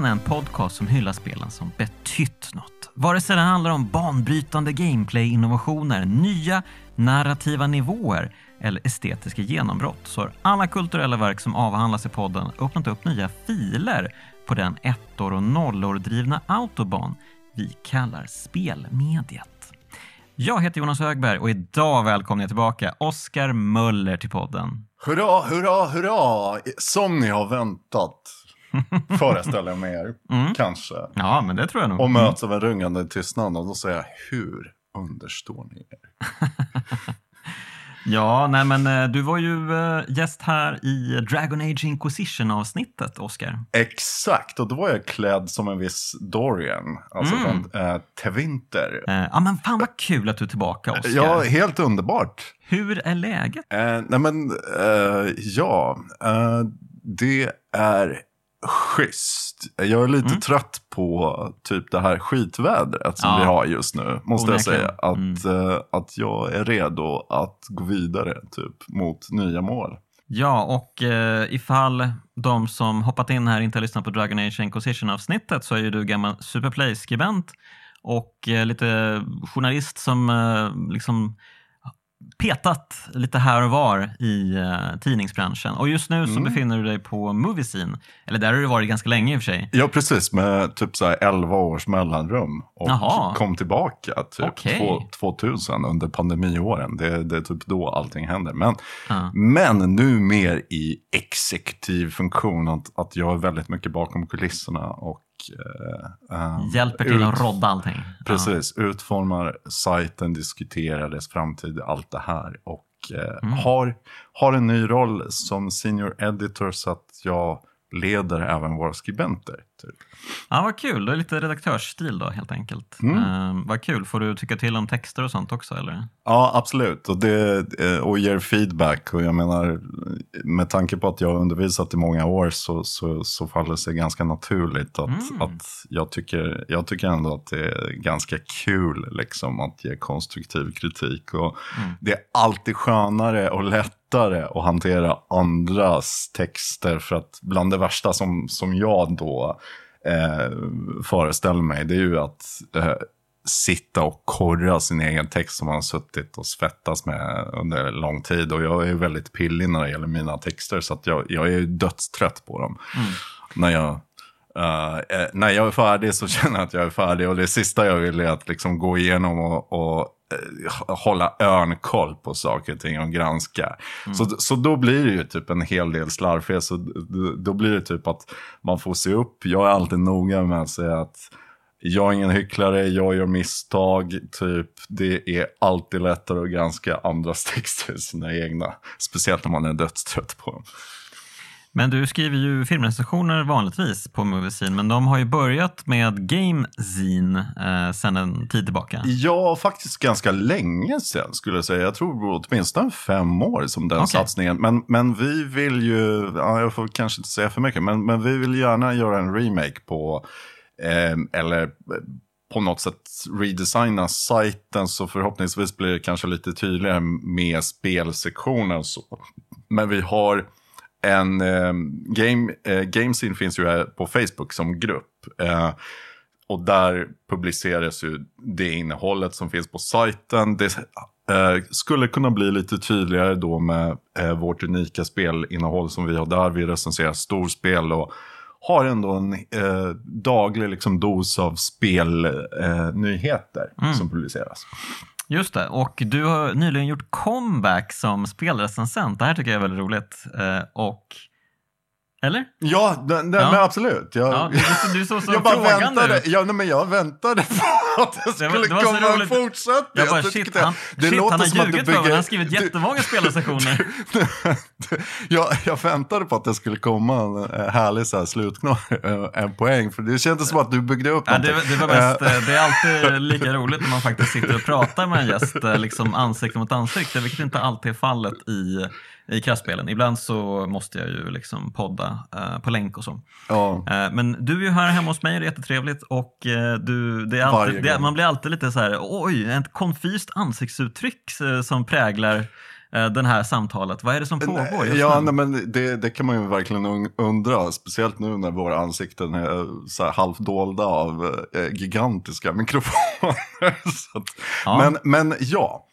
Kraftspelen är en podcast som hyllar spelen som betytt något. Vare sig det handlar om banbrytande gameplay-innovationer, nya narrativa nivåer eller estetiska genombrott så har alla kulturella verk som avhandlas i podden öppnat upp nya filer på den ettor och nollor drivna autobahn vi kallar spelmediet. Jag heter Jonas Högberg och idag välkomnar jag tillbaka Oskar Möller till podden. Hurra, hurra, hurra! Som ni har väntat, föreställer jag mig er, Mm. kanske. Ja, men det tror jag nog. Och möts av en rungande tystnad och då säger jag, hur understår ni er? Ja, nej men eh, du var ju eh, gäst här i Dragon Age Inquisition-avsnittet, Oskar. Exakt, och då var jag klädd som en viss Dorian, alltså Mm. från äh, Tevinter. Ja, men fan vad kul att du är tillbaka, Oskar. Ja, helt underbart. Hur är läget? Eh, nej men, ja, det är schysst. Jag är lite Mm. trött på typ det här skitvädret som Ja. vi har just nu. Måste jag säga. Att, eh, att jag är redo att gå vidare typ mot nya mål. Ja, och eh, ifall de som hoppat in här inte har lyssnat på Dragon Age Inquisition-avsnittet så är ju du gammal Superplay-skribent och eh, lite journalist som eh, liksom petat lite här och var i eh, tidningsbranschen. Och just nu så Mm. befinner du dig på Moviescene. Eller där har du varit ganska länge i och för sig. Ja, precis. Med typ så här 11 års mellanrum. Och Jaha. kom tillbaka typ Okej. två- 2000 under pandemiåren. Det, det är typ då allting händer. Men, Ja. men nu mer i exekutiv funktion. Att, att jag är väldigt mycket bakom kulisserna. Och, eh, eh, Hjälper till att rodda allting. Precis, utformar sajten, diskuterar dess framtid, allt det här. Och eh, Mm. har, har en ny roll som senior editor så att jag leder även våra skribenter. Typ. Ja, vad kul. Det är lite redaktörsstil då helt enkelt. Mm. Eh, vad kul. Får du tycka till om texter och sånt också eller? Ja, absolut. Och, det, eh, och ger feedback. Och jag menar, med tanke på att jag har undervisat i många år så, så, så faller det sig ganska naturligt att, Mm. att jag, tycker, jag tycker ändå att det är ganska kul liksom, att ge konstruktiv kritik. Och Mm. Det är alltid skönare och lättare att hantera andras texter. För att bland det värsta som, som jag då eh, föreställer mig, det är ju att eh, sitta och korra sin egen text som man har suttit och svettats med under lång tid. Och jag är väldigt pillig när det gäller mina texter, så att jag, jag är dödstrött på dem. När jag... eh, eh, när jag är färdig så känner jag att jag är färdig och det sista jag vill är att liksom gå igenom och, och hålla örnkoll på saker och ting och granska. Så, så då blir det ju typ en hel del slarvfel. Så då, då blir det typ att man får se upp. Jag är alltid noga med att säga att jag är ingen hycklare, jag gör misstag. Typ, det är alltid lättare att granska andras texter än sina egna. Speciellt när man är dödstrött på dem. Men du skriver ju filmrecensioner vanligtvis på Moviescene, men de har ju börjat med Gamezine eh, sedan en tid tillbaka. Ja, faktiskt ganska länge sedan skulle jag säga. Jag tror åtminstone fem år som den Okej. satsningen. Men, men vi vill ju, ja, jag får kanske inte säga för mycket, men, men vi vill gärna göra en remake på, eh, eller eh, på något sätt redesigna sajten så förhoppningsvis blir det kanske lite tydligare med spelsektionen och så. Men vi har en eh, game, eh, Gamescene finns ju här på Facebook som grupp. Eh, och där publiceras ju det innehållet som finns på sajten. Det eh, skulle kunna bli lite tydligare då med eh, vårt unika spelinnehåll som vi har där. Vi recenserar storspel och har ändå en eh, daglig liksom, dos av spelnyheter eh, nyheter som publiceras. Just det, och du har nyligen gjort comeback som spelrecensent. Det här tycker jag är väldigt roligt. Eh, och... Eller? Ja, d- d- Ja. men absolut. Jag, Ja, du, du såg så jag bara frågande väntade, ut. ja, nej, men jag väntade på att det Det skulle var- det var komma en fortsättning. Jag bara, shit, han, det shit, låter han har som ljugit för mig. Han har skrivit du- jättemånga spelrecensioner. jag, jag väntade på att det skulle komma en eh, härlig så här, slutknorr, eh, en poäng. För det kändes som att du byggde upp Ja, det, det, var mest, eh, det är alltid lika roligt när man faktiskt sitter och pratar med en gäst liksom ansikte mot ansikte, vilket inte alltid är fallet i, i kraftspelen. Ibland så måste jag ju liksom podda eh, på länk och så. Ja. Eh, Men du är ju här hemma hos mig och det är jättetrevligt och eh, du, det är alltid, det, man blir alltid lite så här, oj, ett konfyst ansiktsuttryck eh, som präglar eh, den här samtalet. Vad är det som pågår just Ja, nu? nej, men det, det kan man ju verkligen un- undra. Speciellt nu när våra ansikten är så här halvdolda av gigantiska mikrofoner. att, Ja. men, men ja,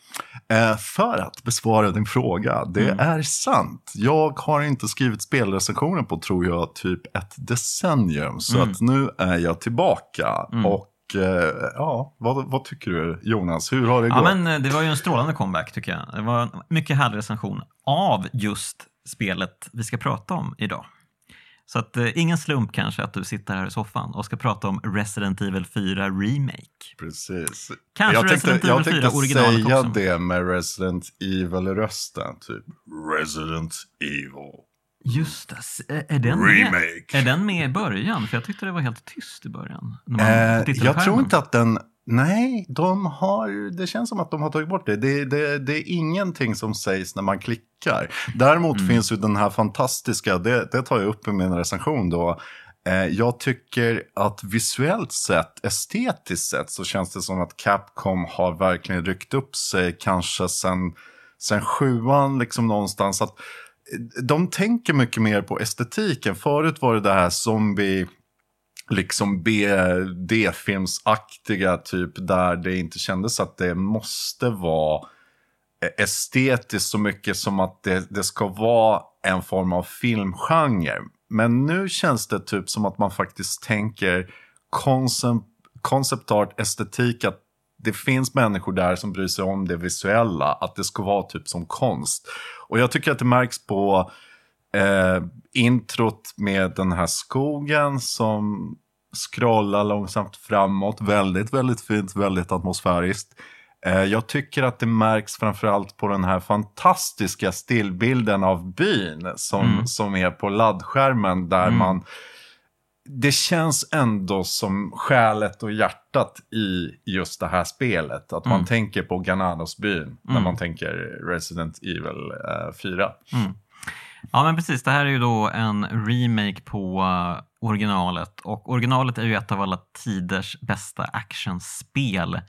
för att besvara din fråga. Det Mm. är sant. Jag har inte skrivit spelrecensioner på, tror jag, typ ett decennium. Så Mm. att nu är jag tillbaka. Mm. Och eh, ja, vad, vad tycker du, Jonas? Hur har det Ja, gått? men eh, det var ju en strålande comeback tycker jag. Det var en mycket härlig recension av just spelet vi ska prata om idag. Så att eh, ingen slump kanske att du sitter här i soffan och ska prata om Resident Evil 4 Remake. Precis. Kanske jag Resident tänkte, Evil jag 4 tänkte originalet säga också. det med Resident Evil-rösten. Typ Resident Evil Just det, S- är den med? Remake. Är den med i början? För jag tyckte det var helt tyst i början. Eh, jag tror inte att den... Nej, de har, det känns som att de har tagit bort det. Det, det. det är ingenting som sägs när man klickar. Däremot Mm. finns ju den här fantastiska, det, det tar jag upp i min recension då. Eh, jag tycker att visuellt sett, estetiskt sett, så känns det som att Capcom har verkligen ryckt upp sig kanske sen, sen sjuan liksom någonstans. Att eh, de tänker mycket mer på estetiken. Förut var det det här zombie liksom B-filmsaktiga typ där det inte kändes att det måste vara estetiskt så mycket som att det, det ska vara en form av filmgenre. Men nu känns det typ som att man faktiskt tänker koncept, concept art, estetik, att det finns människor där som bryr sig om det visuella, att det ska vara typ som konst. Och jag tycker att det märks på eh, introt med den här skogen som scrollar långsamt framåt. Väldigt, väldigt fint, väldigt atmosfäriskt. Eh, jag tycker att det märks framförallt på den här fantastiska stillbilden av byn som, Mm. som är på laddskärmen där Mm. man det känns ändå som själet och hjärtat i just det här spelet. Att man Mm. tänker på Gananos-byn när Mm. man tänker Resident Evil eh, 4. Ja men precis, det här är ju då en remake på eh, originalet och originalet är ju ett av alla tiders bästa actionspel.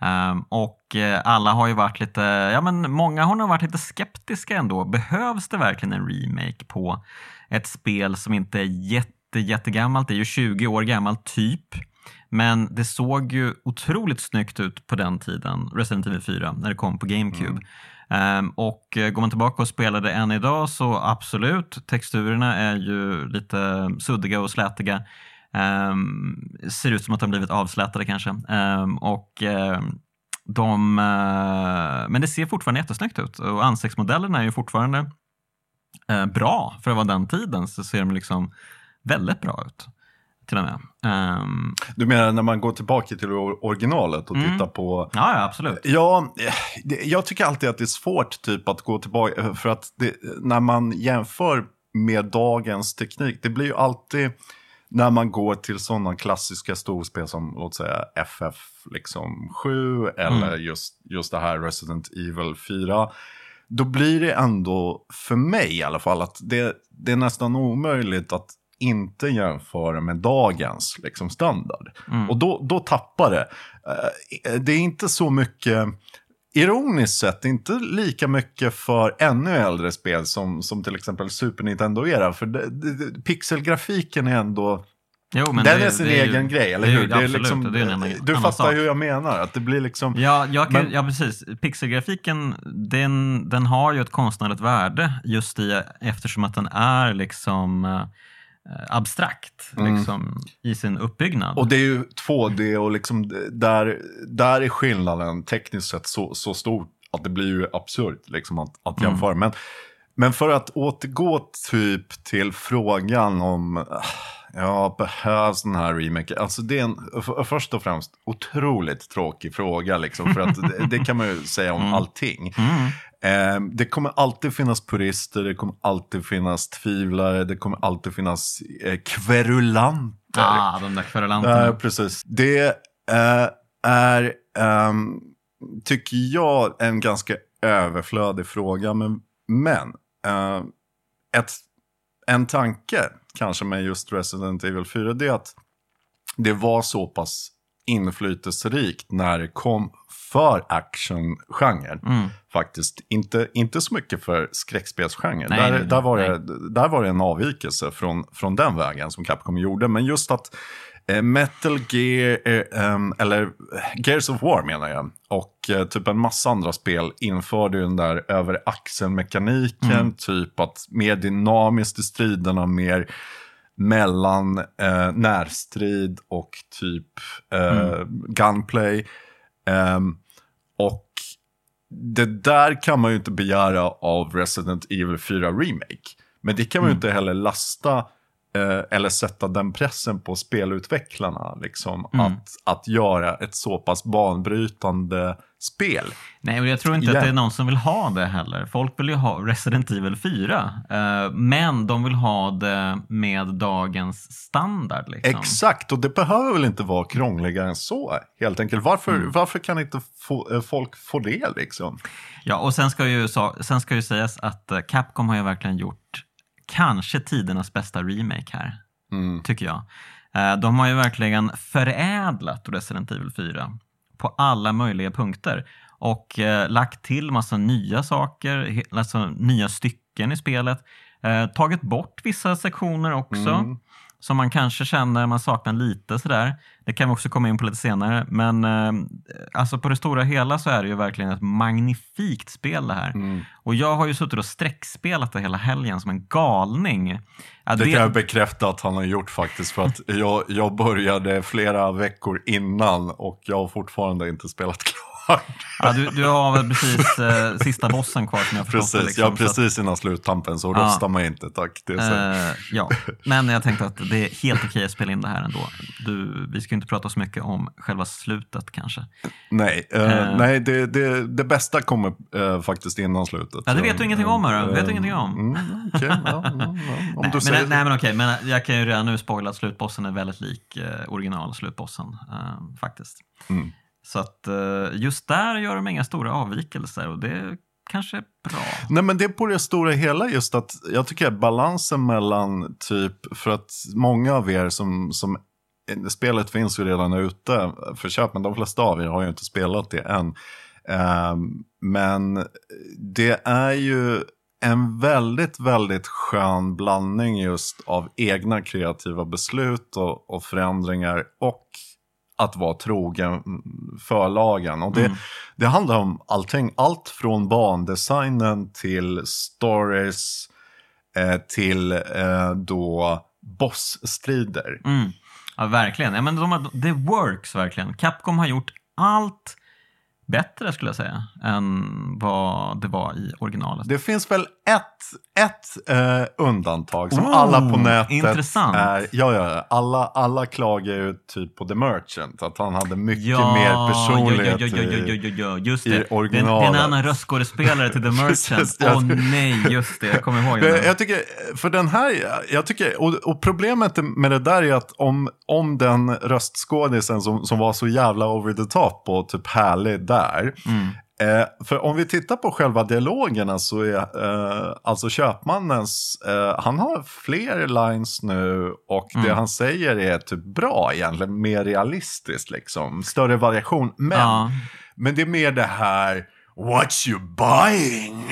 Um, och eh, alla har ju varit lite, ja men många har nog varit lite skeptiska ändå. Behövs det verkligen en remake på ett spel som inte är jätte, jättegammalt? Det är ju 20 år gammalt typ. Men det såg ju otroligt snyggt ut på den tiden, Resident Evil 4, när det kom på GameCube. Mm. Ehm, och eh, går man tillbaka och spelar det än idag så absolut, texturerna är ju lite suddiga och slätiga. Ehm, ser ut som att de blivit avslätade kanske. Ehm, och eh, de, eh, men det ser fortfarande jättesnyggt ut och ansiktsmodellerna är ju fortfarande bra för att vara den tiden så ser de liksom väldigt bra ut. Till och med. Ehm, Du menar när man går tillbaka till or- originalet och Mm. tittar på ja, ja, absolut. Ja, eh, jag tycker alltid att det är svårt typ att gå tillbaka. eh, För att det, när man jämför med dagens teknik, det blir ju alltid när man går till sådana klassiska storspel som låt säga FF liksom 7 eller just, just det här Resident Evil 4. Då blir det ändå, för mig i alla fall, att det, det är nästan omöjligt att inte jämföra med dagens liksom, standard. Mm. Och då, då tappar det. Eh, Det är inte så mycket, ironiskt sett, inte lika mycket för ännu äldre spel som, som till exempel Super Nintendo-era. För det, det, pixelgrafiken är ändå, Jo, men den det- är sin det egen grej, eller det är ju- hur? Absolut, liksom, du fattar sak. hur jag menar, att det blir liksom... Ja, jag Men- ja, precis. Pixelgrafiken den, den har ju ett konstnärligt värde just i, eftersom att den är liksom eh, abstrakt Mm. liksom, i sin uppbyggnad. Och det är ju 2D och liksom där, där är skillnaden tekniskt sett så, så stor att det blir ju absurt liksom att, att Mm. jämföra. Men, men för att återgå typ till frågan om, ah, ja, behövs den här remaken? Alltså det är en, för, först och främst, otroligt tråkig fråga liksom. För att det, det kan man ju säga om Mm. allting. Mm. Eh, det kommer alltid finnas purister, det kommer alltid finnas tvivlare, det kommer alltid finnas eh, kverulanter. Ah, de där kverulanterna. Ja, precis. Det eh, är, ehm, tycker jag, en ganska överflödig fråga. Men, men eh, ett, en tanke kanske med just Resident Evil 4, det är att det var så pass inflytelserikt när det kom för actiongenren. Mm. Faktiskt. Inte, inte så mycket för skräckspelsgenren. Nej, Där, nej, där, var nej. det, där var det en avvikelse från, från den vägen som Capcom gjorde. Men just att Metal Gear, eh, eller eh, Gears of War menar jag, och eh, typ en massa andra spel införde ju den där över axeln-mekaniken. Mm. Typ att mer dynamiskt i striderna, mer mellan eh, närstrid och typ eh, gunplay. Ehm, och det där kan man ju inte begära av Resident Evil 4 Remake. Men det kan man ju inte heller lasta eh, eller sätta den pressen på spelutvecklarna. Liksom, att, att göra ett så pass banbrytande spel. Nej, och jag tror inte Igen. att det är någon som vill ha det heller. Folk vill ju ha Resident Evil 4, eh, men de vill ha det med dagens standard. Liksom. Exakt, och det behöver väl inte vara krångligare än så. Helt enkelt. Varför, Mm. varför kan inte få, eh, folk få det liksom? Ja, och sen ska, ju, sen ska ju sägas att eh, Capcom har ju verkligen gjort kanske tidernas bästa remake här, Mm. tycker jag. Eh, De har ju verkligen förädlat Resident Evil 4 på alla möjliga punkter och eh, lagt till massa nya saker, alltså nya stycken i spelet. Eh, tagit bort vissa sektioner också Mm. som man kanske känner man saknar lite sådär. Det kan vi också komma in på lite senare. Men eh, alltså på det stora hela så är det ju verkligen ett magnifikt spel det här. Mm. Och jag har ju suttit och streckspelat det hela helgen som en galning. Ja, Det kan jag bekräfta att han har gjort faktiskt. För att jag, jag började flera veckor innan och jag har fortfarande inte spelat klart. Ja, du, du har väl precis eh, sista bossen kvar som jag förstått det, Precis, liksom, ja, så att- precis innan sluttampen så Ja. röstar man inte tack. Det. Eh, ja, men jag tänkte att det är helt okej att spela in det här ändå. Du, vi ska ju inte prata så mycket om själva slutet kanske. nej, eh, eh. nej det, det, det bästa kommer eh, faktiskt innan slutet. Ja, det vet du ingenting om, hörru. Vet du ingenting om? Mm, okej, ja, ja, ja. Om nej, du men, säger nej men okej, men jag kan ju redan nu spoila att slutbossen är väldigt lik eh, original slutbossen eh, faktiskt. Mm. Så att eh, just där gör de inga stora avvikelser och det kanske är bra. Nej men det är på det stora hela just att jag tycker att balansen mellan typ, för att många av er som, som eh, spelet finns ju redan ute för köp, men de flesta av er har ju inte spelat det än. Ehm, men det är ju en väldigt, väldigt skön blandning just av egna kreativa beslut och, och förändringar och att vara trogen förlagen. Och det, Mm. det handlar om allting. Allt från bandesignen till stories eh, till eh, då bossstrider. Mm. Ja, verkligen. Ja, men de har, det works verkligen. Capcom har gjort allt bättre skulle jag säga än vad det var i originalet. Det finns väl ett, ett eh, undantag som Oh, alla på nätet intressant. är. Ja, ja, alla, alla klagar ju typ på The Merchant. Att han hade mycket ja, mer personlighet ja, ja, ja, ja, i- ja, ja, just i det. Är, en- det är en originalet. annan röstskådespelare till The Merchant. Åh jag- nej, just det. Jag kommer ihåg det. jag tycker, för den här, jag tycker, och, och problemet med det där är att om, om den röstskådisen som, som var så jävla over the top och typ härlig där. Mm. Eh, för om vi tittar på själva dialogerna så är eh, alltså köpmannens, eh, han har fler lines nu och det Mm. han säger är typ bra egentligen, mer realistiskt liksom, större variation. Men, Ja. men det är mer det här, what you buying?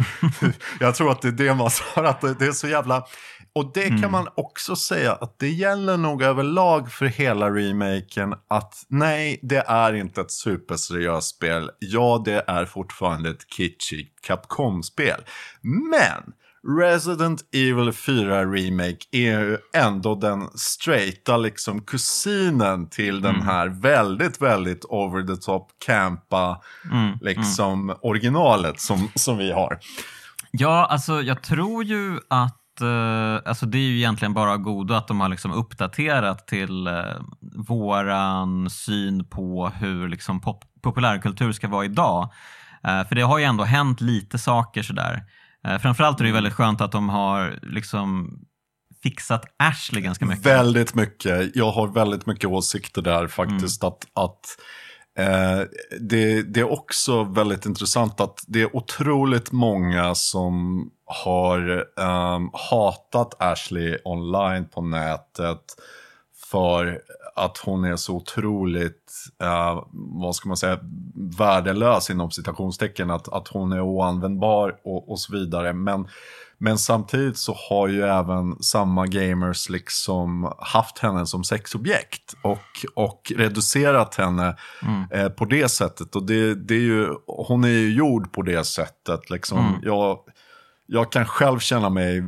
jag tror att det är det man sa, att det det är så jävla... Och det kan man också säga att det gäller nog överlag för hela remaken att nej, det är inte ett superseriöst spel. Ja, det är fortfarande ett kitschigt Capcom-spel. Men Resident Evil 4 Remake är ju ändå den straighta liksom kusinen till den här väldigt, väldigt over the top campa Mm. liksom originalet som, som vi har. Ja, alltså jag tror ju att alltså det är ju egentligen bara av godo att de har liksom uppdaterat till eh, våran syn på hur liksom pop- populärkultur ska vara idag. Eh, för det har ju ändå hänt lite saker sådär. Eh, framförallt är det ju väldigt skönt att de har liksom fixat Ashley ganska mycket. Väldigt mycket. Jag har väldigt mycket åsikter där faktiskt. Att, att eh, det, det är också väldigt intressant att det är otroligt många som har ehm, hatat Ashley online på nätet. för att hon är så otroligt, uh, vad ska man säga, värdelös inom citationstecken. Att, att hon är oanvändbar och, och så vidare. Men, men samtidigt så har ju även samma gamers liksom haft henne som sexobjekt och, och reducerat henne mm. eh, på det sättet. Och det, det är ju, hon är ju gjord på det sättet. Liksom. Mm. Jag, jag kan själv känna mig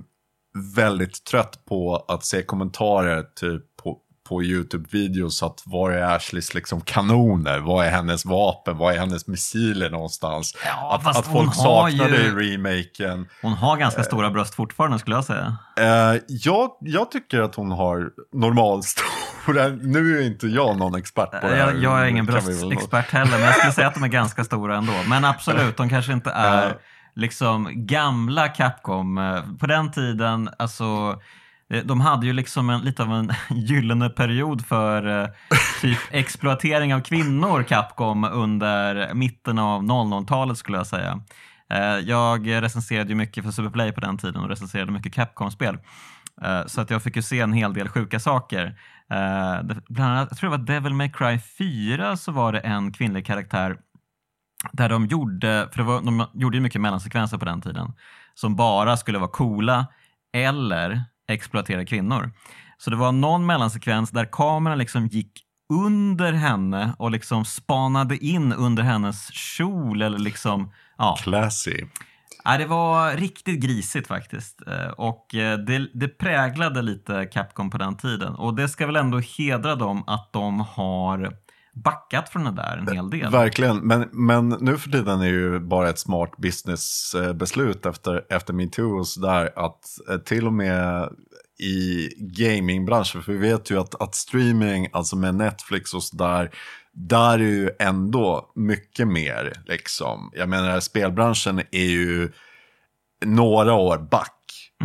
väldigt trött på att se kommentarer typ på, på YouTube-videos att var är Ashleys liksom kanoner? Vad är hennes vapen? Vad är hennes missiler någonstans? Ja, att, att folk det i remaken. Hon har ganska eh, stora bröst fortfarande skulle jag säga. Eh, jag, jag tycker att hon har normalstora. Nu är inte jag någon expert på det här. Jag, jag är ingen bröstexpert heller, men jag skulle säga att de är ganska stora ändå. Men absolut, de kanske inte är eh, liksom gamla Capcom. Eh, på den tiden, alltså eh, de hade ju liksom en, lite av en gyllene period för eh, typ exploatering av kvinnor, Capcom, under mitten av 00-talet skulle jag säga. Jag recenserade ju mycket för Superplay på den tiden och recenserade mycket Capcom-spel. Så att jag fick ju se en hel del sjuka saker. Bland annat, jag tror det var Devil May Cry 4 så var det en kvinnlig karaktär där de gjorde, för var, de gjorde ju mycket mellansekvenser på den tiden, som bara skulle vara coola eller exploatera kvinnor. Så det var någon mellansekvens där kameran liksom gick under henne och liksom spanade in under hennes kjol eller liksom... Ja. Classy. Ja, det var riktigt grisigt faktiskt. Eh, och eh, det, det, präglade lite Capcom på den tiden. Och det ska väl ändå hedra dem att de har backat från det där en hel del. Verkligen, men, men nu för tiden är det ju bara ett smart businessbeslut eh, efter, efter metoo och sådär att eh, till och med i gamingbranschen, för vi vet ju att, att streaming, alltså med Netflix och sådär, där är ju ändå mycket mer liksom. Jag menar spelbranschen är ju några år back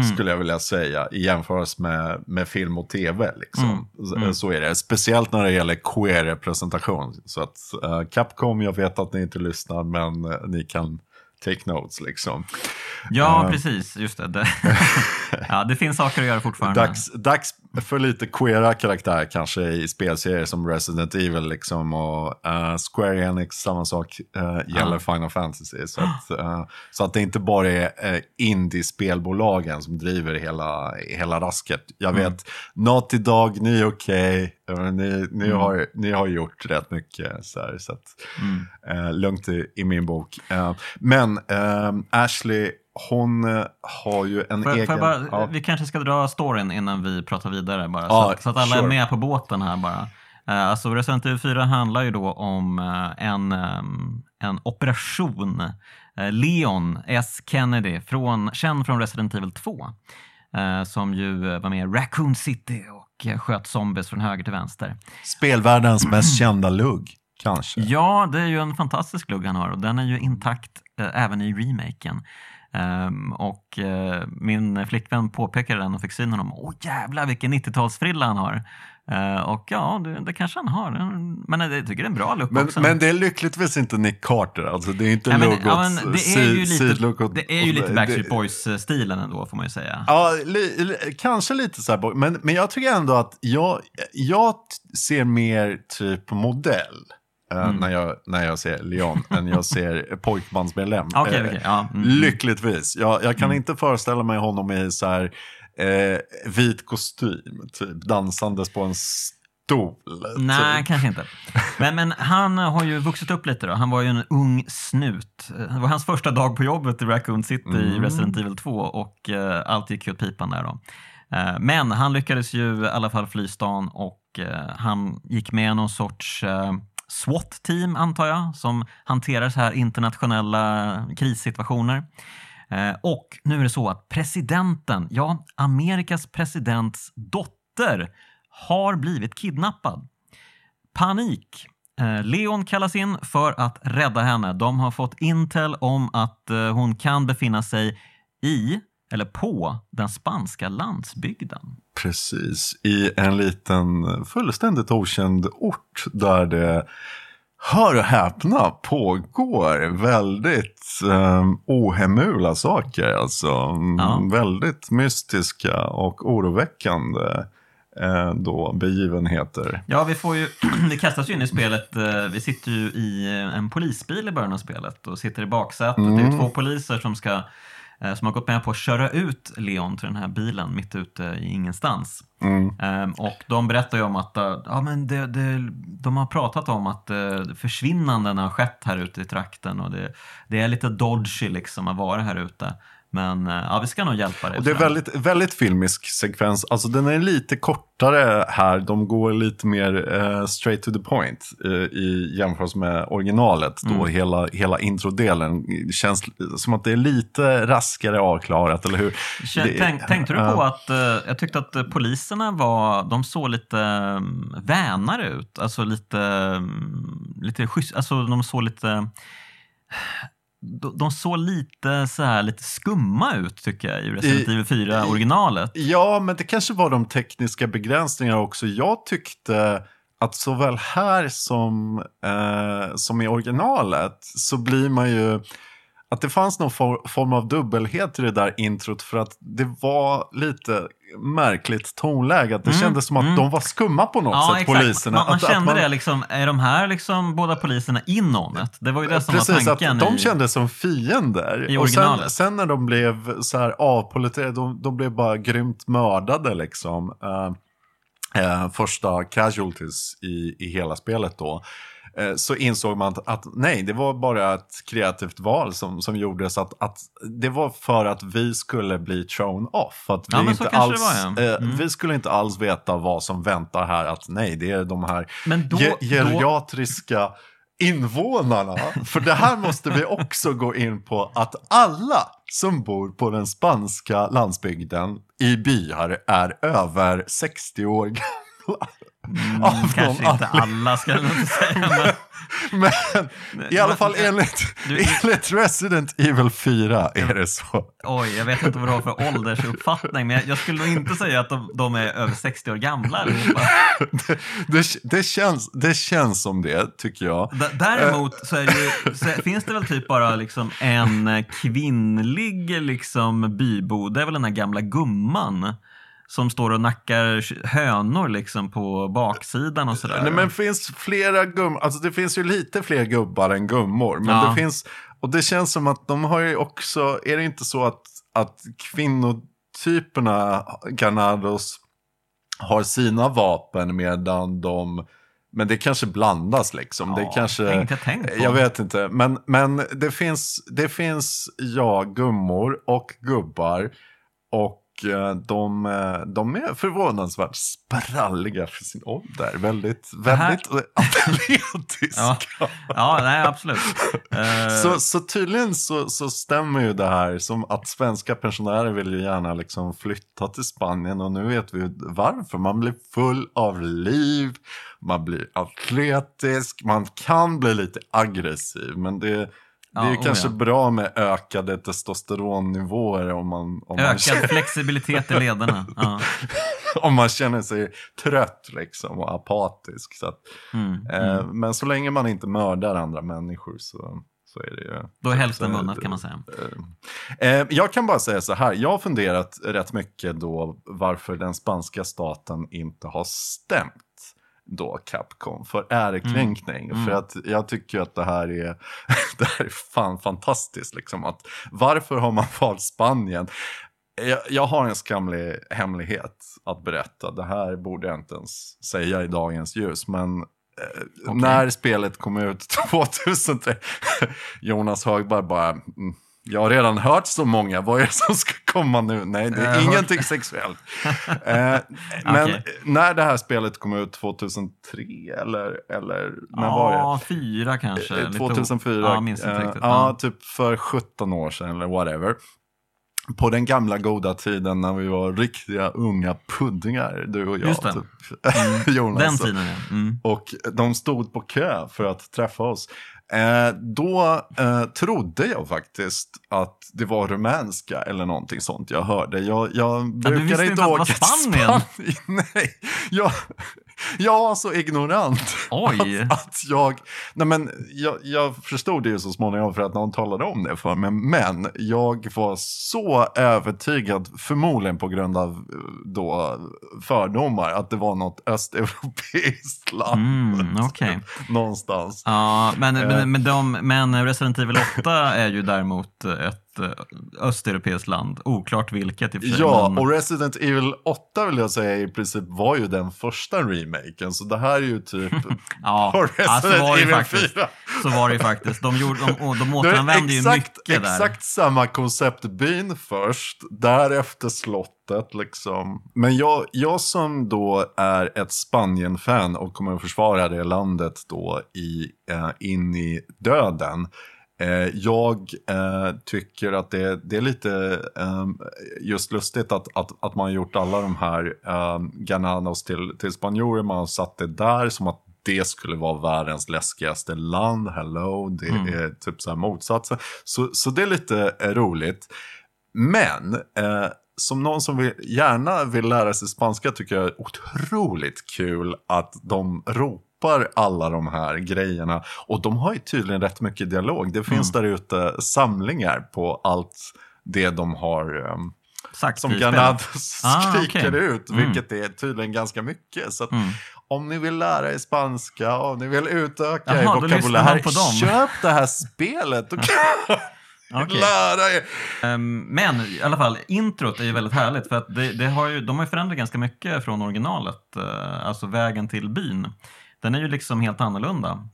mm. skulle jag vilja säga, i jämförelse med, med film och tv. Liksom. Mm. Mm. Så är det, speciellt när det gäller queer-representation. Så att uh, Capcom, jag vet att ni inte lyssnar, men uh, ni kan take notes liksom. Ja, uh, precis. Just det. ja, det finns saker att göra fortfarande. Dags, dags för lite queera karaktär kanske i spelserier som Resident Evil liksom och uh, Square Enix, samma sak uh, gäller uh. Final Fantasy. Så att, så att det inte bara är uh, indie-spelbolagen som driver hela, hela rasket. Jag mm. vet, mm. Naughty Dog, ni är okej, okay. ni, ni, mm. har, ni har gjort rätt mycket. Så, här, så att, mm. lugnt i, i, min bok. men Ashley hon eh, har ju en för, egen... För bara, ja. Vi kanske ska dra storyn innan vi pratar vidare bara. Ja, så, så, att alla sure. är med på båten här bara. Uh, alltså Resident Evil 4 handlar ju då om uh, en, um, en operation. Uh, Leon S. Kennedy, från, känd från Resident Evil 2. som ju var med i Raccoon City och sköt zombies från höger till vänster. Spelvärldens mest kända lugg, kanske? Ja, det är ju en fantastisk lugg han har och den är ju intakt även i remaken. Um, och uh, min flickvän påpekade den och fick syn honom. Åh jävlar vilken 90-talsfrilla han har! Uh, och ja, det, det, kanske han har. Men jag tycker det är en bra look men, också. Men det är lyckligtvis inte Nick Carter. Alltså, det är inte ja, men, ja, men det är ju lite, det är ju lite Backstreet Boys-stilen ändå får man ju säga. Ja, li, li, kanske lite så här. Men, men jag tycker ändå att jag, jag ser mer typ modell. Eh, mm. när, jag, när jag ser Leon än jag ser pojkbandsmedlem. okay, okay. Ja. Mm. Lyckligtvis. Jag, jag kan mm. inte föreställa mig honom i så här, eh, vit kostym, typ dansandes på en stol. Nej, typ. kanske inte. Men, men han har ju vuxit upp lite då. Han var ju en ung snut. Det var hans första dag på jobbet i Raccoon City i mm. Resident Evil 2 och uh, allt gick åt pipan där då. Uh, men han lyckades ju i alla fall fly stan och uh, han gick med någon sorts SWAT-team antar jag, som hanterar så här internationella krissituationer. Eh, och nu är det så att presidenten, ja, Amerikas presidents dotter har blivit kidnappad. Panik. Eh, Leon kallas in för att rädda henne. De har fått intel om att eh, hon kan befinna sig i eller på den spanska landsbygden. Precis, i en liten fullständigt okänd ort där det hör och häpna, pågår väldigt um, ohemula saker. Alltså. Ja. Väldigt mystiska och oroväckande eh, då begivenheter. Ja, vi får ju, vi kastas ju in i spelet. eh, Vi sitter ju i eh, en polisbil i början av spelet och sitter i baksätet. Det är Mm. två poliser som ska eh, som har gått med på att köra ut Leon till den här bilen mitt ute i ingenstans. Mm. Ehm, och de berättar ju om att eh, ja, men det, det, de har pratat om att eh, försvinnanden har skett här ute i trakten och det, det är lite dodgy liksom att vara här ute. Men eh, ja, vi ska nog hjälpa dig. Och det är väldigt, väldigt filmisk sekvens. Alltså den är lite kortare här. De går lite mer eh, straight to the point eh, i jämförelse med originalet. Då Mm. hela, hela introdelen känns som att det är lite raskare avklarat, eller hur? Kä- Det- Tänk, tänkte du på att eh, jag tyckte att poliserna var, de såg lite um, vänare ut, alltså lite, um, lite schysst, alltså de såg lite de, såg lite så här lite skumma ut tycker jag i Resident Evil 4 originalet. Ja, men det kanske var de tekniska begränsningarna också. Jag tyckte att såväl här som, eh, som i originalet så blir man ju... Att det fanns någon for, form av dubbelhet i det där introt för att det var lite märkligt tonläge. Att det Mm, kändes som att mm. de var skumma på något Ja, sätt, exakt. poliserna. Man, man att, att kände det liksom, är de här liksom båda poliserna in on it? Det var ju det som Precis, var att tanken. de i, kändes som fiender. i och sen, sen när de blev så här avpoliterade, de, de blev bara grymt mördade liksom. Eh, eh, första casualties i, i hela spelet då. Eh, så insåg man att, att nej, det var bara ett kreativt val som, som gjordes. Att, att det var för att vi skulle bli thrown off. Att vi, Ja, inte alls, var, ja. eh, Mm. vi skulle inte alls veta vad som väntar här. Att nej, det är de här Men då, ge- då, geriatriska invånarna. För det här måste vi också gå in på att alla som bor på den spanska landsbygden i byar är över 60 år gamla. Mm, av någon kanske inte anledning. alla ska jag inte säga. Men, Men i alla fall Men- enligt, Du- enligt Resident Evil 4 är det så. Oj, jag vet inte vad du har för åldersuppfattning, men jag, jag skulle nog inte säga att de, de är över 60 år gamla allihopa. Det, det, det, känns, det känns som det, tycker jag. D- Däremot så, är det ju, så finns det väl typ bara liksom en eh, kvinnlig liksom bybo, det är väl den här gamla gumman som står och nackar hönor liksom på baksidan och sådär. Nej, men det finns flera gummor, alltså det finns ju lite fler gubbar än gummor. Men Ja. det finns, och det känns som att de har ju också, är det inte så att, att kvinnotyperna, Ganados, har sina vapen medan de, men det kanske blandas liksom. det Ja, kanske, jag inte tänkt på. jag vet inte, men, men det, finns, det finns, ja, gummor och gubbar. Och de, eh, de är förvånansvärt spralliga för sin ålder. Väldigt, här- väldigt atletiska. Ja, ja nej, absolut. Eh, Så, så tydligen så, så stämmer ju det här som att svenska pensionärer vill ju gärna liksom flytta till Spanien och nu vet vi varför. Man blir full av liv, man blir atletisk, man kan bli lite aggressiv men det, det är ju kanske ja. bra med ökade testosteronnivåer om man, om man, Ökad känner, flexibilitet i lederna. Ja. om man känner sig trött liksom och apatisk. Så att, Mm, eh, mm. Men så länge man inte mördar andra människor så, så är det ju... Då är hälften vunnet kan man säga. Eh, jag kan bara säga så här, jag har funderat rätt mycket då varför den spanska staten inte har stämt då Capcom för ärekränkning. Mm. För att jag tycker att det här är, det här är fan fantastiskt. Liksom. Att, varför har man valt Spanien? Jag, jag har en skamlig hemlighet att berätta. Det här borde jag inte ens säga i dagens ljus. Men eh, Okej. när spelet kom ut 2003, Jonas Högberg bara, mm, jag har redan hört så många, vad är det som ska komma nu? Nej, det är hört- ingenting sexuellt. Eh, men Okej. när det här spelet kom ut 2003 eller, eller när var det? Ja, fyra kanske. Eh, Lite 2004. Ja, minns inte eh, riktigt. Ja, Ja. typ för 17 år sedan eller whatever. På den gamla goda tiden när vi var riktiga unga puddingar, du och jag. Just det. Typ. Jonas. Den tiden ja. Mm. Och de stod på kö för att träffa oss. Eh, då eh, trodde jag faktiskt att det var rumänska eller någonting sånt jag hörde. Jag, jag brukade visste inte åka till Spanien? Spanien. Nej, jag, jag var så ignorant. Att, att jag, nej men jag, jag förstod det ju så småningom för att någon talade om det för mig. Men jag var så övertygad, förmodligen på grund av eh, då fördomar, att det var något östeuropeiskt land. Mm, okej. Någonstans. Ja, men, Eh men, men, de, men Resident Evil 8 är ju däremot ett östeuropeiskt land. Oklart vilket i och för sig. Ja, och Resident Evil 8 vill jag säga i princip var ju den första remaken. Så det här är ju typ ja, på ja, så Resident var det Evil faktiskt. 4. Så var det ju faktiskt. De, gjorde, de, de återanvände ju exakt, mycket där. exakt samma koncept. Byn först, därefter slottet liksom. Men jag, jag som då är ett Spanien-fan och kommer att försvara det landet då i, eh, in i döden. Eh, jag eh, tycker att det, det är lite eh, just lustigt att, att, att man har gjort alla de här eh, Gananos till, till spanjorer. Man har satt det där som att det skulle vara världens läskigaste land. Hello, det Mm. är typ så här motsatsen. Så, så det är lite eh, roligt. Men eh, som någon som vill, gärna vill lära sig spanska tycker jag är otroligt kul att de ropar alla de här grejerna. Och de har ju tydligen rätt mycket dialog. Det finns där ute samlingar på allt det de har um, Sagt som. Ganados Ah, skriker okej. ut, Mm. vilket är tydligen ganska mycket. Så Mm. om ni vill lära er spanska, om ni vill utöka Jaha, er vokabulär, köp det här spelet. Ni Okej. lära er. Ehm, Men i alla fall, introt är ju väldigt härligt för att det, det har ju, de har ju förändrat ganska mycket från originalet. eh, Alltså vägen till byn. Den är ju liksom helt annorlunda.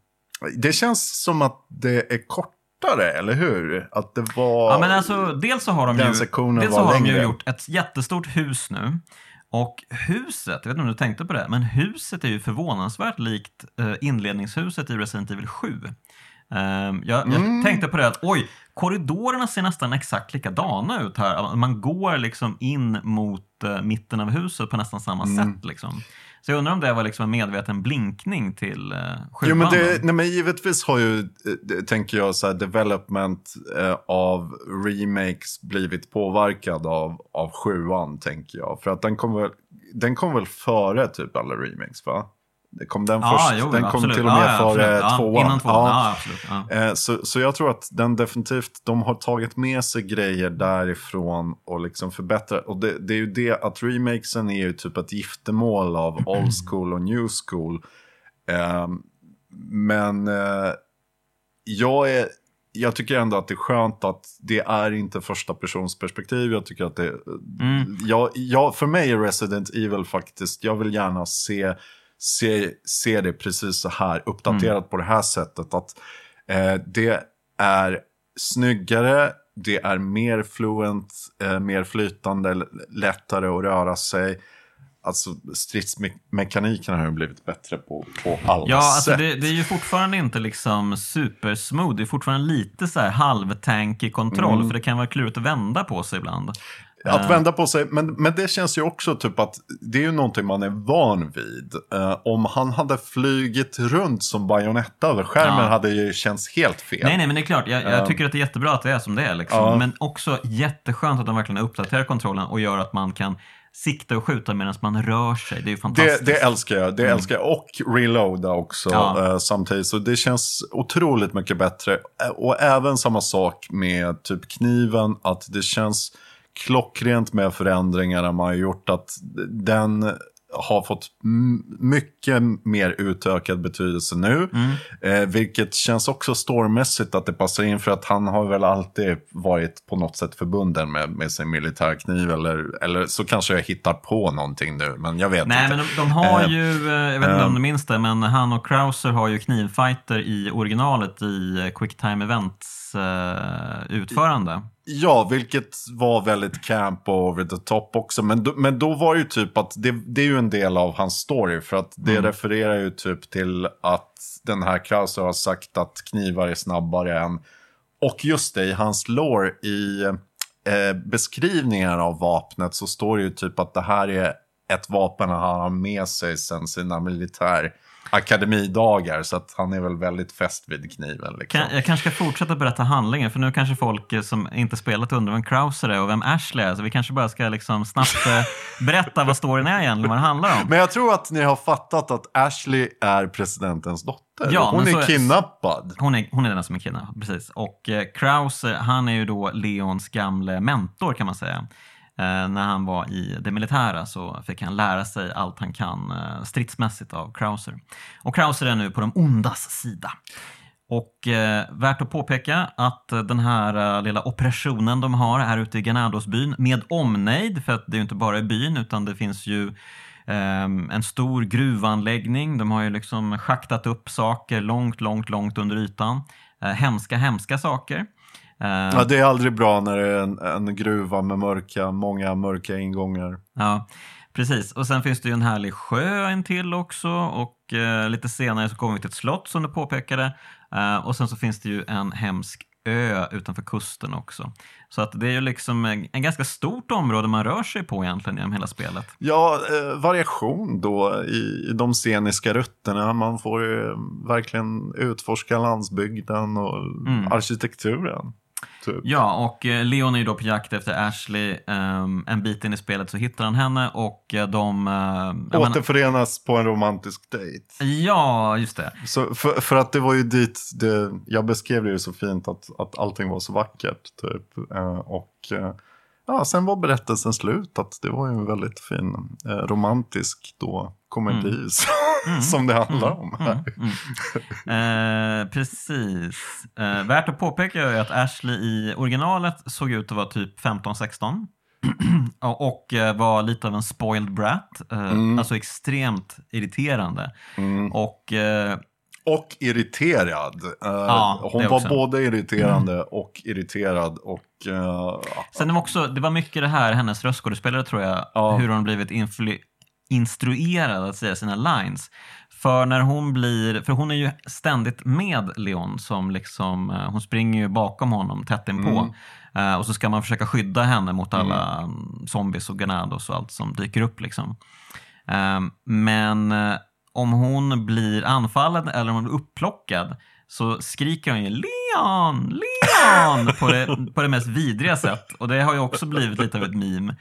Det känns som att det är kortare, eller hur? Att det var... Ja, men alltså, dels så har de ju, dels så har de ju gjort ett jättestort hus nu. Och huset, jag vet inte om du tänkte på det, men huset är ju förvånansvärt likt eh, inledningshuset i Resident Evil 7. Ehm, jag, jag Mm. tänkte på det att oj, korridorerna ser nästan exakt likadana ut här. Man går liksom in mot eh, mitten av huset på nästan samma Mm. sätt. Liksom. Så jag undrar om det var liksom en medveten blinkning till eh. Jo, men det, nej, men givetvis har ju, eh, tänker jag, så här, development eh, av remakes blivit påverkad av, av sjuan, tänker jag. För att den kom väl, den kom väl före typ alla remakes, va? Det kom den Ja, först, jo, den kom absolut. till och med Ja, före. Ja, tvåan. Tvåan, ja. Eh, Så, så jag tror att den definitivt, de har tagit med sig grejer därifrån och liksom förbättrat. Och det, det är ju det att remakesen är ju typ ett giftermål av old school och new school. Eh, men eh, jag, är, jag tycker ändå att det är skönt att det är inte första persons perspektiv. Jag tycker att det, Mm. jag, jag, för mig är Resident Evil faktiskt, jag vill gärna se, se, se det precis så här, uppdaterat Mm. på det här sättet. Att eh, det är snyggare, det är mer fluent, eh, mer flytande, lättare att röra sig. Alltså stridsmekaniken har ju blivit bättre på, på alla Ja, alltså sätt. det, det är ju fortfarande inte liksom supersmooth. Det är fortfarande lite så här halvtankig kontroll, Mm. för det kan vara klurigt att vända på sig ibland. Att Eh, vända på sig, men, men det känns ju också typ att det är ju någonting man är van vid. Eh, om han hade flugit runt som Bayonetta över skärmen Ja. hade ju känts helt fel. Nej, nej, men det är klart. Jag, jag Ja. tycker att det är jättebra att det är som det är. Liksom. Ja. Men också jätteskönt att de verkligen uppdaterar kontrollen och gör att man kan sikta och skjuta medan man rör sig. Det är ju fantastiskt. Det, det älskar jag. Det älskar jag. Och reloada också Mm. Ja. samtidigt. Så det känns otroligt mycket bättre. Och även samma sak med typ kniven. Att det känns klockrent med förändringarna man har gjort. Att den har fått mycket mer utökad betydelse nu. Mm. Eh, vilket känns också stormässigt att det passar in för att han har väl alltid varit på något sätt förbunden med, med sin militärkniv. Eller, eller så kanske jag hittar på någonting nu, men jag vet Nej, inte. men de, de har Eh, ju, eh, jag vet inte eh, om du minns det, men han och Krauser har ju knivfighter i originalet i eh, Quicktime Events eh, utförande. Ja, vilket var väldigt camp och over the top också. Men då, men då var ju typ att det, det är ju en del av hans story. För att det Mm. refererar ju typ till att den här Krauser har sagt att knivar är snabbare än... Och just det, i hans lore i eh, beskrivningar av vapnet så står det ju typ att det här är ett vapen han har med sig sedan sina militär akademidagar. Så att han är väl väldigt fäst vid kniven. Liksom. Kan, jag kanske ska fortsätta berätta handlingen, för nu kanske folk som inte spelat undrar vem Krauser är och vem Ashley är. Så vi kanske bara ska liksom snabbt eh, berätta vad storyn är egentligen, vad det handlar om. Men jag tror att ni har fattat att Ashley är presidentens dotter. Ja, Hon är- kidnappad. Hon är, hon är den som är kidnappad, precis. Och eh, Krauser, han är ju då Leons gamle mentor kan man säga. Eh, när han var i det militära så fick han lära sig allt han kan eh, stridsmässigt av Krauser. Och Krauser är nu på de ondas sida. Och eh, värt att påpeka att den här eh, lilla operationen de har här ute i Ganadosbyn med omnejd, för att det är ju inte bara i byn utan det finns ju ehm, en stor gruvanläggning. De har ju liksom schaktat upp saker långt, långt, långt under ytan. Eh, hemska, hemska saker. Eh, Ja, det är aldrig bra när det är en, en gruva med mörka, många mörka ingångar. Ja, precis. Och sen finns det ju en härlig sjö en till också och eh, lite senare så kommer vi till ett slott som du påpekade. Eh, och sen så finns det ju en hemsk ö utanför kusten också. Så att det är ju liksom en, en ganska stort område man rör sig på egentligen genom hela spelet. Ja, eh, variation då i, i de sceniska rutterna. Man får ju verkligen utforska landsbygden och Mm. arkitekturen. Typ. Ja, och eh, Leon är ju då på jakt efter Ashley. Ehm, en bit in i spelet så hittar han henne och eh, de... menar- Återförenas på en romantisk dejt. Ja, just det. Så för, för att det var ju dit, det, jag beskrev det ju så fint att, att allting var så vackert. Typ. Eh, och eh, ja, sen var berättelsen slut. Att det var ju en väldigt fin eh, romantisk då, komedi Mm. Som det handlar om här. Mm, mm. Eh, precis. Eh, värt att påpeka är att Ashley i originalet såg ut att vara typ 15-16. och eh, var lite av en spoiled brat. Eh, Mm. Alltså extremt irriterande. Mm. Och eh, Och irriterad. Eh, Ja, hon var. Mm. både irriterande och irriterad. Och, eh, sen det var, också, det var mycket det här, hennes röstskådespelare tror jag, Ja. hur hon blivit influ- instruerad att säga sina lines. För när hon blir, för hon är ju ständigt med Leon som liksom, eh, hon springer ju bakom honom tätt inpå. Mm. Eh, och så ska man försöka skydda henne mot alla mm. zombies och ganados och allt som dyker upp liksom. Eh, men eh, om hon blir anfallen eller om hon blir upplockad så skriker hon ju Leon, Leon på det, på det mest vidriga sätt. Och det har ju också blivit lite av ett meme.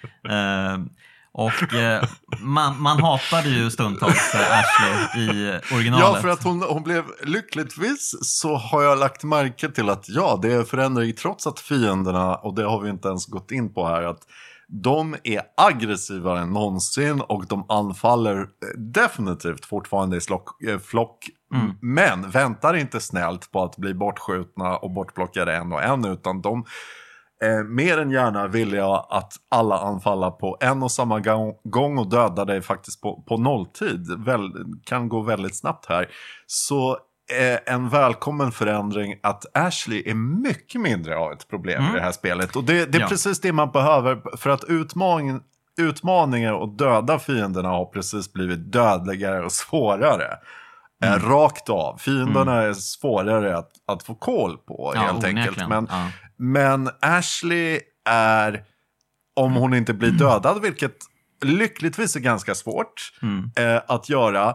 Och eh, man, man hatade ju stundtals eh, Ashley i originalet. Ja, för att hon, hon blev lyckligtvis så har jag lagt märke till att ja, det är förändring trots att fienderna, och det har vi inte ens gått in på här, att de är aggressivare än någonsin och de anfaller eh, definitivt fortfarande i slock, eh, flock. Mm. Men väntar inte snällt på att bli bortskjutna och bortplockade en och en, utan de är mer än gärna villiga att alla anfalla på en och samma gång- och döda dig faktiskt på, på nolltid. Väl, kan gå väldigt snabbt här. Så eh, en välkommen förändring att Ashley är mycket mindre av ett problem Mm. i det här spelet. Och det, det är Ja. precis det man behöver för att utmaningen, utmaningar och döda fienderna har precis blivit dödligare och svårare. Eh, rakt av. Fienderna är svårare att, att få koll på ja, helt enkelt. onekligen. Men ja. Men Ashley är, om hon inte blir dödad, vilket lyckligtvis är ganska svårt Mm. eh, att göra,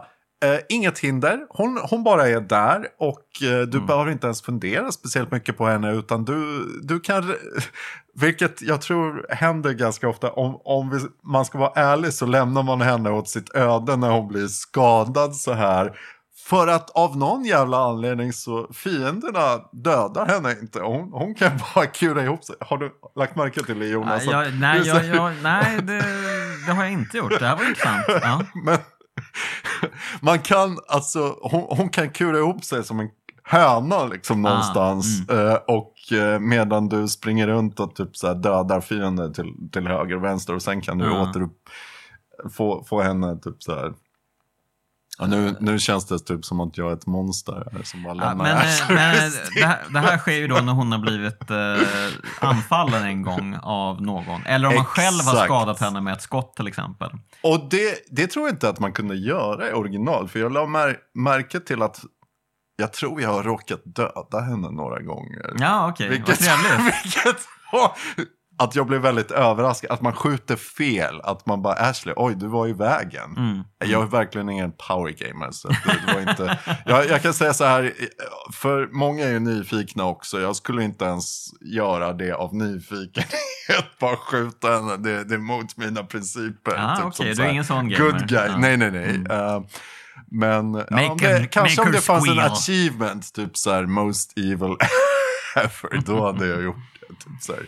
eh, inget hinder. Hon, hon bara är där och eh, du behöver inte ens fundera speciellt mycket på henne, utan du, du kan, vilket jag tror händer ganska ofta, om, om vi, man ska vara ärlig så lämnar man henne åt sitt öde när hon blir skadad så här. För att av någon jävla anledning så fienderna dödar henne inte. Hon, hon kan bara kura ihop sig. Har du lagt märke till det Jonas? Nej, jag, nej, jag, jag, nej det, det har jag inte gjort. Det här var intressant. Ja. Men man kan alltså, hon, hon kan kura ihop sig som en höna liksom Ah, någonstans. Eh, och eh, medan du springer runt och typ så här dödar fiender till, till höger och vänster. Och sen kan du Ja. åter få, få henne typ så här. Ja, nu, nu känns det typ som att jag är ett monster som bara Ja, lämnar men eh, men eh, det, här, det här sker ju då när hon har blivit eh, anfallen en gång av någon. Eller om man själv har Exakt. skadat henne med ett skott till exempel. Och det, det tror jag inte att man kunde göra i original. För jag la mär, märke till att jag tror jag har råkat döda henne några gånger. Ja, okej. Vad Vilket, trevligt. vilket var, att jag blev väldigt överraskad. Att man skjuter fel. Att man bara, Ashley, oj, du var i vägen. Mm. Jag är verkligen ingen power gamer. Så det, var inte... jag, jag kan säga så här, för många är ju nyfikna också. Jag skulle inte ens göra det av nyfikenhet. Bara skjuta henne, det, det är mot mina principer. Ah, typ som du är ingen sån gamer. Good guy. Ja. Nej, nej, nej. Mm. Eh, men ja, om det, her- kanske om det fanns en squeal. achievement, typ så här most evil ever, då hade jag gjort så här.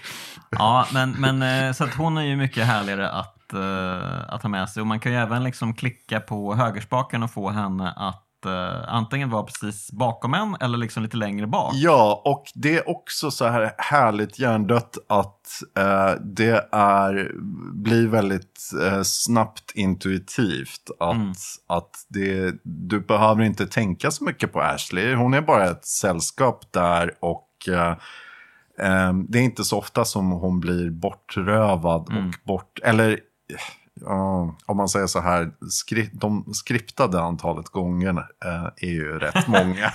Ja, men, men eh, så att hon är ju mycket härligare att, eh, att ha med sig. Och man kan ju även liksom klicka på högerspaken och få henne att eh, antingen vara precis bakom en eller liksom lite längre bak. Ja, och det är också så här härligt hjärndött att eh, det är, blir väldigt eh, snabbt intuitivt. Att, Mm. att det, du behöver inte tänka så mycket på Ashley. Hon är bara ett sällskap där och eh, det är inte så ofta som hon blir bortrövad Mm. och bort... Eller ja, om man säger så här, skri, de skriptade antalet gånger eh, är ju rätt många.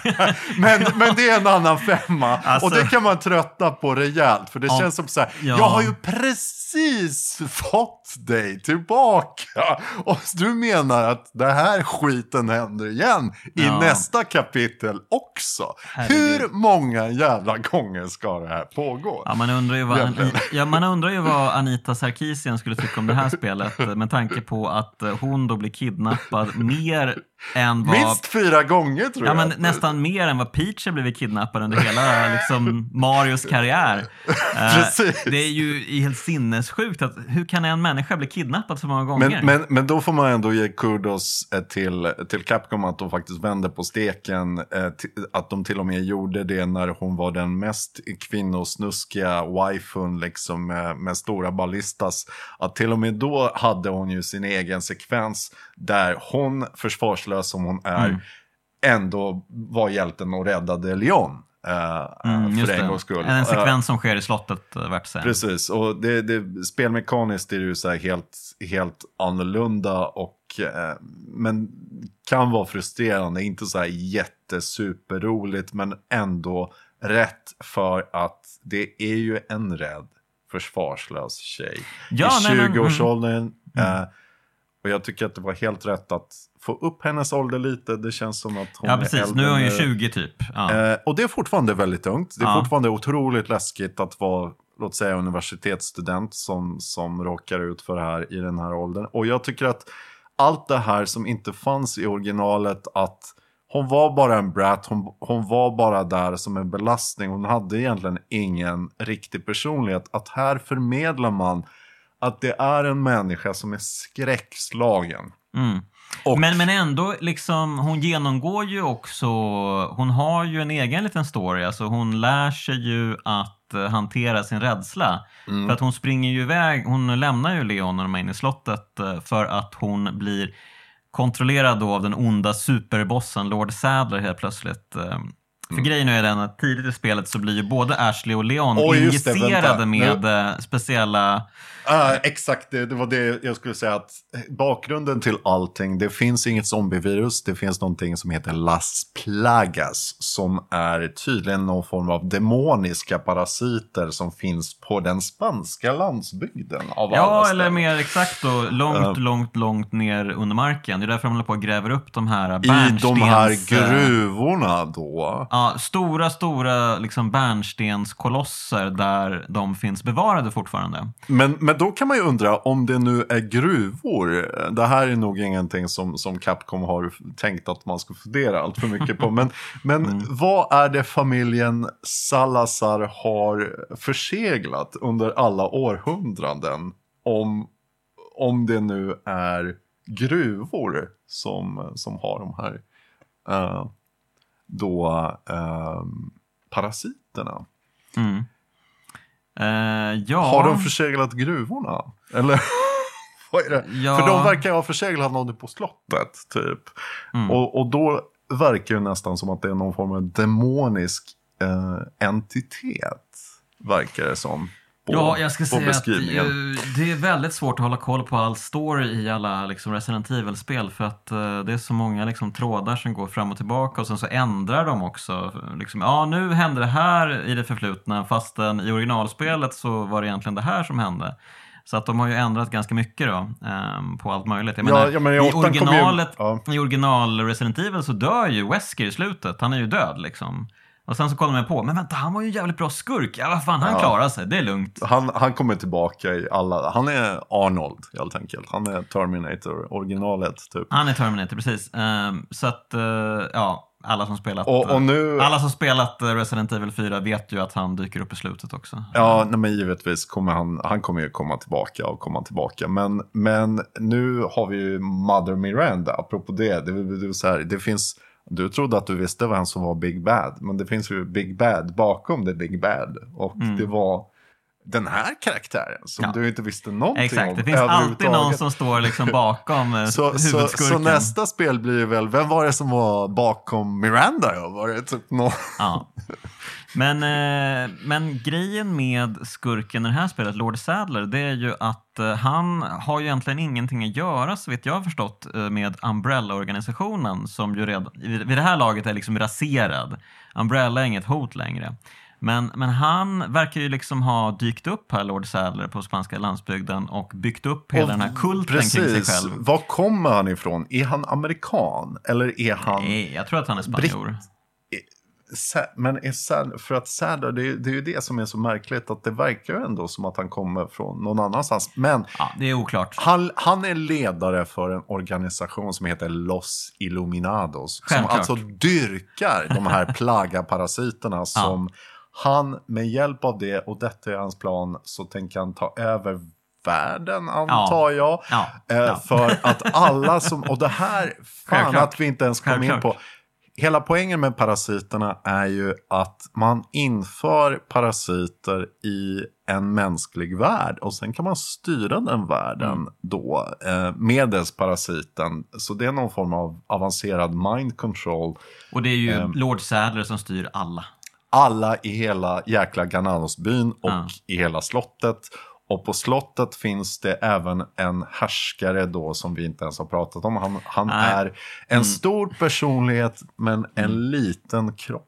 men, men det är en annan femma. Alltså- och det kan man trötta på rejält. För det Ja. känns som så här, Ja. jag har ju precis fått dig tillbaka. Och du menar att det här skiten händer igen i Ja. nästa kapitel också. Herregud. Hur många jävla gånger ska det här pågå? Ja, man, undrar ju vad, Egentligen. ja, man undrar ju vad Anita Sarkeesian skulle tycka om det här spelet med tanke på att eh, hon då blir kidnappad mer än vad... Minst fyra gånger tror Ja, jag. men nästan mer än vad Peach har blivit kidnappad under hela liksom, Marios karriär. Precis. det är ju helt sinnessjukt. Att, hur kan en människa bli kidnappad så många gånger? Men, men, men då får man ändå ge kudos eh, till, till Capcom att de faktiskt vände på steken. Eh, att de till och med gjorde det när hon var den mest kvinnosnuskiga wifun liksom, med, med stora ballistas. Att till och med då hade hon ju sin egen sekvens där hon, försvarslös som hon är, Mm. ändå var hjälten och räddade Leon. eh, Mm, för en gångs skull. En Eh, sekvens som sker i slottet, eh, värt att säga. Precis, och det, det, spelmekaniskt är det ju så helt, helt annorlunda och eh, men kan vara frustrerande, inte så här jättesuperroligt men ändå rätt för att det är ju en rädd försvarslös tjej Ja, i nej, men- 20-årsåldern. Och jag tycker att det var helt rätt att få upp hennes ålder lite. Det känns som att hon Ja, är precis. äldre Nu är hon ju nu. 20 typ. Ja. Eh, och det är fortfarande väldigt ungt. Det är Ja. fortfarande otroligt läskigt att vara, låt säga universitetsstudent som, som råkar ut för det här i den här åldern. Och jag tycker att allt det här som inte fanns i originalet, att hon var bara en brat, hon, hon var bara där som en belastning, hon hade egentligen ingen riktig personlighet. Att här förmedlar man att det är en människa som är skräckslagen. Mm. Och- Men, men ändå, liksom, hon genomgår ju också, hon har ju en egen liten story. Alltså hon lär sig ju att eh, hantera sin rädsla. Mm. För att hon springer ju iväg, hon lämnar ju Leon när de är inne i slottet eh, för att hon blir kontrollerad då av den onda superbossen Lord Sadler helt plötsligt. Eh, För Mm. grejen är den att tidigt i spelet så blir ju både Ashley och Leon det, injicerade vänta. med eh, speciella... Ah, exakt, det, det var det jag skulle säga. att Bakgrunden till allting, det finns inget zombievirus. Det finns någonting som heter Las Plagas som är tydligen någon form av demoniska parasiter som finns på den spanska landsbygden. Av Ja, eller mer exakt då, långt, Ja. långt, långt ner under marken. Det är därför de håller på och gräver upp de här I de här bärnstens, eh, gruvorna då. Ja, stora, stora liksom bärnstenskolosser där de finns bevarade fortfarande. Men, men då kan man ju undra om det nu är gruvor. Det här är nog ingenting som, som Capcom har tänkt att man ska fundera allt för mycket på. Men, men Mm. vad är det familjen Salazar har förseglat under alla århundraden? Om, om det nu är gruvor som, som har de här eh, då, eh, parasiterna. Mm. Eh, ja, Har de förseglat gruvorna? Eller vad är det? Ja. För de verkar ju ha förseglat någonting på slottet, typ. Mm. Och, och då verkar det nästan som att det är någon form av demonisk eh, entitet, verkar det som. På, Ja, jag ska säga att eh, det är väldigt svårt att hålla koll på all story i alla liksom, Resident Evil-spel för att eh, det är så många liksom, trådar som går fram och tillbaka och sen så ändrar de också. Liksom, ja, nu hände det här i det förflutna fastän i originalspelet så var det egentligen det här som hände. Så att de har ju ändrat ganska mycket då, ehm, på allt möjligt. Jag Ja, menar, ja, men i i, kom ju- originalet, ja. I original Resident Evil så dör ju Wesker i slutet. Han är ju död liksom. Och sen så kollar man på, men vänta, han var ju en jävligt bra skurk. Ja, vad fan, han Ja. klarar sig, det är lugnt. Han, han kommer tillbaka i alla, han är Arnold helt enkelt. Han är Terminator, originalet typ. Han är Terminator, precis. Ehm, så att, eh, ja, alla som spelat Och, och nu, alla som spelat eh, Resident Evil 4 vet ju att han dyker upp i slutet också. ja, nej, men givetvis kommer han, han kommer ju komma tillbaka och komma tillbaka. Men, men nu har vi ju Mother Miranda, apropå det. Det, det, är så här, det finns, du trodde att du visste vem som var Big Bad, men det finns ju Big Bad bakom det Big Bad. Och det var den här karaktären som Mm. Ja. du inte visste någonting Exakt, om det finns alltid någon som står liksom bakom eh, Så, så, huvudskurken. så nästa spel blir väl, vem var det som var bakom Miranda? Var det typ någon? Ja. Men, eh, men grejen med skurken i det här spelet, Lord Sadler, det är ju att eh, han har ju egentligen ingenting att göra, så vet jag har förstått, eh, med Umbrella-organisationen som ju redan vid vid det här laget är liksom raserad. Umbrella är inget hot längre. Men, men han verkar ju liksom ha dykt upp här, Lord Sadler, på spanska landsbygden och byggt upp hela den här kulten kring sig Precis, själv. var kommer han ifrån? Är han amerikan? Eller är han... Nej, jag tror att han är spanjor. Sa- Men är Sad, för att Sadler, det, är- det är ju det som är så märkligt, att det verkar ju ändå som att han kommer från någon annanstans. Men Ja, det är oklart. han, han är ledare för en organisation som heter Los Illuminados. Självklart. Som alltså dyrkar de här plagaparasiterna som han med hjälp av det, och detta är hans plan, så tänker han ta över världen antar jag. Ja, Eh, ja. För att alla som, och det här, fan Självklart. att vi inte ens kom in Självklart. på. Hela poängen med parasiterna är ju att man inför parasiter i en mänsklig värld och sen kan man styra den världen Mm. då eh, medelst parasiten. Så det är någon form av avancerad mind control. Och det är ju Ehm. Lord Sadler som styr alla. Alla i hela jäkla Gananosbyn och Ja. i hela slottet. Och på slottet finns det även en härskare då som vi inte ens har pratat om. Han, han är en stor personlighet men en Mm. liten kropp.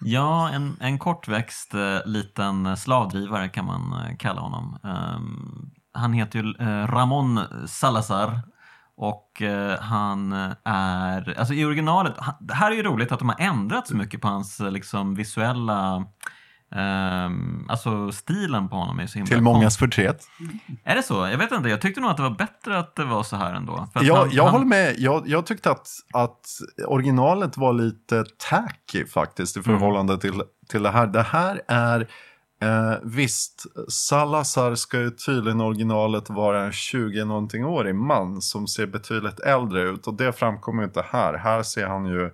Ja, en, en kortväxt eh, liten slavdrivare kan man eh, kalla honom. Ehm, han heter ju eh, Ramon Salazar och han är, alltså i originalet, det här är ju roligt att de har ändrat så mycket på hans liksom visuella ehm, alltså stilen på honom är så himla Till mångas förtret. Är det så? Jag vet inte, jag tyckte nog att det var bättre att det var så här ändå. För Jag, han- jag han- håller med. Jag, jag tyckte att, att originalet var lite tacky faktiskt i Mm. förhållande till, till det här. Det här är, eh, visst, Salazar ska ju tydligen originalet vara en 20-någonting-årig man som ser betydligt äldre ut. Och det framkommer ju inte här. Här ser han ju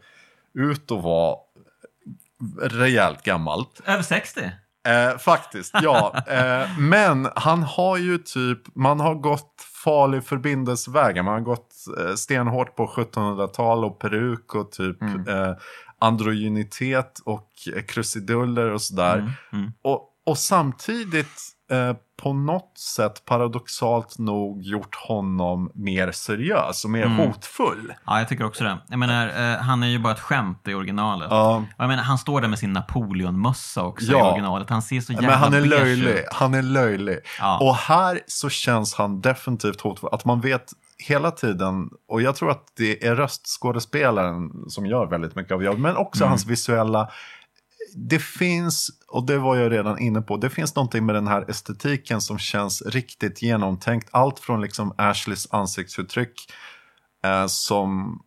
ut att vara rejält gammalt. Över 60? Eh, faktiskt, ja. Eh, men han har ju typ, man har gått farlig förbindelsevägar. Man har gått eh, stenhårt på 1700-tal och peruk och typ Mm. eh, androgynitet och krusiduller och sådär. Mm, mm. Och, och samtidigt eh, på något sätt paradoxalt nog gjort honom mer seriös och mer Mm. hotfull. Ja, jag tycker också det. Jag menar, eh, han är ju bara ett skämt i originalet. Ja. Jag menar, han står där med sin Napoleon-mössa också i Ja. originalet. Han ser så jävla Men han är löjlig. ut. Han är löjlig. Ja. Och här så känns han definitivt hotfull. Att man vet hela tiden, och jag tror att det är röstskådespelaren som gör väldigt mycket av jobbet, men också Mm. hans visuella. Det finns, och det var jag redan inne på, det finns någonting med den här estetiken som känns riktigt genomtänkt. Allt från liksom Ashleys ansiktsuttryck eh, som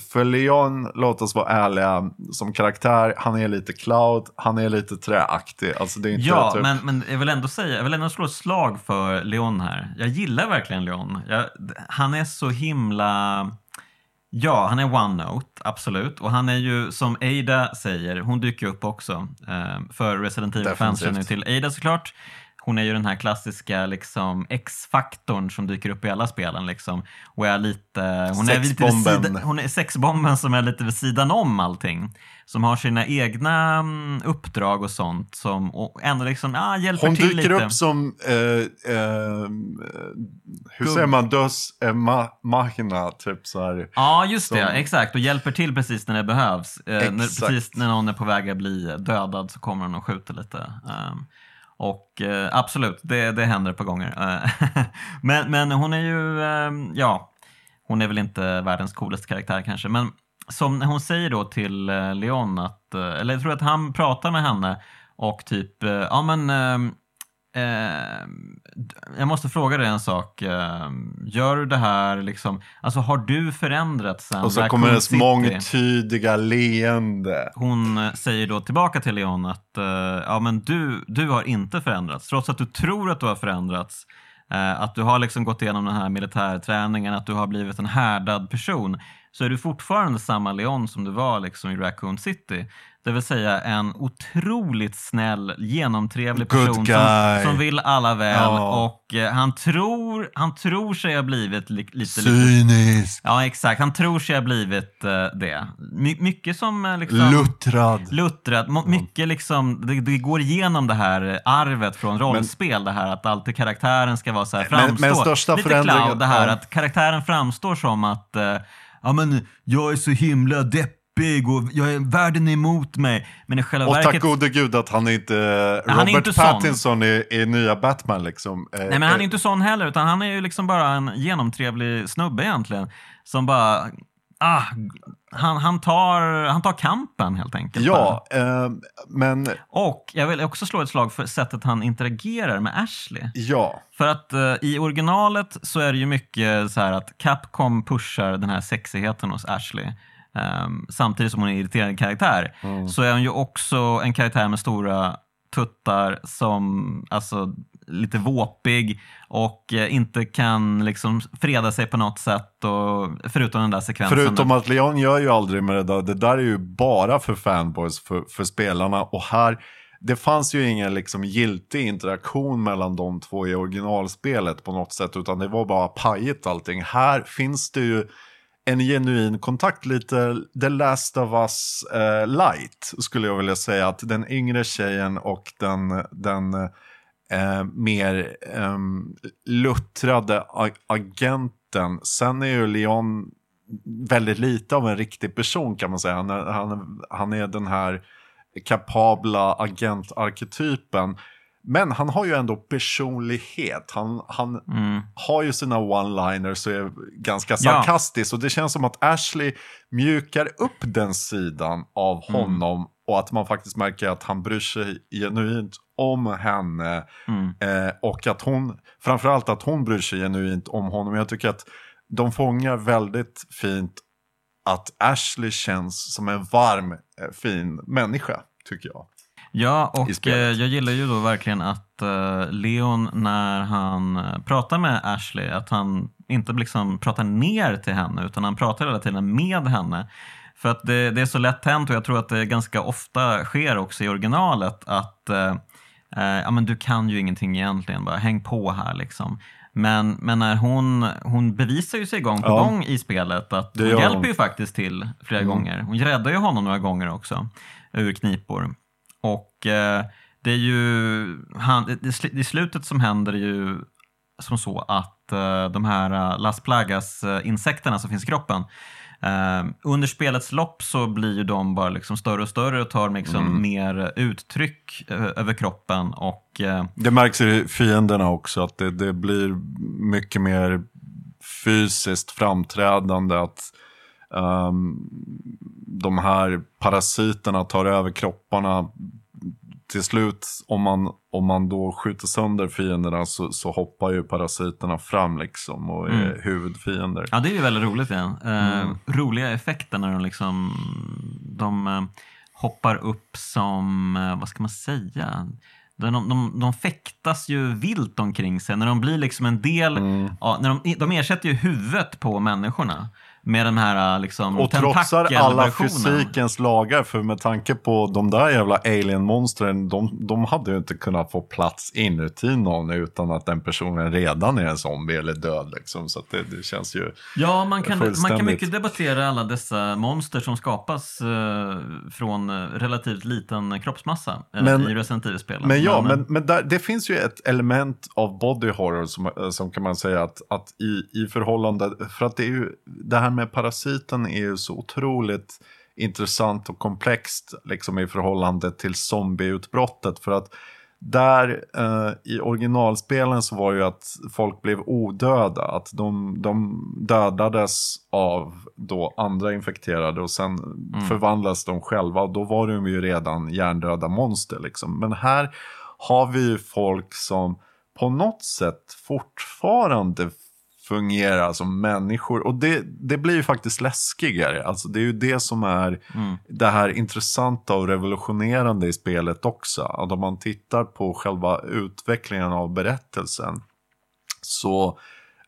för Leon, låt oss vara ärliga, som karaktär, han är lite cloud, han är lite träaktig. Alltså det är inte Ja, typ... men, men jag vill ändå säga, jag vill ändå slå ett slag för Leon här. Jag gillar verkligen Leon. Jag, han är så himla... Ja, han är one note, absolut. Och han är ju, som Ada säger, hon dyker upp också. Eh, för Resident nu Definitivt. till Ada såklart. Hon är ju den här klassiska liksom, X-faktorn som dyker upp i alla spelen. Liksom, och är lite, hon, är lite sida, hon är sexbomben som är lite vid sidan om allting. Som har sina egna mm, uppdrag och sånt som och ändå liksom, ah, hjälper Hon till dyker lite. upp som, eh, eh, hur säger man, dös eh, ma machina, typ så här. Ja, just det. som- Exakt. Och hjälper till precis när det behövs. Eh, när, precis när någon är på väg att bli dödad så kommer hon och skjuter lite. Ehm, och eh, absolut, det, det händer ett par gånger. Eh, men, men hon är ju, eh, ja, hon är väl inte världens coolaste karaktär kanske. Men som hon säger då till eh, Leon att, eller jag tror att han pratar med henne och typ, ja men Eh, jag måste fråga dig en sak. Eh, gör du det här liksom, alltså har du förändrats sen Och så Raccoon kommer City? mångtydiga leende. Hon eh, säger då tillbaka till Leon att eh, ja, men du, du har inte förändrats. Trots att du tror att du har förändrats. Eh, att du har liksom gått igenom den här militärträningen, att du har blivit en härdad person. Så är du fortfarande samma Leon som du var liksom i Raccoon City. Det vill säga en otroligt snäll, genomtrevlig person som, som vill alla väl. Ja. Och eh, han, tror, han tror sig ha blivit li, lite, Cynisk, Ja, exakt. Han tror sig ha blivit eh, det. My, mycket som eh, liksom... luttrad. Luttrad. Mo- Mycket liksom, det, det går igenom det här arvet från rollspel, det här att alltid karaktären ska vara så här, Men- framstå. men största Lite cloud, det här ja. att karaktären framstår som att eh, ja, men, jag är så himla deppig och jag är, världen är emot mig. Men i själva Och tack verket... gode gud att han inte är Han är Robert inte. Pattinson i, i nya Batman liksom. Eh, Nej men han är eh, inte sån heller, utan han är ju liksom bara en genomtrevlig snubbe egentligen. Som bara, ah, han, han, tar, han tar kampen helt enkelt. Ja, eh, men Och jag vill också slå ett slag för sättet han interagerar med Ashley. ja. För att eh, i originalet så är det ju mycket så här att Capcom pushar den här sexigheten hos Ashley. Ehm, samtidigt som hon är en irriterande karaktär. Så är hon ju också en karaktär med stora tuttar som, alltså lite våpig och eh, inte kan liksom freda sig på något sätt. Och, förutom den där sekvensen. Förutom att Leon gör ju aldrig med det där. Det där är ju bara för fanboys, för, för spelarna. Och här, det fanns ju ingen liksom giltig interaktion mellan de två i originalspelet på något sätt. Utan det var bara pajigt allting. Här finns det ju en genuin kontakt, lite The Last of Us eh, light skulle jag vilja säga. Att den yngre tjejen och den, den eh, mer eh, luttrade agenten. Sen är ju Leon väldigt lite av en riktig person kan man säga. Han är, han han är den här kapabla agentarketypen. Men han har ju ändå personlighet. Han, han Mm. har ju sina one-liners och är ganska Ja. sarkastisk. Och det känns som att Ashley mjukar upp den sidan av Mm. honom. Och att man faktiskt märker att han bryr sig genuint om henne. Mm. Eh, och att hon, framförallt att hon bryr sig genuint om honom. Jag tycker att de fångar väldigt fint att Ashley känns som en varm, eh, fin människa, tycker jag. Ja, och eh, jag gillar ju då verkligen att eh, Leon när han eh, pratar med Ashley, att han inte liksom pratar ner till henne utan han pratar hela tiden med henne. För att det, det är så lätt hänt och jag tror att det ganska ofta sker också i originalet att eh, eh, ja, men du kan ju ingenting egentligen, bara häng på här liksom. Men, men när hon, hon bevisar ju sig gång på Ja. gång i spelet att hon hjälper hon. ju faktiskt till flera Mm. gånger. Hon räddar ju honom några gånger också ur knipor. Och eh, det är ju, han, det, i slutet som händer är ju som så att eh, de här eh, Las Plagas-insekterna som finns i kroppen eh, under spelets lopp så blir ju de bara liksom större och större och tar liksom Mm. mer uttryck eh, över kroppen och eh, Det märks i fienderna också att det, det blir mycket mer fysiskt framträdande att ehm, de här parasiterna tar över kropparna. Till slut, om man, om man då skjuter sönder fienderna så, så hoppar ju parasiterna fram liksom och är Mm. huvudfiender. Ja, det är ju väldigt roligt igen. Eh, Mm. Roliga effekter när de liksom de eh, hoppar upp som, eh, vad ska man säga? De, de, de fäktas ju vilt omkring sig när de blir liksom en del, Mm. ja, när de, de ersätter ju huvudet på människorna. Med den här liksom Och trotsar alla fysikens lagar, för med tanke på de där jävla alien-monstren, de, de hade ju inte kunnat få plats inuti någon utan att den personen redan är en zombie eller död. Liksom. Så det, det känns ju... Ja, man kan, man kan mycket debattera alla dessa monster som skapas eh, från eh, relativt liten kroppsmassa eh, Men- i Resident Evil-spelen. Men ja, eh, men, men där, det finns ju ett element av body horror som, som kan man säga att, att i, i förhållande, för att det är ju, det här med parasiten är ju så otroligt intressant och komplext liksom i förhållande till zombieutbrottet. För att där eh, i originalspelen så var ju att folk blev odöda. Att de, de dödades av då andra infekterade och sen förvandlas de själva. Och då var de ju redan hjärndöda monster liksom. Men här har vi ju folk som på något sätt fortfarande fungerar som människor. Och det, det blir ju faktiskt läskigare. Alltså det är ju det som är Mm. det här intressanta och revolutionerande i spelet också. Att om man tittar på själva utvecklingen av berättelsen så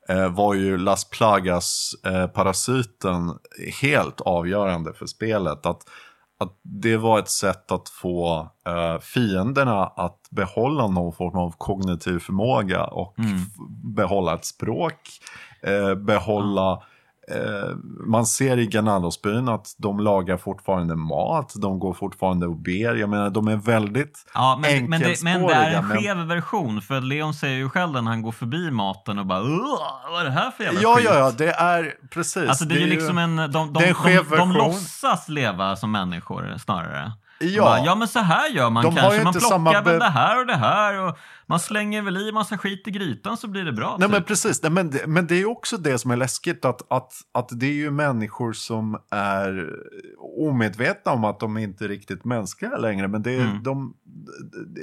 eh, var ju Las Plagas-parasiten helt avgörande för spelet. Att, att det var ett sätt att få eh, fienderna att behålla någon form av kognitiv förmåga och Mm. behålla ett språk, eh, behålla Eh, man ser i Ganadosbyn att de lagar fortfarande mat, de går fortfarande och ber. Jag menar, de är väldigt Ja, men, men, det, men det är en skev version. För Leon säger ju själv när han går förbi maten och bara "Ugh, vad är det här för jävla Ja, skit? ja, ja, det är precis. Alltså det är ju liksom en, de, de, de, de, de låtsas leva som människor snarare. Ja. Bara, ja men så här gör man De kanske. Man inte plockar samma väl det här och det här och man slänger väl i massa skit i grytan så blir det bra. Nej typ. men precis, Nej, men, det, men det är också det som är läskigt att, att, att det är ju människor som är omedvetna om att de inte är riktigt mänskliga längre. Men det är, Mm. de,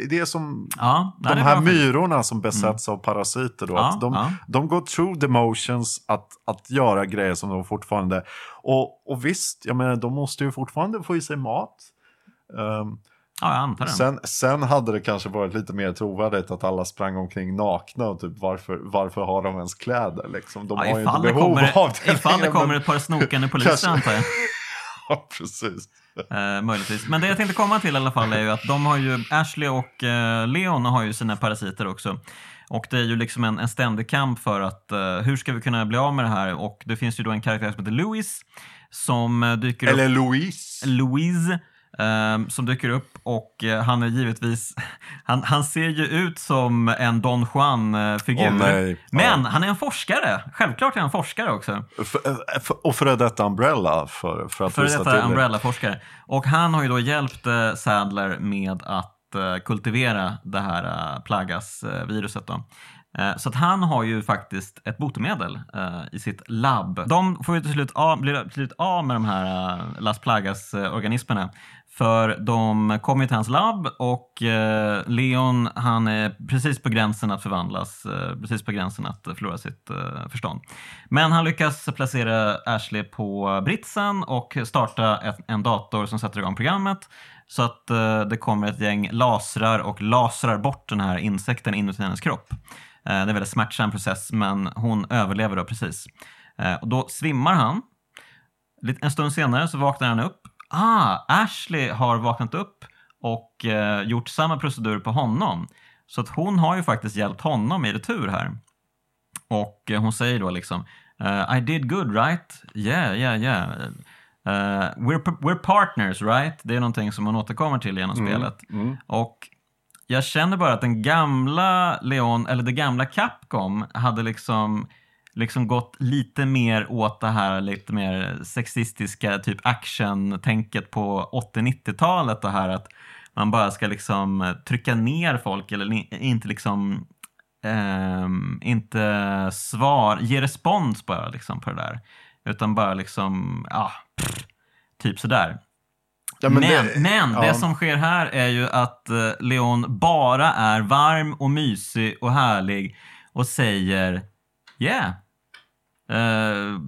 det är som ja, de här bra myrorna som besätts av parasiter. Då, Ja, att de, ja. de går through the motions att, att göra grejer som de fortfarande... Och, och visst, jag menar, de måste ju fortfarande få i sig mat. Ehm, Ja, jag antar det. Sen, sen hade det kanske varit lite mer trovärdigt att alla sprang omkring nakna och typ varför, varför har de ens kläder liksom? De ja, har ju inte behov kommer, av det ifall det kommer men- ett par snokande poliser antar jag. Ja, precis. Eh, möjligtvis. Men det jag tänkte komma till i alla fall är ju att de har ju, Ashley och eh, Leon har ju sina parasiter också. Och det är ju liksom en, en ständig kamp för att eh, hur ska vi kunna bli av med det här? Och det finns ju då en karaktär som heter Louis som eh, dyker upp. Eller Louise. Louise eh, som dyker upp och eh, han är givetvis, han, han ser ju ut som en Don Juan-figur. Nej. Men Ja. han är en forskare. Självklart är han forskare också. F- f- och före detta Umbrella för, för att Före detta. Umbrella-forskare. Och han har ju då hjälpt eh, Sadler med att eh, kultivera det här eh, Plagas-viruset. Då. Eh, så att han har ju faktiskt ett botemedel eh, i sitt labb. De får ju till slut av, blir till slut av med de här eh, Las Plagas-organismerna. För de kommer ju till hans labb och Leon han är precis på gränsen att förvandlas, precis på gränsen att förlora sitt förstånd. Men han lyckas placera Ashley på britsen och starta en dator som sätter igång programmet så att det kommer ett gäng lasrar och lasrar bort den här insekten inuti hennes kropp. Eh, det är en väldigt smärtsam process men hon överlever då precis. Eh, och då svimmar han. En stund senare så vaknar han upp. Ah, Ashley har vaknat upp och eh, gjort samma procedur på honom. Så att hon har ju faktiskt hjälpt honom i retur här. Och hon säger då liksom I did good right? Yeah, yeah, yeah. Eh, we're, we're partners right? Det är någonting som hon återkommer till genom spelet. Mm. Och jag känner bara att den gamla Leon, eller det gamla Capcom hade liksom liksom gått lite mer åt det här lite mer sexistiska typ action-tänket på 80-90-talet. Det här att man bara ska liksom trycka ner folk eller inte liksom ehm, inte svar, ge respons bara liksom på det där. Utan bara liksom, ja, pff, typ sådär. Ja, men det- men, det ja. som sker här är ju att eh, Leon bara är varm och mysig och härlig och säger Yeah. Eh,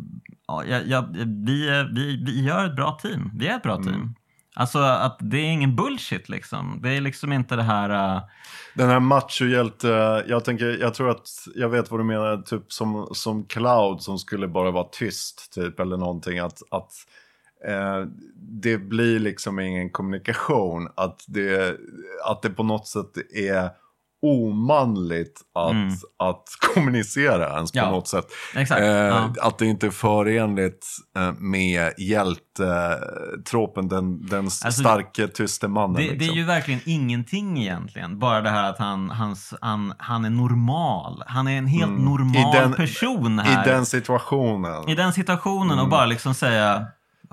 ja, ja, vi, vi, vi gör ett bra team. Vi är ett bra Mm. team. Alltså att det är ingen bullshit liksom. Det är liksom inte det här... Uh... Den här machohjälte, jag tänker, jag tror att jag vet vad du menar, typ som, som Cloud som skulle bara vara tyst typ eller någonting. Att, att eh, det blir liksom ingen kommunikation. Att det, att det på något sätt är omanligt att, mm. att kommunicera ens på ja, något sätt. Exakt, eh, ja. Att det inte är förenligt eh, med hjältetropen, den, den alltså, starke tyste mannen. Det, liksom. det, är ju liksom. verkligen ingenting egentligen. Bara det här att han, hans, han, han är normal. Han är en helt mm. normal den, person här. I den situationen. I den situationen mm. och bara liksom säga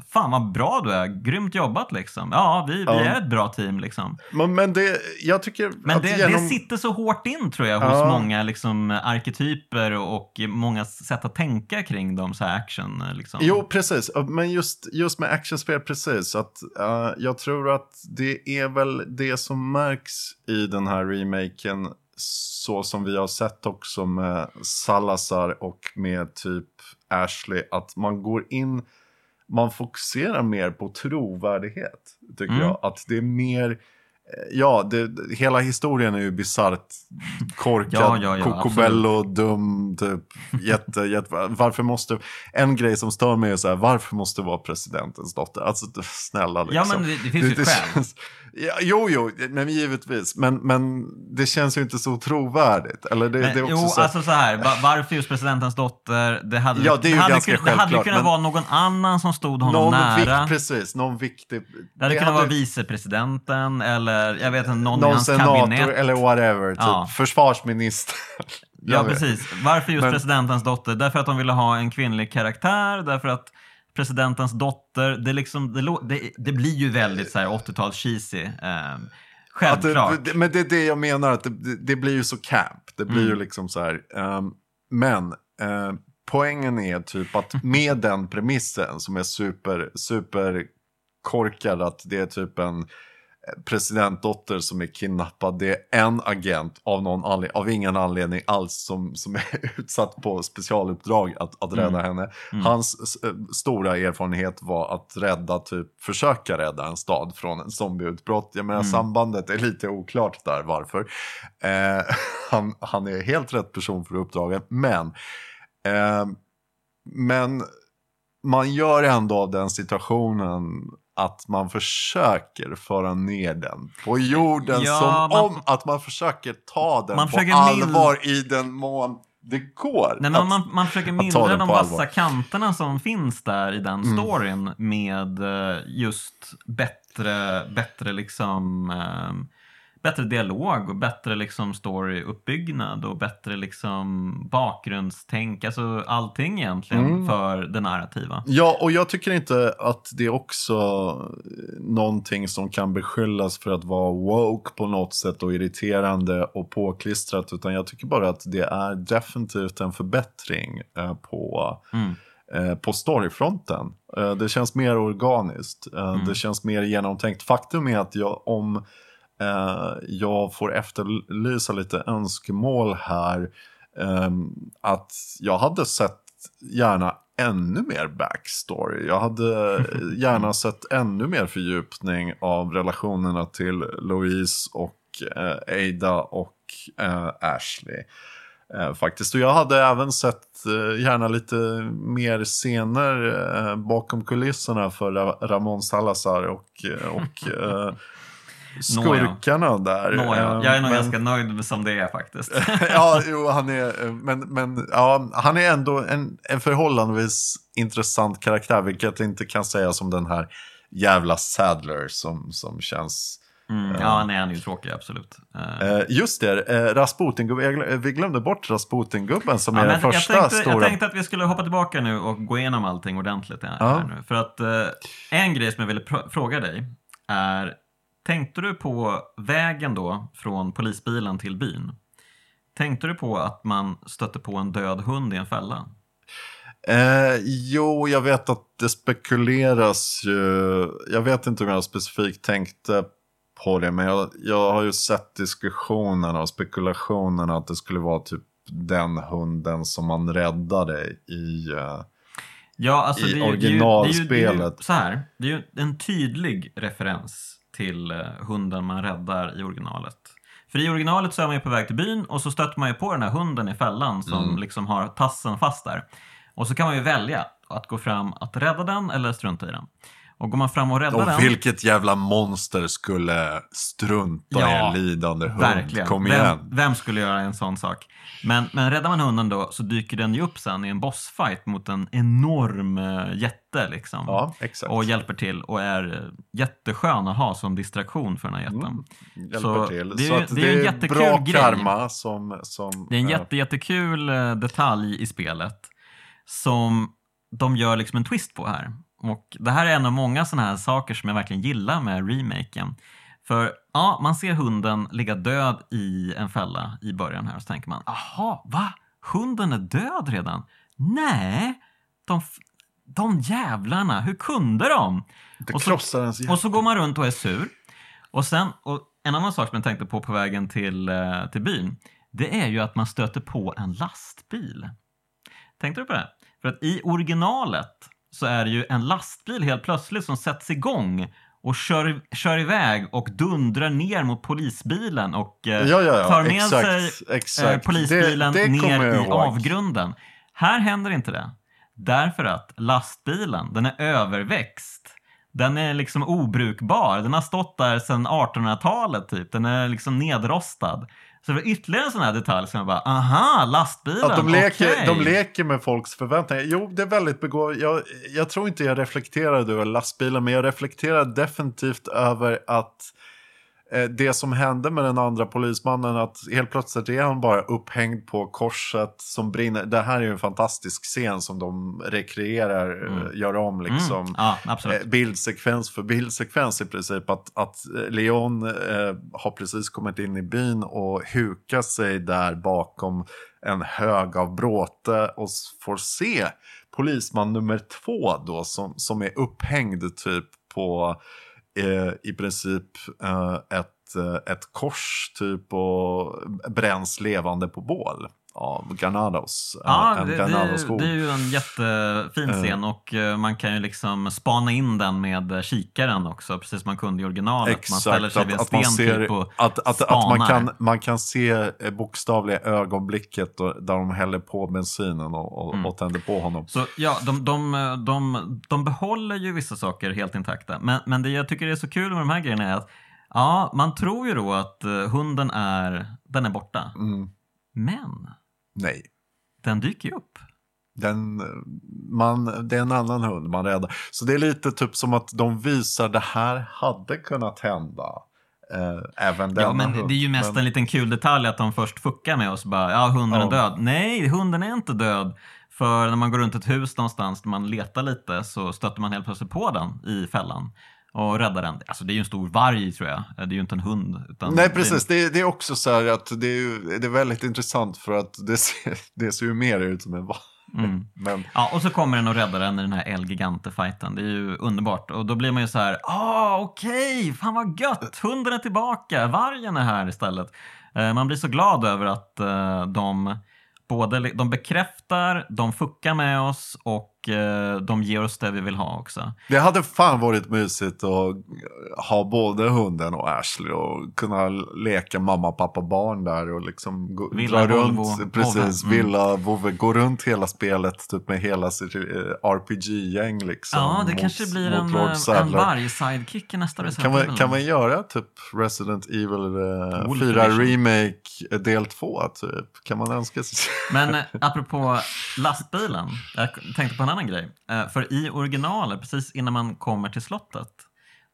fan vad bra du är, grymt jobbat liksom. Ja, vi, ja. vi är ett bra team liksom. Men, men det, jag tycker Men det, genom... det sitter så hårt in tror jag hos ja. många liksom, arketyper och många sätt att tänka kring dem, så action. Liksom. Jo, precis. Men just, just med actionspel, precis. Att, uh, jag tror att det är väl det som märks i den här remaken så som vi har sett också med Salazar och med typ Ashley, att man går in man fokuserar mer på trovärdighet, tycker mm. jag. Att det är mer, eh, ja, det, hela historien är ju bisarrt korkad, ja, ja, ja, kokobello, dum, typ, jätte, jätte, varför måste, en grej som stör mig är så här, varför måste det vara presidentens dotter? Alltså snälla liksom. Ja, men det, det finns ju ett skäl. Ja, jo, jo, men givetvis. Men, men det känns ju inte så trovärdigt. Eller det, men, det är också jo, så... alltså så här. Varför just presidentens dotter? Det hade, ja, det är ju det ganska hade, självklart. Det hade kunnat men... vara någon annan som stod honom någon nära. Vik, precis, någon viktig. Det hade det kunnat hade... vara vicepresidenten eller jag vet inte, någon, någon i hans senator kabinett. eller whatever. Typ ja. försvarsminister. ja, precis. Varför just men... presidentens dotter? Därför att de ville ha en kvinnlig karaktär, därför att presidentens dotter. Det, liksom, det, det, det blir ju väldigt 80-tals cheesy. Eh, självklart. Det, men det är det jag menar, att det, blir ju så camp. Det blir mm. ju liksom så här. Um, men uh, poängen är typ att med den premissen som är super, super korkad, att det är typ en presidentdotter som är kidnappad. Det är en agent av, någon av ingen anledning alls som, som är utsatt på specialuppdrag att, att rädda mm. henne. Mm. Hans eh, stora erfarenhet var att rädda, typ försöka rädda en stad från en zombieutbrott. Jag menar mm. sambandet är lite oklart där varför. Eh, han, han är helt rätt person för uppdraget men eh, men man gör ändå av den situationen att man försöker föra ner den på jorden ja, som man, om att man försöker ta den på allvar i den mån det går. Nej, men man, man försöker mildra de vassa kanterna som finns där i den mm. storyn med eh, just bättre, bättre liksom um, bättre dialog och bättre liksom storyuppbyggnad och bättre liksom bakgrundstänk, alltså allting egentligen mm. för det narrativa. Ja, och jag tycker inte att det är också någonting som kan beskyllas för att vara woke på något sätt och irriterande och påklistrat, utan jag tycker bara att det är definitivt en förbättring eh, på mm eh, på storyfronten. Eh, det känns mer organiskt, mm. det känns mer genomtänkt. Faktum är att jag, om eh, jag får efterlysa lite önskemål här. Eh, att jag hade sett gärna ännu mer backstory. Jag hade gärna sett ännu mer fördjupning av relationerna till Louise och eh, Ada och eh, Ashley. Eh, faktiskt. Och jag hade även sett eh, gärna lite mer scener eh, bakom kulisserna för Ra Ramon Salazar och, och skurkarna Nåja. där. Nåja. Jag är nog men... ganska nöjd som det är faktiskt. ja, jo, han är, men, men ja, han är ändå en, en förhållandevis intressant karaktär, vilket inte kan sägas om den här jävla Sadler som, som känns... Mm, uh, ja, nej, han är ju tråkig, absolut. Uh, just det, uh, Rasputin, vi glömde bort Rasputin-gubben som ja, är den första jag tänkte, stora... Jag tänkte att vi skulle hoppa tillbaka nu och gå igenom allting ordentligt här, här nu. För att en grej som jag ville fråga dig är Tänkte du på vägen då från polisbilen till byn? Tänkte du på att man stötte på en död hund i en fälla? Eh, jo, jag vet att det spekuleras ju. Jag vet inte om jag specifikt tänkte på det, men jag, jag har ju sett diskussionerna och spekulationerna att det skulle vara typ den hunden som man räddade i... Uh Ja, alltså i det är ju, det det originalspelet. så här. Det är ju en tydlig referens till eh, hunden man räddar i originalet. För i originalet så är man ju på väg till byn och så stöter man ju på den här hunden i fällan som Mm. liksom har tassen fast där. Och så kan man ju välja att gå fram att rädda den eller strunta i den. Och går man fram och räddar den... Och vilket jävla monster skulle strunta i Ja, en lidande hund? Verkligen. Kom igen. Vem, vem skulle göra en sån sak? Men, men räddar man hunden då så dyker den ju upp sen i en bossfight mot en enorm eh, jätte liksom. Ja, exakt. Och hjälper till och är eh, jätteskön att ha som distraktion för den här jätten. Mm, hjälper Så till. det är så att det är en jättekul bra grej. karma som... som Det är en jätte, jättekul eh, detalj i spelet som de gör liksom en twist på här. Och det här är en av många sådana här saker som jag verkligen gillar med remaken. För ja, man ser hunden ligga död i en fälla i början här och så tänker man, aha, va? Hunden är död redan? Nej, de, de jävlarna, hur kunde de? Det och så-. Och så går man runt och är sur. Och sen, och en annan sak som jag tänkte på på vägen till, eh, till byn, det är ju att man stöter på en lastbil. Tänkte du på det? För att i originalet så är det ju en lastbil helt plötsligt som sätts igång och kör, kör iväg och dundrar ner mot polisbilen och eh, Ja, ja, ja. tar med exakt, sig exakt. eh, polisbilen det, det ner i ihåg. avgrunden. Här händer inte det. Därför att lastbilen, den är överväxt. Den är liksom obrukbar. Den har stått där sedan 1800-talet typ. Den är liksom nedrostad. Så det var ytterligare en sån här detalj som jag bara, aha, lastbilen, Att de leker, okej. de leker med folks förväntningar. Jo, det är väldigt begåvat. Jag, jag tror inte jag reflekterade över lastbilen, men jag reflekterade definitivt över att det som hände med den andra polismannen, att helt plötsligt är han bara upphängd på korset som brinner. Det här är ju en fantastisk scen som de rekreerar, eh, gör om liksom. Mm, ja. Eh, bildsekvens för bildsekvens i princip. Att, att eh, Leon eh, har precis kommit in i byn och hukar sig där bakom en hög av bråte och får se polisman nummer två då som, som är upphängd typ på eh, i princip eh, ett, eh, ett kors typ och bränns levande på bål av Granados. eh, Ja, en det, det, Granados-skog. det är ju en jättefin Eh. scen och eh, man kan ju liksom spana in den med kikaren också, precis som man kunde i originalet. man ställer sig vid en sten ser, typ och att, att, att man, spanar. kan, man kan se bokstavliga ögonblicket då, där de häller på bensinen och, och, Mm. och tänder på honom. Så ja, de, de, de, de behåller ju vissa saker helt intakta. Men, men det jag tycker är så kul med de här grejerna är att ja, man tror ju då att hunden är, den är borta. Mm. Men Nej. den dyker ju upp. Den, man, det är en annan hund man räddar. Så det är lite typ som att de visar det här hade kunnat hända. Eh, även denna Ja, men hund. det är ju mest Men- en liten kul detalj att de först fuckar med oss. Bara, ja, hunden Ja. är död. Nej, hunden är inte död. För när man går runt ett hus någonstans där man letar lite så stöter man helt plötsligt på den i fällan och räddar den. Alltså det är ju en stor varg tror jag. Det är ju inte en hund. Utan Nej, precis. Det, det är också så här att det är, det är väldigt intressant för att det ser, det ser ju mer ut som en varg. Mm. Men Ja, och så kommer den och räddar den i den här El Gigante-fighten. Det är ju underbart. Och då blir man ju så här, ah, okej, fan vad gött, hunden är tillbaka, vargen är här istället. Eh, man blir så glad över att eh, de både de bekräftar, de fuckar med oss och de ger oss det vi vill ha också. Det hade fan varit mysigt att ha både hunden och Ashley och kunna leka mamma, pappa, barn där och liksom gå, Villa, dra Volvo, runt. Precis, Vove. Mm. Villa, Vove, gå runt hela spelet typ med hela sitt eh, RPG-gäng liksom. ja, det mot- kanske blir en, eh, en varg-sidekick i nästa Resident Kan man, Evil. kan man göra typ Resident Evil eh, Wolf 4 Edition. Remake eh, del 2 typ? Kan man önska sig? Men eh, apropå lastbilen, jag tänkte på en annan grej. Eh, för i originalet, precis innan man kommer till slottet,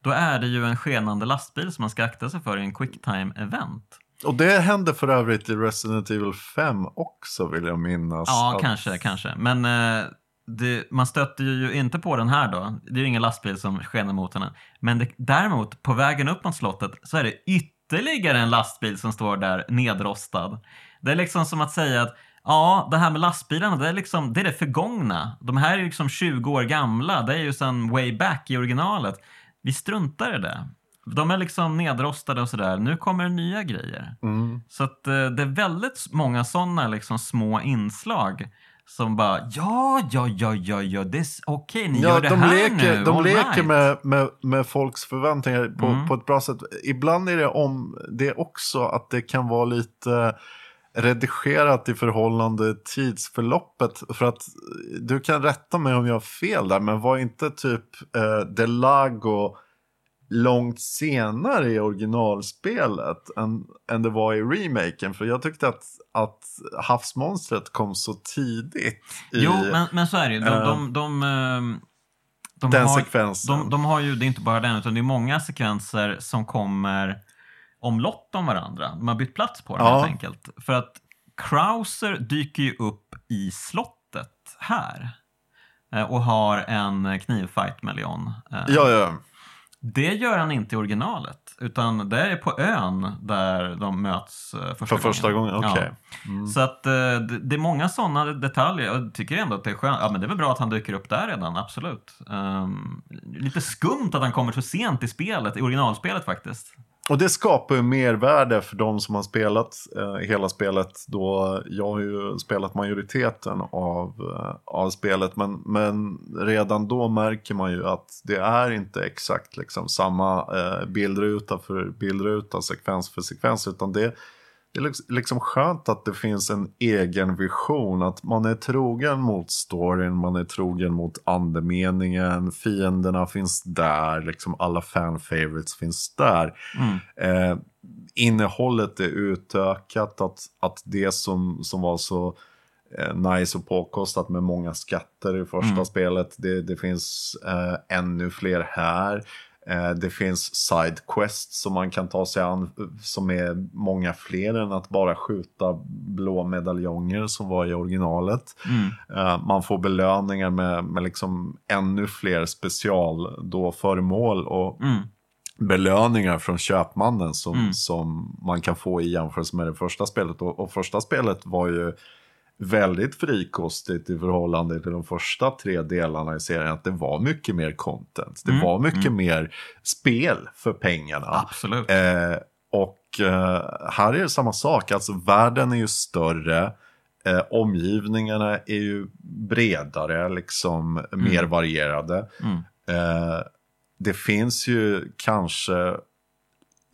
då är det ju en skenande lastbil som man ska akta sig för i en quicktime-event. Och det hände för övrigt i Resident Evil 5 också vill jag minnas. Ja, att- kanske, kanske. Men eh, det, man stöter ju inte på den här då. Det är ju ingen lastbil som skenar mot henne. Men det, däremot, på vägen upp mot slottet så är det ytterligare en lastbil som står där nedrostad. Det är liksom som att säga att Ja, det här med lastbilarna, det är, liksom, det är det förgångna. De här är liksom 20 år gamla. Det är ju sedan way back i originalet. Vi struntar i det. De är liksom nedrostade och sådär. Nu kommer det nya grejer. Mm. Så att, eh, det är väldigt många sådana liksom, små inslag som bara ja, ja, ja, ja, ja, okej, ni Ja, gör det de här leker, nu. de all leker right. med, med, med folks förväntningar på, Mm. på ett bra sätt. Ibland är det om det också att det kan vara lite redigerat i förhållande tidsförloppet. För att du kan rätta mig om jag har fel där, men var inte typ eh, Delago långt senare i originalspelet än, än det var i remaken? För jag tyckte att, att havsmonstret kom så tidigt. I Jo, men, men så är det ju. De, Eh, de, de, ehm, de den har, sekvensen. de, de har ju, det är inte bara den, utan det är många sekvenser som kommer omlott om varandra. De har bytt plats på dem Ja. helt enkelt. För att Krauser dyker ju upp i slottet här. eh, Och har en knivfight med Leon. Eh, Ja, ja. Det gör han inte i originalet. Utan det är på ön där de möts eh, första För första gången, Ja. okej. Mm. Så att det, är många sådana detaljer. Jag tycker ändå att det är skönt. Ja, men det är väl bra att han dyker upp där redan, absolut. Ehm, lite skumt att han kommer så sent i spelet, i originalspelet faktiskt. Och det skapar ju mervärde för de som har spelat eh, hela spelet. Då jag har ju spelat majoriteten av, eh, av spelet. Men, men redan då märker man ju att det är inte exakt liksom, samma eh, bildruta för bildruta, sekvens för sekvens. Utan det, det är liksom- liksom skönt att det finns en egen vision. Att man är trogen mot storyn, man är trogen mot andemeningen. Fienderna finns där, liksom alla fan favorites finns där. Mm. Eh, innehållet är utökat, att, att det som, som var så eh, nice och påkostat med många skatter i första Mm. spelet, det, det finns eh, ännu fler här. Eh, det finns sidequests som man kan ta sig an som är många fler än att bara skjuta blå medaljonger som var i originalet. Mm. Eh, man får belöningar med, med liksom ännu fler special då föremål och Mm. belöningar från köpmannen som, Mm. som man kan få i jämförelse med det första spelet. Och, och första spelet var ju väldigt frikostigt i förhållande till de första tre delarna i serien. Att det var mycket mer content. Det Mm, var mycket mer spel för pengarna. Absolut. Eh, och eh, här är det samma sak, alltså världen är ju större, eh, omgivningarna är ju bredare, liksom mer varierade. Mm. Eh, det finns ju kanske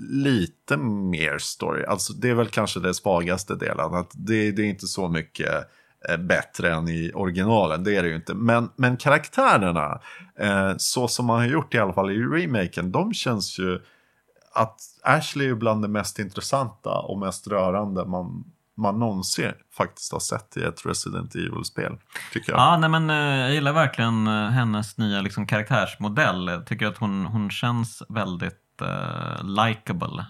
lite mer story, alltså det är väl kanske det svagaste delen, att det, det är inte så mycket eh, bättre än i originalen, det är det ju inte. Men, men karaktärerna, eh, så som man har gjort i alla fall i remaken, de känns ju att Ashley är bland det mest intressanta och mest rörande man, man någonsin faktiskt har sett i ett Resident Evil-spel. Tycker jag. Ja, nej, men, eh, jag gillar verkligen eh, hennes nya liksom, karaktärsmodell. Jag tycker att hon, hon känns väldigt uh, likable.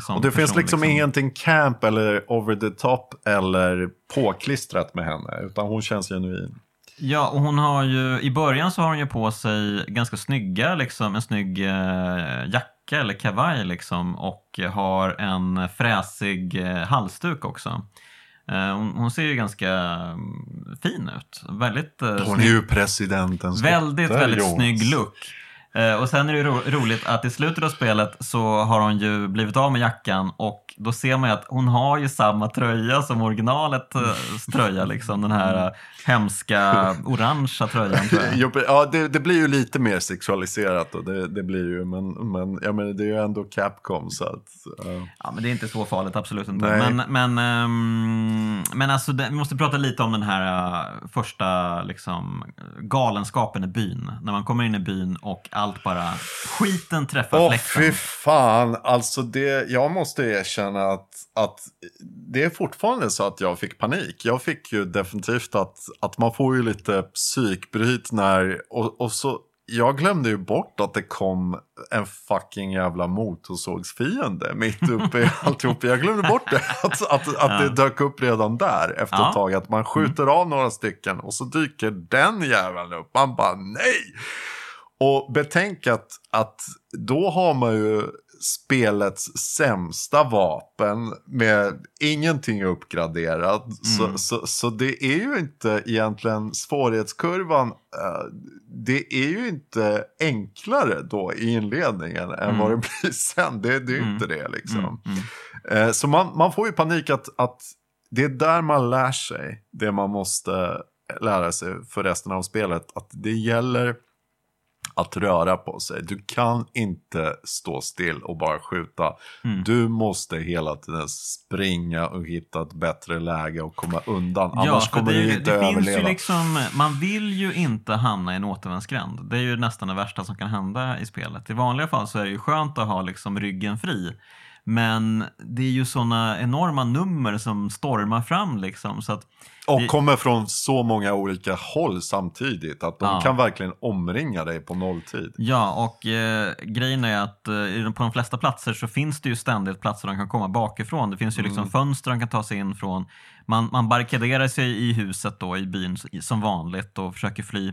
som och det finns person, liksom, ingenting camp eller over the top eller påklistrat med henne. Utan hon känns genuin. Ja, och hon har ju, i början så har hon ju på sig ganska snygga, liksom, en snygg eh, jacka eller kavaj liksom, och har en fräsig halsduk också. Hon, hon ser ju ganska mm, fin ut. Väldigt, Hon är ju presidentens väldigt, väldigt snygg look. Eh, och sen är det ju ro roligt att i slutet av spelet så har hon ju blivit av med jackan och då ser man ju att hon har ju samma tröja som originalet eh, tröja, liksom den här eh, hemska orangea tröjan Ja, det, det blir ju lite mer sexualiserat och det, det blir ju, men, men jag menar, det är ju ändå Capcom så att... ja. Ja, men det är inte så farligt, absolut inte. Nej. Men, men, ehm, men alltså, det, vi måste prata lite om den här eh, första liksom, galenskapen i byn. När man kommer in i byn och allt bara, skiten träffar Åh, fläkten. fy fan. Alltså det, jag måste erkänna att, att det är fortfarande så att jag fick panik. Jag fick ju definitivt att, att man får ju lite psykbryt när, och, och så, jag glömde ju bort att det kom en fucking jävla motorsågsfiende mitt uppe i alltihop. Jag glömde bort det, att, att, att Ja. det dök upp redan där efter Ja. ett tag. Att man skjuter av några stycken och så dyker den jäveln upp. Man bara nej! Och betänk att, att då har man ju spelets sämsta vapen med ingenting uppgraderat. Så, Mm. så, så det är ju inte egentligen svårighetskurvan. eh, det är ju inte enklare då i inledningen än Mm. vad det blir sen. Det, det är ju Mm. inte det liksom. Eh, Så man, man får ju panik att, att det är där man lär sig det man måste lära sig för resten av spelet att det gäller att röra på sig. Du kan inte stå still och bara skjuta. Mm. Du måste hela tiden springa och hitta ett bättre läge och komma undan. Ja, Annars kommer det, du inte det finns överleva. ju liksom, man vill ju inte hamna i en återvändsgränd. Det är ju nästan det värsta som kan hända i spelet. I vanliga fall så är det ju skönt att ha liksom ryggen fri. Men det är ju sådana enorma nummer som stormar fram liksom. Så att, Och det- kommer från så många olika håll samtidigt. Att de Ja. kan verkligen omringa dig på nolltid. ja, och eh, grejen är att eh, på de flesta platser så finns det ju ständigt platser de kan komma bakifrån. Det finns ju liksom fönster de kan ta sig in från. Man, man barrikaderar sig i huset då, i byn som vanligt och försöker fly.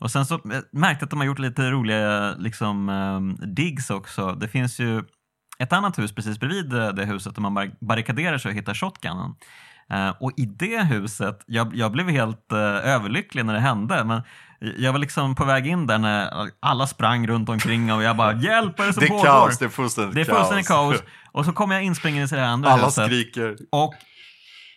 Och sen så eh, märkte att de har gjort lite roliga liksom, eh, digs också. Det finns ju ett annat hus precis bredvid det, det huset där man bar- barrikaderar sig och hittar shotgunnen. Eh, och i det huset, jag, jag blev helt eh, överlycklig när det hände. Men jag var liksom på väg in där när alla sprang runt omkring och jag bara “Hjälp, vad är det som Det är pågår?” kaos, det är fullständigt Det är fullständigt kaos. Och så kommer jag inspringande i det här andra Alla huset skriker. och,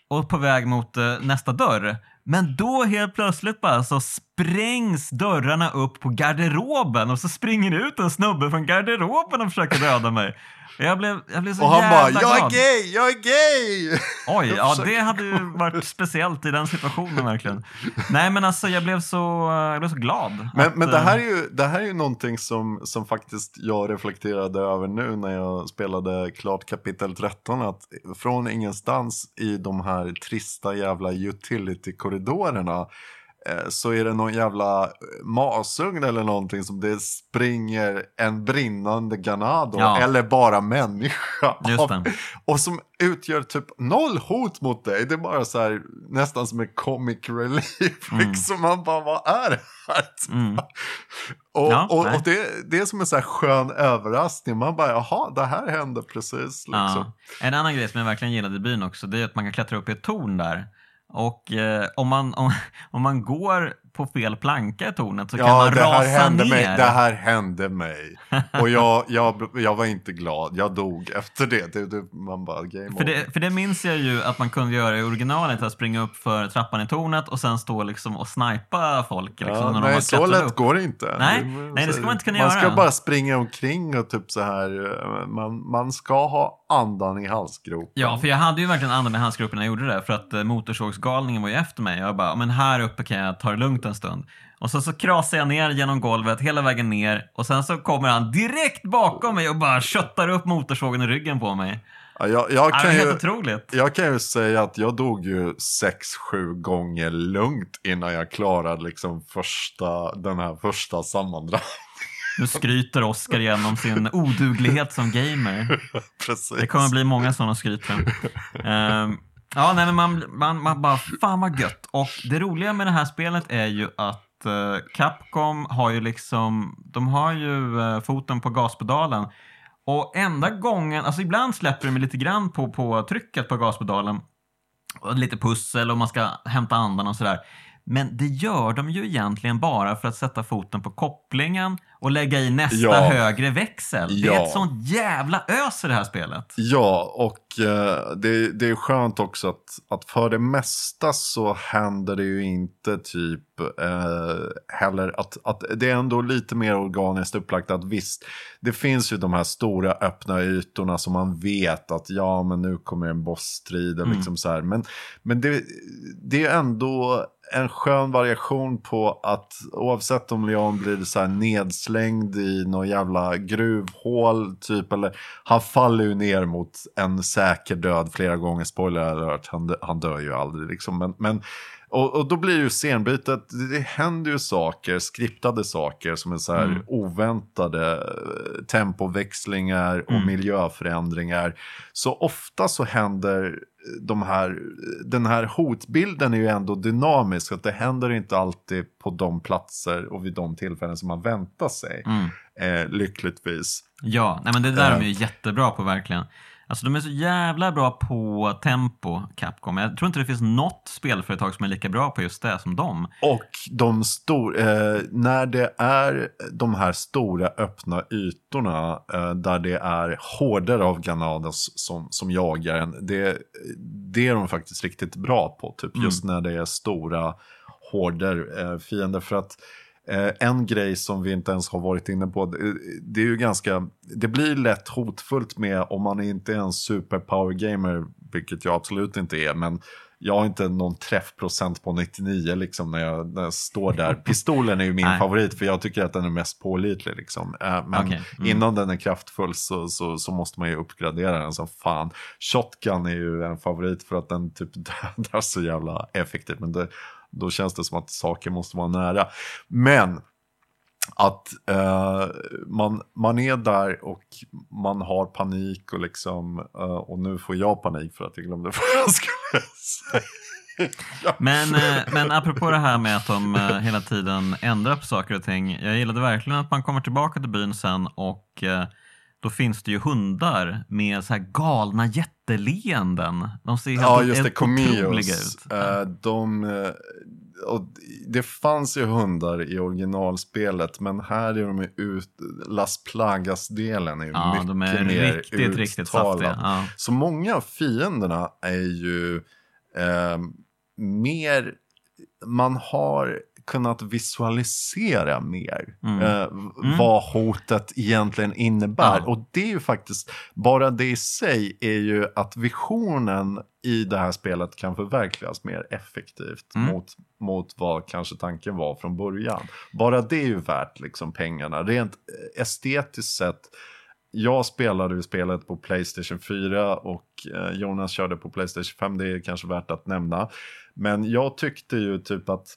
och på väg mot eh, nästa dörr. Men då helt plötsligt bara så sprängs dörrarna upp på garderoben och så springer ut en snubbe från garderoben och försöker döda mig. Jag blev, jag blev så Och han bara “Jag är glad. gay, jag är gay!” Oj, Jag ja det hade ju varit speciellt i den situationen verkligen. Nej men alltså jag blev så, jag blev så glad. Men, att, men det, eh, här är ju, det här är ju någonting som, som faktiskt jag reflekterade över nu när jag spelade klart kapitel 13. Att från ingenstans i de här trista jävla utility-korridorerna så är det någon jävla eh, masugn eller någonting som det springer en brinnande Ganado Ja. eller bara människa av- och som utgör typ noll hot mot dig. Det är bara så här nästan som en comic relief. Liksom. Man bara, vad är det här? Mm. Och, Ja, och, och det, det är som en så här skön överraskning. Man bara, jaha, det här hände precis. Liksom. Ja. En annan grej som jag verkligen gillade i byn också, det är att man kan klättra upp i ett torn där. Och eh, om, man, om, om man går på fel planka i tornet så kan Ja, man det här, rasa hände ner. mig, det här hände mig. Och jag, jag, jag var inte glad. Jag dog efter det. det, det man bara, game För det, för det minns jag ju att man kunde göra i originalet, att springa upp för trappan i tornet och sen stå liksom och snipa folk. Liksom, Ja, när de nej, har så lätt upp. går det inte. Nej, Det- nej, det ska man inte kunna man göra. ska bara springa omkring och typ så här. eh, Man, man ska ha andan i halsgropen. Ja, för jag hade ju verkligen andan med halsgropen när jag gjorde det. För att eh, motorsågsgalningen var ju efter mig. Jag bara, men här uppe kan jag ta det lugnt en stund. Och så, så krasar jag ner genom golvet hela vägen ner. Och sen så kommer han direkt bakom mig och bara köttar upp motorsågen i ryggen på mig. Ja, jag, jag, Ja, det kan är helt ju, otroligt. jag kan ju säga att jag dog ju sex, sju gånger lugnt innan jag klarade liksom första, den här första sammandragningen. Nu skryter Oscar genom sin oduglighet som gamer. Precis. Det kommer bli många sådana skryt. Ehm, ja, nej, men man, man, man bara, fan vad gött. Och det roliga med det här spelet är ju att eh, Capcom har ju liksom, de har ju eh, foten på gaspedalen. Och enda gången, alltså ibland släpper de lite grann på, på trycket på gaspedalen. Och lite pussel och man ska hämta andan och sådär. Men det gör de ju egentligen bara för att sätta foten på kopplingen och lägga i nästa Ja. högre växel. Det är ett sånt jävla ös i det här spelet. Ja, och eh, det, det är skönt också att, att för det mesta så händer det ju inte typ eh, heller att, att det är ändå lite mer organiskt upplagt att visst, det finns ju de här stora öppna ytorna som man vet att ja, men nu kommer en bossstrid eller liksom så här. Men, men det, det är ändå en skön variation på att oavsett om Leon blir så här nedslängd i någon jävla gruvhål typ eller han faller ju ner mot en säker död flera gånger, spoiler alert, han, han dör ju aldrig liksom. Men, men, och, och då blir ju scenbytet, det, det händer ju saker, skriptade saker som är så här Mm. oväntade eh, tempoväxlingar och Mm. miljöförändringar. Så ofta så händer de här, den här hotbilden är ju ändå dynamisk. Att det händer inte alltid på de platser och vid de tillfällen som man väntar sig. Mm. Eh, lyckligtvis. Ja, nej men det där är de Eh. jättebra på verkligen. Alltså de är så jävla bra på tempo, Capcom. Jag tror inte det finns något spelföretag som är lika bra på just det som dem. Och de stor, eh, när det är de här stora öppna ytorna eh, där det är horder av Ganados som, som jagar en. Det, det är de faktiskt riktigt bra på. Typ Mm. just när det är stora horder, eh, fiender. För att en grej som vi inte ens har varit inne på, det, är ju ganska, det blir lätt hotfullt med om man inte är en superpower gamer, vilket jag absolut inte är, men jag har inte någon träffprocent på 99 liksom när jag, när jag står där. Pistolen är ju min favorit för jag tycker att den är mest pålitlig. Liksom. Eh, Men Okej, mm. innan den är kraftfull så, så, så måste man ju uppgradera den som fan. Shotgun är ju en favorit för att den typ dödar så jävla effektivt. Men det, då känns det som att saker måste vara nära. Men att eh, man, man är där och man har panik och liksom, eh, och nu får jag panik för att jag glömde vad jag skulle säga. Men, eh, men apropå det här med att de eh, hela tiden ändrar på saker och ting. Jag gillade verkligen att man kommer tillbaka till byn sen och eh, då finns det ju hundar med så här galna jätteleenden. De ser helt, Ja, just det, Comeos. ut. Eh, de, eh, och det fanns ju hundar i originalspelet, men här är de ut, Las Plagas-delen är ju Ja, mycket de är mer riktigt, riktigt uttalad. saftiga. Ja. Så många av fienderna är ju eh, mer, man har kunnat visualisera mer Mm. eh, Mm. vad hotet egentligen innebär. Ja. Och det är ju faktiskt, bara det i sig är ju att visionen i det här spelet kan förverkligas mer effektivt Mm. mot, mot vad kanske tanken var från början. Bara det är ju värt liksom pengarna. Rent eh, estetiskt sett jag spelade ju spelet på Playstation 4 och eh, Jonas körde på Playstation 5. Det är kanske värt att nämna. Men jag tyckte ju typ att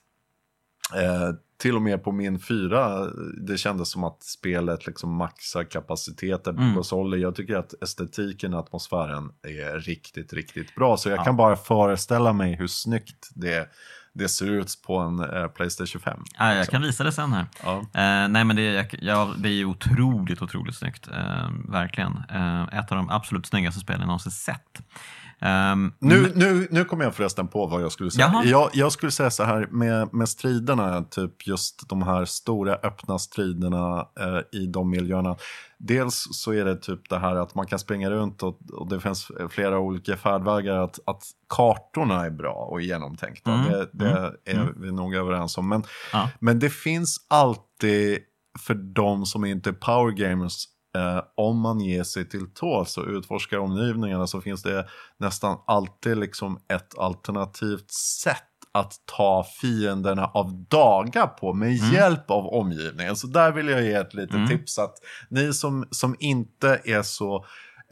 eh, till och med på min 4 det kändes som att spelet liksom maxar kapaciteten på Mm. konsoler. Jag tycker att estetiken och atmosfären är riktigt, riktigt bra. Så jag Ja. kan bara föreställa mig hur snyggt det, det ser ut på en eh, Playstation 5. Ja, jag liksom. kan visa det sen här. Ja. Eh, nej men det är, jag- ja, det är otroligt, otroligt snyggt. Eh, verkligen. Eh, ett av de absolut snyggaste spelen jag någonsin sett. Ehm, Nu, nu, nu kommer jag förresten på vad jag skulle säga. Jag, jag skulle säga så här med, med striderna, typ just de här stora öppna striderna eh, i de miljöerna. Dels så är det typ det här att man kan springa runt och, och det finns flera olika färdvägar. Att, att kartorna är bra och genomtänkta. Mm, Det, det mm, är mm. vi nog överens om. Men, Ja. men det finns alltid för de som inte är power gamers Eh, om man ger sig till tåls och utforskar omgivningarna så finns det nästan alltid liksom ett alternativt sätt att ta fienderna av daga på med Mm. hjälp av omgivningen. Så där vill jag ge ett litet Mm. tips att ni som, som inte är så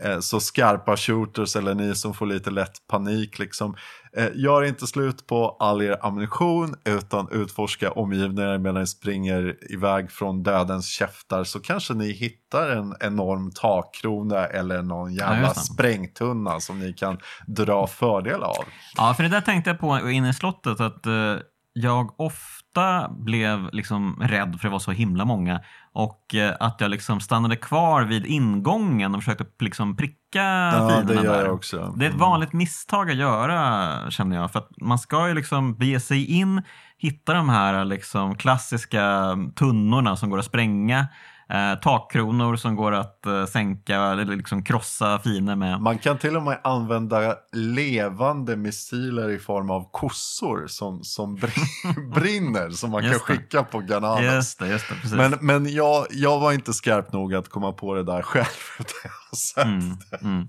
eh, så skarpa shooters eller ni som får lite lätt panik liksom. Eh, gör inte slut på all er ammunition utan utforska omgivningen medan ni springer iväg från dödens käftar så kanske ni hittar en enorm takkrona eller någon Ja, jävla det. sprängtunna som ni kan dra fördel av. Ja, för det där tänkte jag på inne i slottet att eh, jag ofta blev liksom rädd för det var så himla många och eh, att jag liksom stannade kvar vid ingången och försökte liksom pricka Ja, det fienderna där. också. Det är ett Mm. vanligt misstag att göra känner jag. För att man ska ju liksom bege sig in, hitta de här liksom klassiska tunnorna som går att spränga, eh, takkronor som går att eh, sänka eller liksom krossa fiender med. Man kan till och med använda levande missiler i form av kossor som, som brin- brinner som man kan skicka på Ghananas. Just det, just det, precis. Men, men jag, jag var inte skarp nog att komma på det där själv. Mm, mm.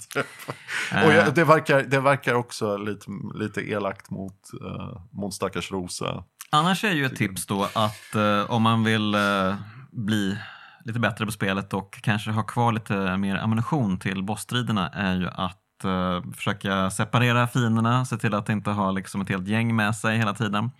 Och Eh, jag, det, verkar, det verkar också lite, lite elakt mot, uh, mot stackars Rosa. Annars är ju ett tips då att eh, om man vill eh, bli lite bättre på spelet och kanske ha kvar lite mer ammunition till bossstriderna är ju att eh, försöka separera fienderna, se till att inte ha liksom ett helt gäng med sig hela tiden.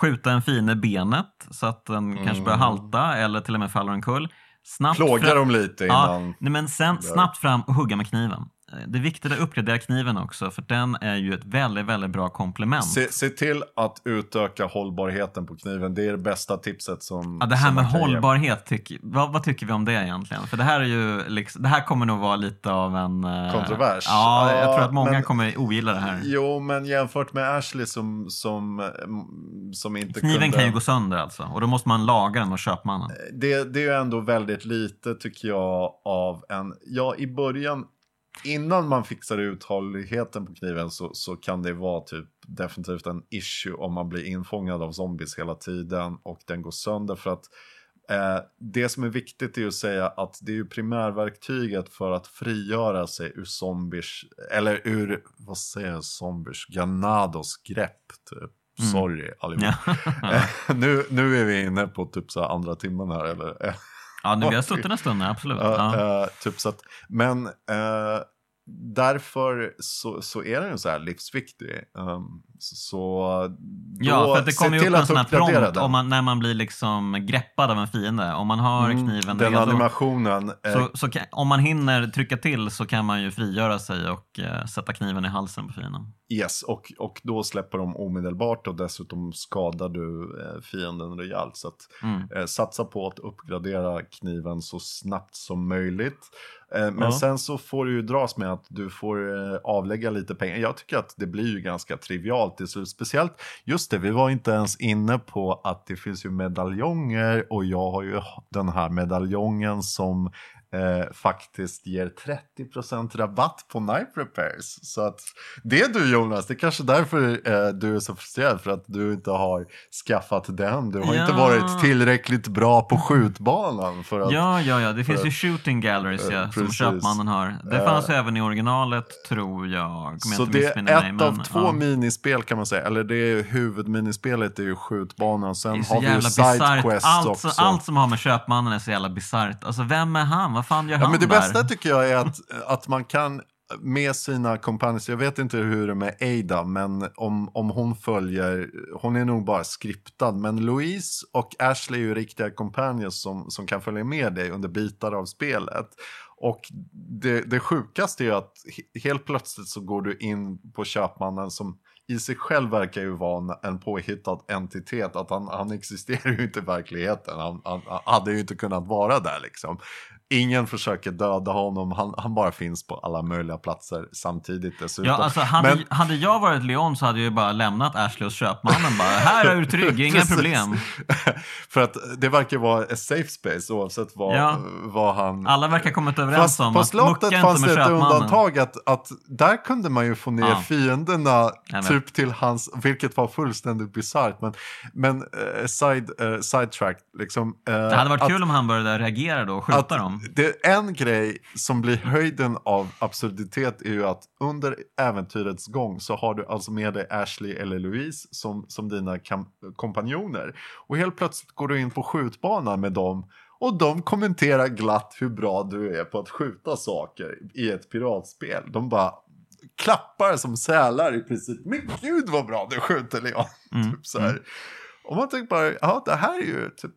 Skjuta en fiende i benet så att den kanske börjar halta eller till och med faller omkull. Snabbt Plåga dem lite Ja, innan. nej, men sen snabbt fram och hugga med kniven. Eh, Det är viktigt att uppgradera kniven också för den är ju ett väldigt, väldigt bra komplement. Se, se till att utöka hållbarheten på kniven. Det är det bästa tipset som Ja, det här med hållbarhet, tyck, vad, vad tycker vi om det egentligen? För det här, är ju liksom, det här kommer nog vara lite av en... eh, Kontrovers. Ja, jag Ja, tror att många men- kommer ogilla det här. Jo, men jämfört med Ashley som, som, mm, som inte Kniven kunde... kan ju gå sönder alltså och då måste man laga den och köpa den. det, det är ju ändå väldigt lite tycker jag av en... Ja, i början, innan man fixar uthålligheten på kniven så, så kan det vara typ definitivt en issue om man blir infångad av zombies hela tiden och den går sönder för att eh, det som är viktigt är att säga att det är ju primärverktyget för att frigöra sig ur zombies, eller ur, vad säger jag, zombies, Ganados grepp typ. Sorry allihop. Ja. Eh, nu, nu är vi inne på typ så andra timmen här eller? Ja, nu, vi har suttit en stund, absolut. Ja. Eh, typ så att, men eh, därför så, så är den så här livsviktig. Um, så Ja, för det kommer ju upp en sån här prompt om man, när man blir liksom greppad av en fiende. Om man har Mm, kniven Den redo, animationen. eh, så, så kan, om man hinner trycka till så kan man ju frigöra sig och eh, sätta kniven i halsen på fienden. Yes, och, och då släpper de omedelbart och dessutom skadar du eh, fienden rejält. Så att, Mm. eh, satsa på att uppgradera kniven så snabbt som möjligt. Eh, men Ja. sen så får du ju dras med att du får eh, avlägga lite pengar. Jag tycker att det blir ju ganska trivialt till slut. Speciellt, just det, vi var inte ens inne på att det finns ju medaljonger och jag har ju den här medaljongen som eh, faktiskt ger 30% rabatt på knife repairs. Så att det är du Jonas, det är kanske därför eh, du är så frustrerad för att du inte har skaffat den. Du har inte Ja. varit tillräckligt bra på skjutbanan för att Ja, ja, ja. Det finns ju shooting galleries Eh, ja, som köpmannen har. Det Eh, fanns ju även i originalet, tror jag. Jag Så inte det är mig, ett av men, två ja. minispel kan man säga. Eller det är huvudminispelet är ju skjutbanan. Sen har vi ju Allt, också. allt som har med köpmannen är så jävla bisarrt. Alltså, vem är han? Vad fan gör Ja, han men det där? bästa tycker jag är att, att man kan med sina companions, jag vet inte hur det är med Ada, men om, om hon följer, hon är nog bara skriptad, men Louise och Ashley är ju riktiga companions som, som kan följa med dig under bitar av spelet. Och det, det sjukaste är att he- helt plötsligt så går du in på köpmannen som i sig själv verkar ju vara en- en påhittad entitet, att han, han existerar ju inte i verkligheten, han, han, han hade ju inte kunnat vara där liksom. Ingen försöker döda honom, han, han bara finns på alla möjliga platser samtidigt dessutom. Ja, alltså, hade, Men- hade jag varit Leon så hade jag ju bara lämnat Ashley hos köpmannen. Bara, här är du trygg, inga problem. För att det verkar vara ett safe space oavsett vad, Ja. vad han... Alla verkar ha kommit överens Fast om på att slottet fanns det ett undantag att, att där kunde man ju få ner Ja. fienderna typ till hans, vilket var fullständigt bisarrt. Men, men eh, side, uh, sidetrack, liksom. eh, Det hade varit att- kul om han började reagera då och skjuta att dem. Det, en grej som blir höjden av absurditet är ju att under äventyrets gång så har du alltså med dig Ashley eller Louise som, som dina kompanjoner. Och helt plötsligt går du in på skjutbanan med dem och de kommenterar glatt hur bra du är på att skjuta saker i ett piratspel. De bara klappar som sälar i princip. Men gud vad bra du skjuter Leon! Mm, typ så här. Och man tänker bara, ja det här är ju typ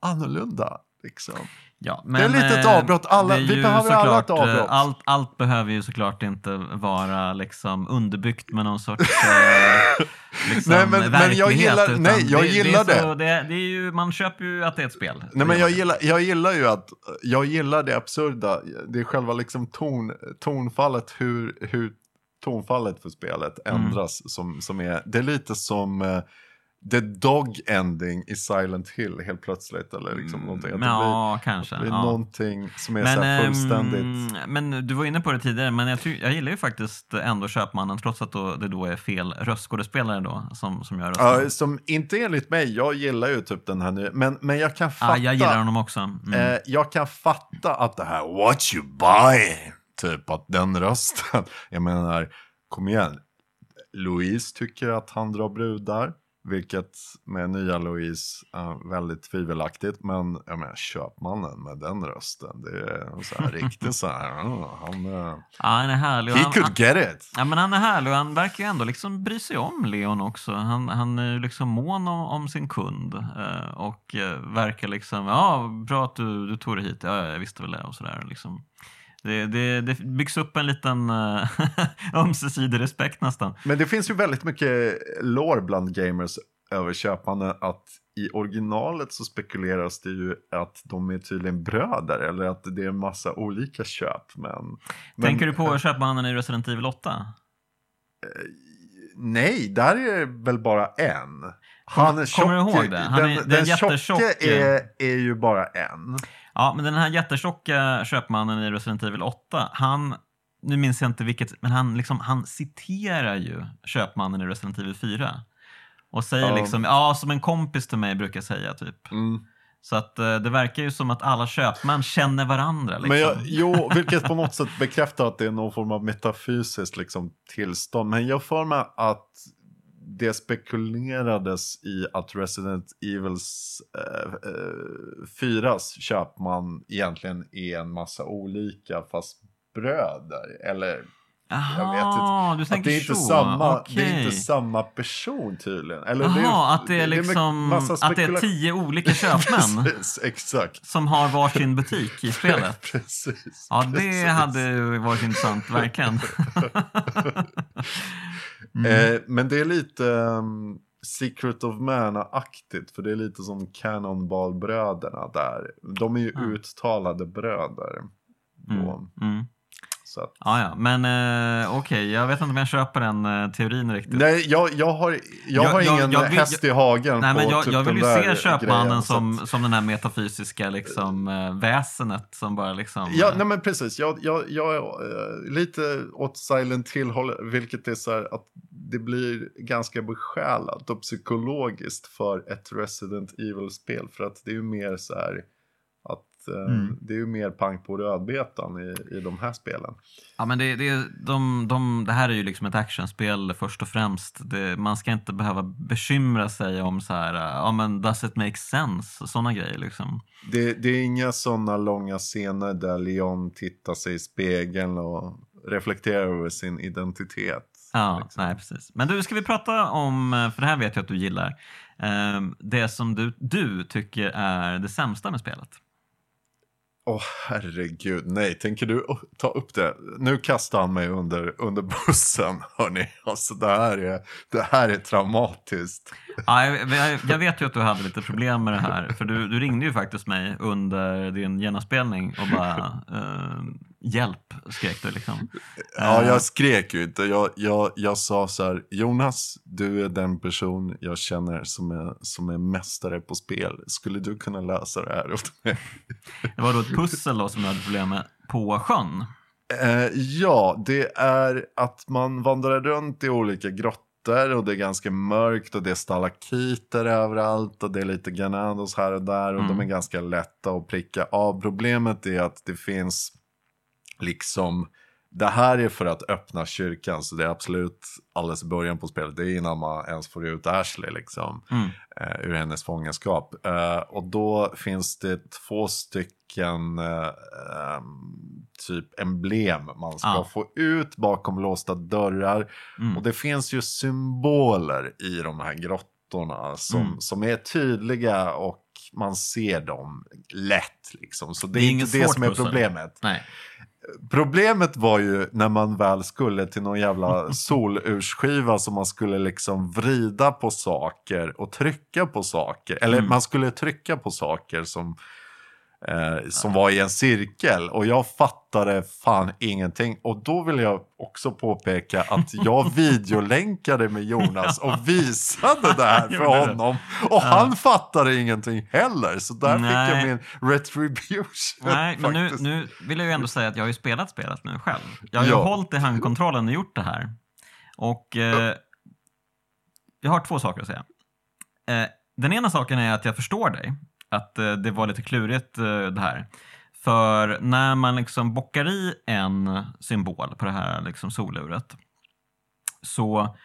annorlunda. Liksom. Ja, är ett litet eh, avbrott. Alla- det vi behöver alla ett såklart, eh, avbrott. Allt, allt behöver ju såklart inte vara liksom underbyggt med någon sorts eh, liksom, Nej, men- men jag verklighet, gillar- nej, jag det, gillar det. Är så, det. det, det är ju, man köper ju att det är ett spel. Nej, men jag, gillar, jag gillar ju att, jag gillar det absurda, det är själva liksom ton, tonfallet, hur, hur tonfallet för spelet Mm. ändras. Som, som är, det är lite som the dog ending i Silent Hill helt plötsligt. Eller liksom någonting. Att det Ja, kanske. blir, det blir ja. någonting som är så här ehm, fullständigt. men du var inne på det tidigare, men jag, jag gillar ju faktiskt ändå Köpmannen, trots att då, det då är fel röstskådespelare då som, som gör rösten. Ja, som inte enligt mig, jag gillar ju typ den här nya, men, men jag kan fatta. Ja, jag gillar honom också. Mm. Eh, jag kan fatta att det här what you buy, typ att den rösten, jag menar, kom igen. Louise tycker att han drar brudar, vilket med nya Louise är väldigt tvivelaktigt. Men jag menar, köpmannen med den rösten, det är så här riktigt så här, han, eh, ja, han är härlig. he han, could han, get it. ja, men han är härlig och han verkar ju ändå liksom bry sig om Leon också. Han, han är ju liksom mån om, om sin kund eh, och eh, verkar liksom, ja, bra att du, du tog dig hit. Ja, jag visste väl det och sådär. Liksom. Det, det, det byggs upp en liten uh, ömsesidig respekt nästan. Men det finns ju väldigt mycket lore bland gamers över köpande att i originalet så spekuleras det ju att de är tydligen bröder eller att det är en massa olika köp. Men, men Tänker du på köpmannen i Resident Evil 8? Nej, där är det väl bara en. Han är kommer du tjock- ihåg det? Han den, är- den, den tjocke jättetjock- är, är ju bara en. Ja, men den här jättetjocka köpmannen i Resident Evil 8, han nu minns jag inte vilket, men han, liksom, han citerar ju köpmannen i Resident Evil 4. Och säger Ja. liksom, ja som en kompis till mig brukar säga typ. Mm. Så att eh, det verkar ju som att alla köpmän känner varandra. Liksom. Men jag, jo, vilket på något sätt bekräftar att det är någon form av metafysiskt liksom, tillstånd. Men jag får mig att det spekulerades i att Resident Evils eh, eh, 4 köpman egentligen är en massa olika fast bröder. Eller jag vet Jaha, du att tänker det är, inte så. samma, det är inte samma person tydligen. Eller Jaha, att det är liksom massa att det är tio olika köpmän Precis, exakt. som har varsin butik i spelet. Precis. Ja, det precis. hade varit intressant, verkligen. Eh, men det är lite um, Secret of Mana-aktigt. För det är lite som Cannonball-bröderna där. De är ju Mm. uttalade bröder. Mm. Så att, Ja, ja, men eh, okej, jag vet inte om jag köper den eh, teorin riktigt. nej, jag, jag har, jag Jag- har ingen jag vill- häst i hagen Nej, på men jag, typ jag vill ju se köpmannen grejen, som, att- som den här metafysiska liksom, eh, väsenet som bara liksom... Ja, eh, nej men precis. Jag, jag, jag är eh, lite åt Silent Hill, vilket är så här att det blir ganska besjälat och psykologiskt för ett Resident Evil-spel. För att det är ju mer så här att eh, Mm. det är ju mer pang på rödbetan i, i de här spelen. Ja, men det, det, de, de, det här är ju liksom ett actionspel först och främst. Det, man ska inte behöva bekymra sig om så här, eh, ja men does it make sense? Sådana grejer liksom. Det, det är inga sådana långa scener där Leon tittar sig i spegeln och reflekterar över sin identitet. Ja, liksom. nej precis. Men du, ska vi prata om, eh, för det här vet jag att du gillar, eh, det som du, du tycker är det sämsta med spelet. Åh herregud, nej, tänker du ta upp det? Nu kastar han mig under, under bussen, hörni. Alltså det här är, det här är traumatiskt. Ja, jag, jag, jag vet ju att du hade lite problem med det här, för du, du ringde ju faktiskt mig under din genomspelning och bara eh, hjälp skrek du liksom. Ja, Eh, jag skrek ju inte. Jag, jag, jag sa så här, Jonas, du är den person jag känner som är, som är mästare på spel. Skulle du kunna lösa det här åt mig? Det var då ett pussel då som du hade problem med på sjön. Eh, ja, det är att man vandrar runt i olika grottor och det är ganska mörkt och det är stalakiter överallt och det är lite granados här och där och Mm. de är ganska lätta att pricka av. Problemet är att det finns liksom det här är för att öppna kyrkan så det är absolut alldeles i början på spelet. Det är innan man ens får ut Ashley liksom Mm. eh, ur hennes fångenskap. Eh, och då finns det två stycken eh, typ emblem man ska Ja. få ut bakom låsta dörrar. Mm. Och det finns ju symboler i de här grottorna som, Mm. som är tydliga och man ser dem lätt liksom. Så det, Det är inte det som är problemet. Nej. Problemet var ju när man väl skulle till någon jävla solursskiva som man skulle liksom vrida på saker och trycka på saker. Eller Mm. man skulle trycka på saker som, eh, som var i en cirkel. Och jag fattade fan ingenting. Och då vill jag också påpeka att jag videolänkade med Jonas och visade det här för honom. Och han fattade ingenting heller. Så där fick Nej. jag min retribution. Nej, men nu, nu vill jag ju ändå säga att jag har ju spelat spelet nu själv. Jag har ju Ja. hållit i handkontrollen och gjort det här. Och eh, jag har två saker att säga. Eh, den ena saken är att jag förstår dig. Att eh, det var lite klurigt eh, det här. För när man liksom bockar i en symbol på det här liksom soluret så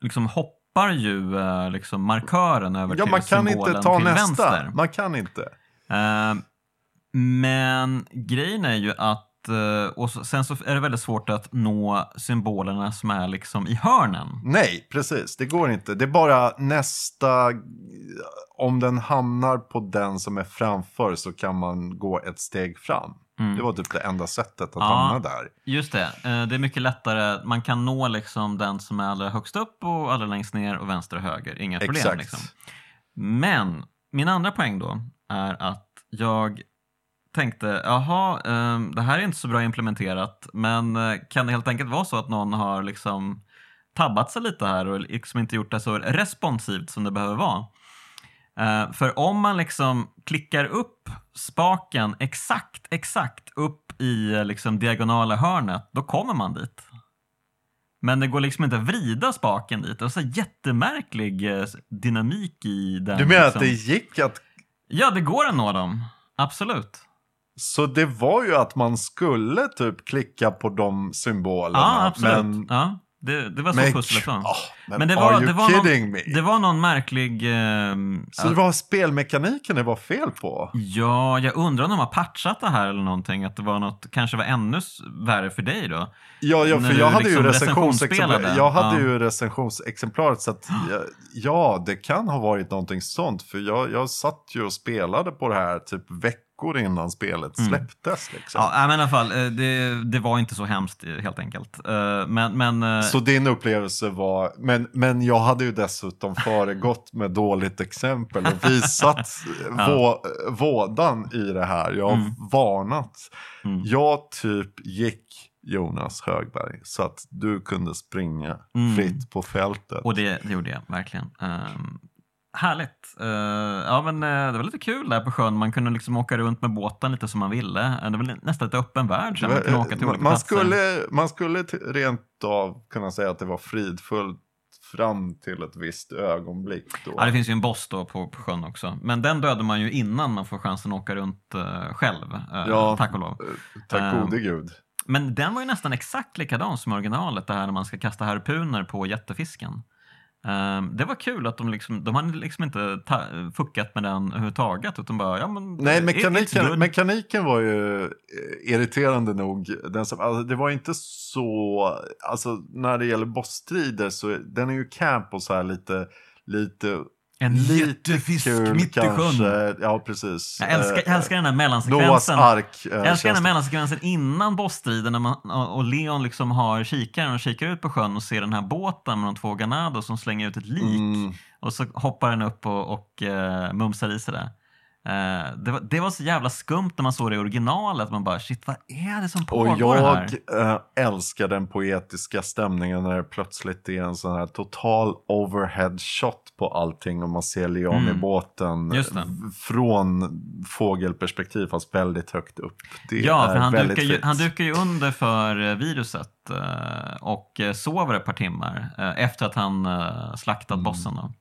liksom hoppar ju eh, liksom markören över Ja, till man kan symbolen inte ta till nästa. vänster. Man kan inte. Men grejen är ju att, eh, och sen så är det väldigt svårt att nå symbolerna som är liksom i hörnen. Nej, precis. Det går inte. Det är bara nästa... Om den hamnar på den som är framför så kan man gå ett steg fram. Mm. Det var typ det enda sättet att Ja. hamna där. Just det, eh, det är mycket lättare. Man kan nå liksom den som är allra högst upp och allra längst ner och vänster och höger. Inga problem. Exakt. Liksom. Men min andra poäng då är att jag tänkte, jaha, eh, det här är inte så bra implementerat, men eh, kan det helt enkelt vara så att någon har liksom tabbat sig lite här och liksom inte gjort det så responsivt som det behöver vara? Eh, för om man liksom klickar upp spaken exakt, exakt upp i eh, liksom diagonala hörnet, då kommer man dit. Men det går liksom inte att vrida spaken dit. Det är så jättemärklig dynamik i den. Du menar liksom. att det gick att... Ja, det går att nå dem. Absolut. Så det var ju att man skulle typ klicka på de symbolerna. Ja, absolut. Men, Ja, det, det var så pusslet var. Ah, men, Men det var, det, var någon, me? det var någon märklig... ehm, Så det var spelmekaniken det var fel på? Ja, jag undrar om de har patchat det här eller någonting. Att det var något, kanske var ännu värre för dig då. Ja, ja för jag hade liksom ju recensionsspelade. Jag hade Ja. ju recensionsexemplaret så att ja, ja, det kan ha varit någonting sånt. För jag, jag satt ju och spelade på det här typ veckor innan spelet Mm. släpptes. Liksom. Ja, men i alla fall, eh, det, det var inte så hemskt eh, helt enkelt. Eh, Men, men Så din upplevelse var, men, men jag hade ju dessutom föregått med dåligt exempel och visat vå, vådan i det här. Jag har Mm. varnat. Mm. Jag typ gick Jonas Högberg så att du kunde springa Mm. fritt på fältet. Och det, det gjorde jag verkligen. Ehm, härligt. Eh, ja, men eh, det var lite kul där på sjön. Man kunde liksom åka runt med båten lite som man ville. Eh, Det var nästan lite öppen värld. Så man kunde åka till man, platser. skulle, man skulle rent av kunna säga att det var fridfullt fram till ett visst ögonblick. Då. Ja, det finns ju en boss då på, på sjön också. Men den dödar man ju innan man får chansen att åka runt själv. Ja. Tack och lov. Tack gode gud. Men den var ju nästan exakt likadan som originalet, det här när man ska kasta harpuner på jättefisken. Ehm, det var kul att de liksom, de hade liksom inte ta, fuckat med den överhuvudtaget utan bara, ja men... Nej, mekaniken, mekaniken var ju eh, irriterande nog. Den som, alltså, det var inte så, alltså när det gäller bossstrider så den är ju camp och så här lite, lite En jättefisk mitt i sjön. Ja, precis. Jag älskar, jag Eh, älskar den här mellansekvensen. ark. eh, Jag älskar den här mellansekvensen innan bossstriden när man, och Leon liksom har kikaren och kikar ut på sjön och ser den här båten med de två Ganados som slänger ut ett lik. Mm. Och så hoppar den upp och, och uh, mumsar i sig det. Eh, det, var, det var så jävla skumt när man såg det i originalet. Man bara shit, vad är det som Och pågår här? jag äh, älskar den poetiska stämningen när det plötsligt är en sån här total overhead shot på allting och man ser Leon Mm. i båten från fågelperspektiv fast väldigt högt upp. Det Ja, för han dukar, ju, han dukar ju under för eh, viruset eh, och eh, sover ett par timmar eh, efter att han eh, slaktat Mm. bossen. Då.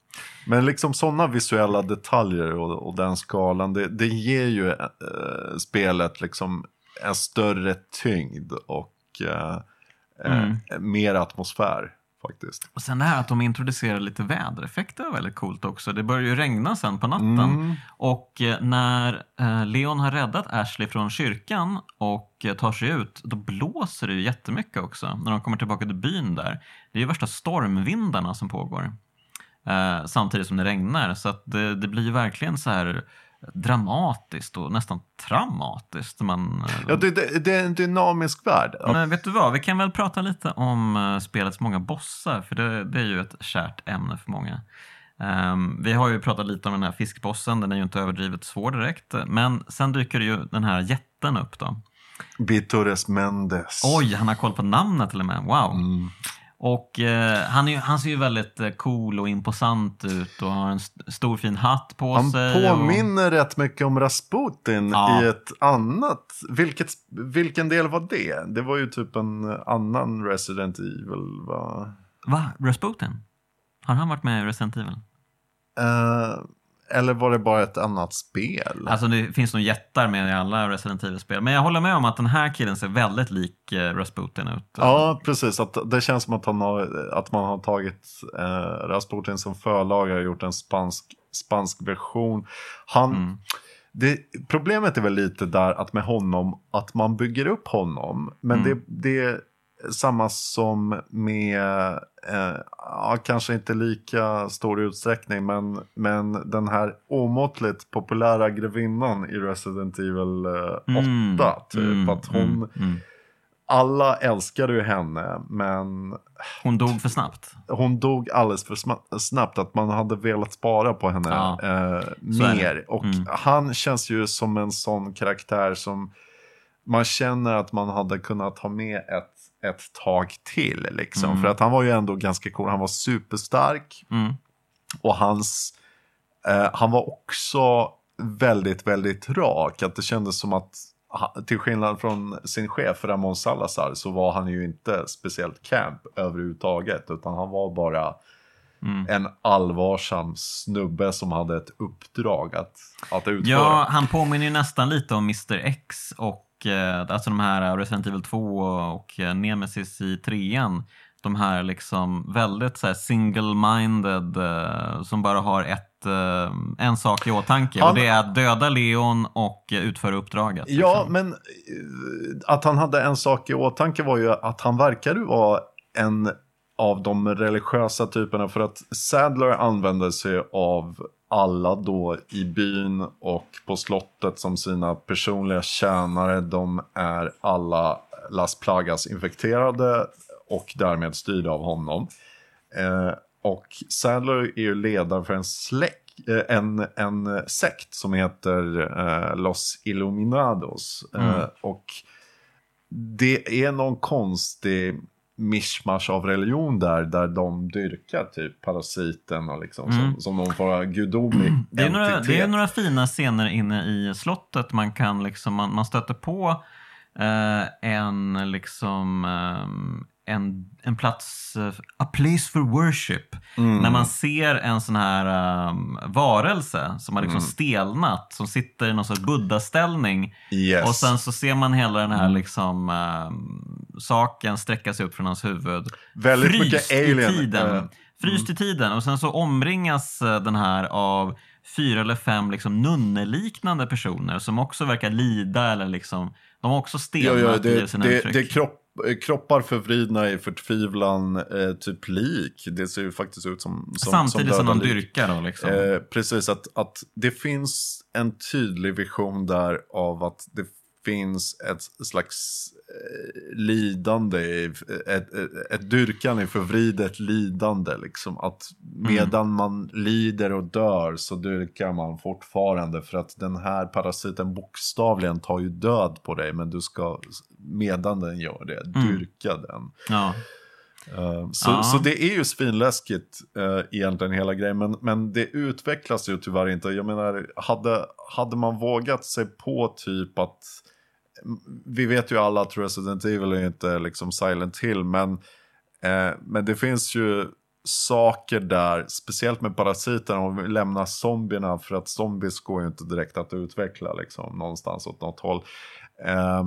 Men liksom sådana visuella detaljer och, och den skalan, det, det ger ju eh, spelet liksom en större tyngd och eh, Mm. eh, mer atmosfär faktiskt. Och sen det här att de introducerar lite vädereffekter var väldigt coolt också. Det börjar ju regna sen på natten. Mm. Och eh, när eh, Leon har räddat Ashley från kyrkan och eh, tar sig ut, då blåser det ju jättemycket också. När de kommer tillbaka till byn där. Det är ju värsta stormvindarna som pågår. Eh, samtidigt som det regnar. Så att det, det blir ju verkligen så här dramatiskt och nästan traumatiskt. Man, Ja, det, det, det är en dynamisk värld. men vet du vad, vi kan väl prata lite om eh, spelets många bossar, för det, det är ju ett kärt ämne för många. Ehm, vi har ju pratat lite om den här fiskbossen, den är ju inte överdrivet svår direkt, men sen dyker ju den här jätten upp då. Bitores Mendes. Oj, han har koll på namnet till och med, wow! Mm. Och eh, han, är, han ser ju väldigt eh, cool och imposant ut och har en st- stor fin hatt på Han sig. och- påminner rätt mycket om Rasputin Ja. i ett annat. Vilket, vilken del var det? Det var ju typ en annan Resident Evil, va? Va? Rasputin? Har han varit med i Resident Evil? Eh, eller var det bara ett annat spel? Alltså det finns nog jättar med i alla Resident Evil-spel. Men jag håller med om att den här killen ser väldigt lik eh, Rasputin ut. Ja, precis. Att det känns som att, han har, att man har tagit eh, Rasputin som förlaga och gjort en spansk, spansk version. Han, Mm. det, problemet är väl lite där att med honom, att man bygger upp honom. Men Mm. det, det samma som med, eh, ja, kanske inte lika stor utsträckning, men, men den här omåttligt populära grevinnan i Resident Evil eh, 8. typ. mm, att hon, mm, mm. alla älskade ju henne, men Hon dog för snabbt. hon dog alldeles för snabbt. Att man hade velat spara på henne Ja, eh, mer. Och Mm. han känns ju som en sån karaktär som man känner att man hade kunnat ha med ett, ett tag till. Liksom. Mm. För att han var ju ändå ganska cool. Han var superstark. Mm. Och hans, eh, han var också väldigt, väldigt rak. Att det kändes som att till skillnad från sin chef Ramon Salazar så var han ju inte speciellt camp överhuvudtaget. Utan han var bara Mm. en allvarsam snubbe som hade ett uppdrag att, att utföra. Ja, han påminner ju nästan lite om Mr X och eh, alltså de här Resident Evil 2 och eh, Nemesis i trean. De här liksom väldigt så single-minded eh, som bara har ett, en sak i åtanke Han- och det är att döda Leon och utföra uppdraget. Ja, liksom. men att han hade en sak i åtanke var ju att han verkade vara en av de religiösa typerna för att Sadler använde sig av alla då i byn och på slottet som sina personliga tjänare. De är alla Las Plagas infekterade och därmed styrda av honom. Eh, och Sadler är ju ledare för en släkt eh, en, en sekt som heter eh, Los Illuminados. Eh, Mm. och det är någon konstig mischmasch av religion där, där de dyrkar typ parasiten och liksom, Mm. som, som någon form av gudomlig Det är, några, det är några fina scener inne i slottet. Man kan liksom, man, man stöter på eh, en liksom ehm, en, en plats, eh, a place for worship. Mm. När man ser en sån här ehm, varelse som har liksom Mm. stelnat, som sitter i någon sorts buddha-ställning. Yes. Och sen så ser man hela den här Mm. liksom ehm, saken sträcka sig upp från hans huvud. Väldigt Fryst mycket i alien. tiden. eh, Fryst i tiden och sen så omringas eh, den här av fyra eller fem liksom nunneliknande personer som också verkar lida eller liksom, de har också stelnat ja, i det, sina det, uttryck. det är kropp, kroppar förvridna i förtvivlan, eh, typ lik. Det ser ju faktiskt ut som, som Samtidigt som, döda de dyrkar då liksom. Eh, precis, att, att det finns en tydlig vision där av att det finns ett slags eh, lidande, i- ett, ett, ett dyrkan i förvridet lidande. Liksom. Att medan man lider och dör så dyrkar man fortfarande för att den här parasiten bokstavligen tar ju död på dig men du ska medan den gör det, dyrka den. ja. Uh, så, Ja. så det är ju svinläskigt uh, egentligen hela grejen, men, men det utvecklas ju tyvärr inte. Jag menar, hade, hade man vågat sig på typ att vi vet ju alla att Resident Evil är inte liksom Silent Hill, men, eh, men det finns ju saker där, speciellt med parasiterna, om vi lämnar zombierna, för att zombies går ju inte direkt att utveckla liksom, någonstans åt något håll. Eh,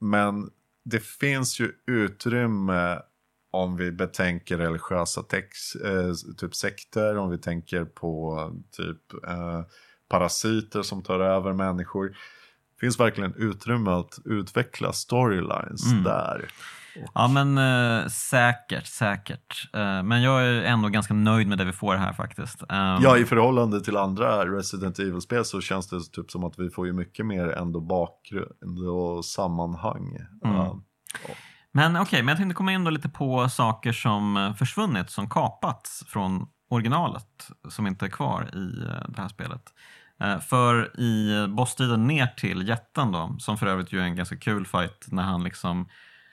men det finns ju utrymme om vi betänker religiösa text, eh, typ sekter, om vi tänker på eh, typ eh, parasiter som tar över människor. Finns verkligen utrymme att utveckla storylines Mm. där. ja men eh, säkert, säkert. Eh, men jag är ändå ganska nöjd med det vi får här faktiskt. Ehm, Ja, i förhållande till andra Resident Evil-spel så känns det typ som att vi får ju mycket mer ändå bakgrund och sammanhang. Mm. Ja. Men okej, men jag tänkte komma in då lite på saker som eh, försvunnit, som kapats från originalet, som inte är kvar i eh, det här spelet. Eh, För i bosstiden ner till jätten då, som för övrigt ju är en ganska kul fight när han liksom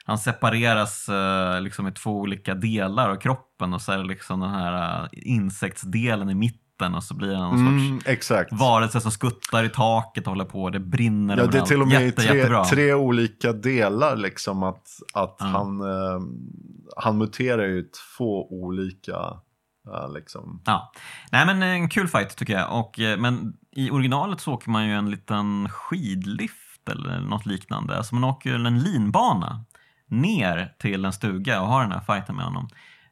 han separeras eh, liksom i två olika delar av kroppen och så är det liksom den här eh, insektsdelen i mitten och så blir det någon sorts Mm, exakt. varelse som skuttar i taket och håller på. Det brinner Ja, det är till och med i Jätte, tre, jättebra. tre olika delar liksom att, att Ja. han, eh, han muterar ju två olika liksom. Ja. Nej men en kul fight tycker jag. Och, men i originalet så åker man ju en liten skidlift eller något liknande. Alltså man åker en linbana ner till en stuga och har den här fighten med honom.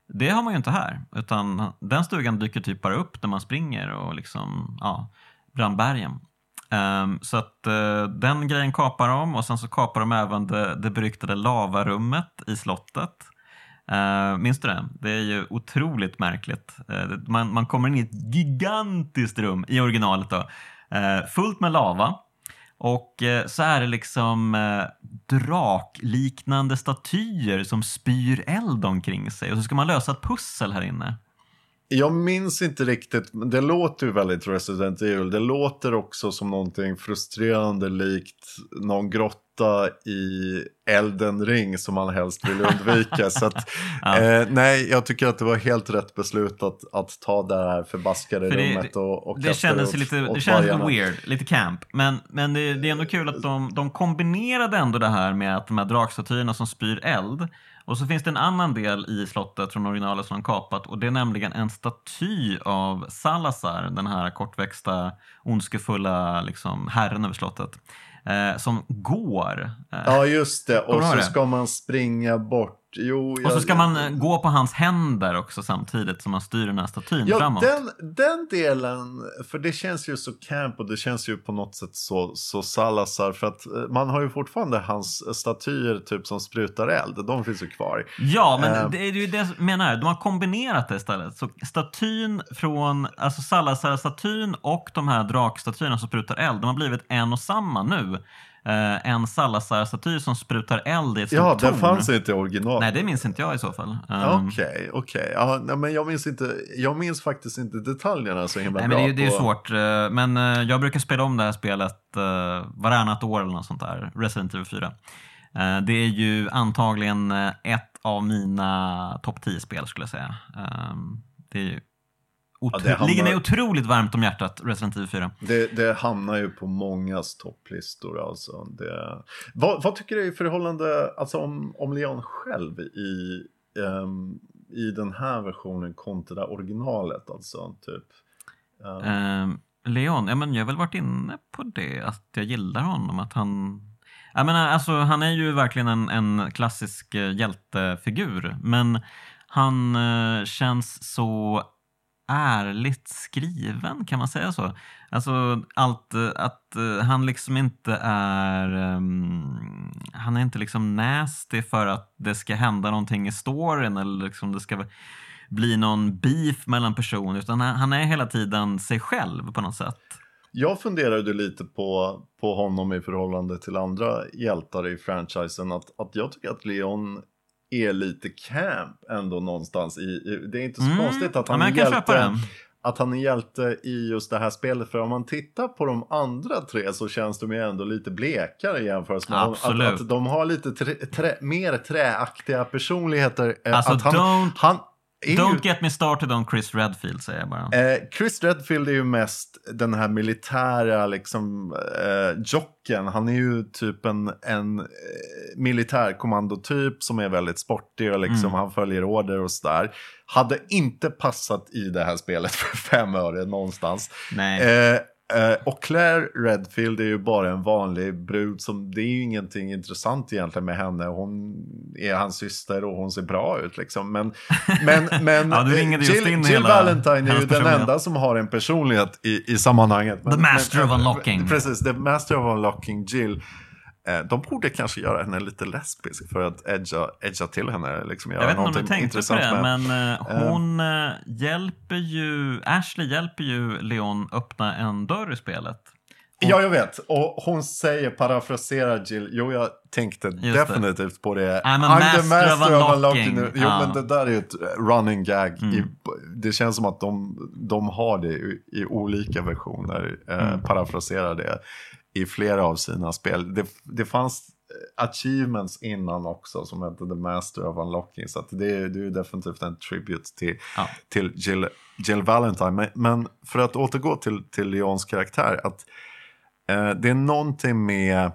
Det har man ju inte här. Utan den stugan dyker typ bara upp när man springer och liksom, ja, brandbergen. Um, ehm, så att uh, den grejen kapar de och sen så kapar de även det, det beryktade lavarummet i slottet. Uh, minns du det? Det är ju otroligt märkligt. Uh, man, man kommer in i ett gigantiskt rum i originalet då. uh, fullt med lava. Och så är det liksom uh, drakliknande statyer som spyr eld omkring sig. Och så ska man lösa ett pussel här inne. Jag minns inte riktigt, men det låter ju väldigt Resident Evil. Det låter också som någonting frustrerande likt någon grotta i elden ring som man helst vill undvika. så att, Ja. eh, nej, jag tycker att det var helt rätt beslut att, att ta det här förbaskade För det- rummet och, och Det kändes, åt- lite, åt det kändes lite weird, lite camp. Men, men det, det är ändå kul att de, de kombinerade ändå det här med att de här drakstatyerna som spyr eld. Och så finns det en annan del i slottet från originalet som de kapat och det är nämligen en staty av Salazar, den här kortväxta, ondskefulla liksom, herren över slottet, eh, som går. Eh, Ja, just det. Och så det? ska man springa bort. Jo, och så jag- ska man eh, gå på hans händer också samtidigt som man styr den här statyn Ja, framåt. den, den delen, för det känns ju så camp och det känns ju på något sätt så, så Salazar. För att eh, man har ju fortfarande hans statyer typ som sprutar eld. De finns ju kvar. Ja, men Eh. det är ju det jag menar. De har kombinerat det istället. Så statyn från, alltså Salazar-statyn och de här drakstatyerna som sprutar eld, de har blivit en och samma nu. Eh, en Salazar-staty som sprutar eld i ett Ja, det torn. fanns inte i original. Nej, det minns inte jag i så fall. Um, Okej, okej. Ja, nej, men jag minns, inte, jag minns faktiskt inte detaljerna så himla Nej, men bra. det, är ju- det är ju svårt. eh, Men eh, jag brukar spela om det här spelet varannat år eller något sånt där. Resident Evil 4. Eh, det är ju antagligen ett av mina topp 10-spel skulle jag säga. Det är ju otro- det hamnar- ligger mig otroligt varmt om hjärtat, Resident Evil 4. Det, det hamnar ju på mångas topplistor alltså. Det... Vad, vad tycker du i förhållande alltså, om, om Leon själv i, ehm, i den här versionen kontra originalet alltså? Typ. Ehm, Ehm, Leon, ja, men jag har väl varit inne på det, att jag gillar honom. Att han, jag menar, alltså, han är ju verkligen en, en klassisk eh, hjältefigur, men han eh, känns så ärligt skriven, kan man säga så? Alltså allt, eh, att eh, han liksom inte är, Um, han är inte liksom nasty för att det ska hända någonting i storyn eller liksom det ska bli någon beef mellan personer, utan han, han är hela tiden sig själv på något sätt. Jag funderade lite på, på honom i förhållande till andra hjältar i franchisen. Att, att jag tycker att Leon är lite camp ändå någonstans. I, i, det är inte så Mm. konstigt att Ja, han, men är hjälte, att han är hjälte i just det här spelet. För om man tittar på de andra tre så känns de ju ändå lite blekare i jämförelse med Absolut. Att, att de har lite trä, trä, mer träaktiga personligheter. Eh, Alltså, att han, don't- han är ju- Don't get me started on Chris Redfield säger jag bara. Eh, Chris Redfield är ju mest den här militära liksom eh, jocken. Han är ju typ en, en eh, militärkommandotyp som är väldigt sportig och liksom Mm. han följer order och sådär. Hade inte passat i det här spelet för fem öre någonstans. Nej. Eh, och Claire Redfield är ju bara en vanlig brud som, det är ju ingenting intressant egentligen med henne. Hon är hans syster och hon ser bra ut liksom. Men, men, men Ja, eh, Jill, Jill hela Valentine är ju den enda som har en personlighet i, i sammanhanget. The Master of Unlocking. Precis, The Master of Unlocking Jill. Eh, De borde kanske göra henne lite lesbisk för att edga, edga till henne. Liksom Jag vet inte om du tänkte på det, med. men eh, hon eh, hjälper ju, Ashley hjälper ju Leon öppna en dörr i spelet. Ja, jag vet. Och hon säger, parafraserar Jill, jo jag tänkte definitivt på det. I'm a master of unlocking. Jo, Ja. Mm. men det där är ju ett running gag. I, det känns som att de, de har det i, i olika versioner, eh, Mm. parafraserar det i flera av sina spel. Det, det fanns eh, achievements innan också som hette The Master of Unlocking. Så det, är, det är definitivt en tribute till, Ja. till Jill, Jill Valentine. Men, men för att återgå till, till Leons karaktär. att Eh, det är någonting med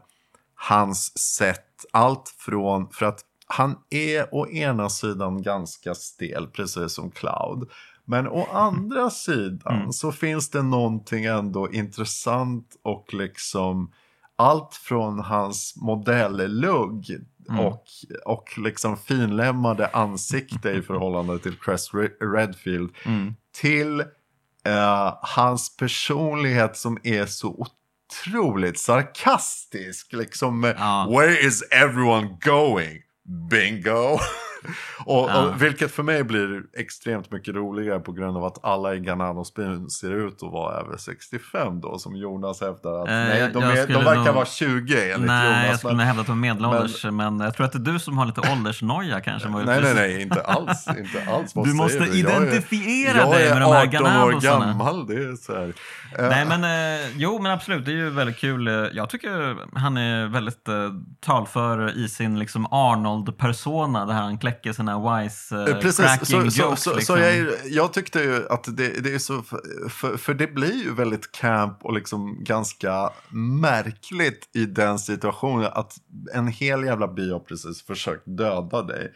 hans sätt, allt från, för att han är å ena sidan ganska stel, precis som Cloud. Men å andra sidan så finns det någonting ändå intressant och liksom allt från hans modellugg och, och liksom finlämmade ansikte i förhållande till Re- Redfield till eh, hans personlighet som är så otroligt sarkastisk. Liksom, Ja. where is everyone going? Bingo! Och, Ja. och, vilket för mig blir extremt mycket roligare på grund av att alla i Gananos-byn ser ut att vara över 65 då, som Jonas hävdar att Eh, nej, jag- de, jag är, de skulle verkar nog- vara 20 enligt Nej, jag Jonas. skulle nog men, hävda att de är medelålders, men, jag tror att det är du som har lite åldersnoja kanske. nej, nej, nej, inte alls. Inte alls vad Du måste du? Jag är- identifiera dig med de här Jag är 18 år gammal, det är så här. Eh, Nej men eh, jo men absolut, det är ju väldigt kul. Jag tycker han är väldigt eh, talför i sin liksom Arnold-persona där han kläcker sina wise Eh, Precis, cracking så, så, jokes. så, liksom. så jag, jag tyckte ju att det, det är så, för, för det blir ju väldigt camp och liksom ganska märkligt i den situationen att en hel jävla by har precis försökt döda dig.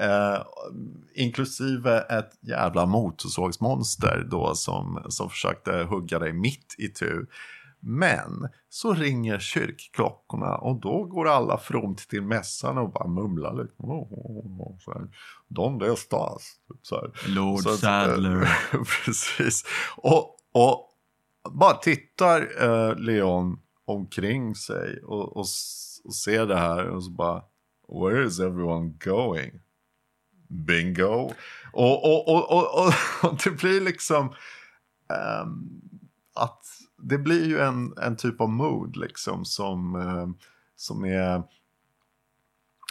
Eh, inklusive ett jävla motorsågsmonster då som, som försökte hugga dig mitt i tu. Men så ringer kyrkklockorna och då går alla fromt till mässan och bara mumlar lite. Så här, Donde estas? Så här. Lord Så att, Sadler. eh, Precis. Och, och bara tittar eh, Leon omkring sig och, och, och ser det här och så bara Where is everyone going? Bingo. Och, och, och, och, och, det blir liksom ehm, att det blir ju en, en typ av mood liksom som, eh, som är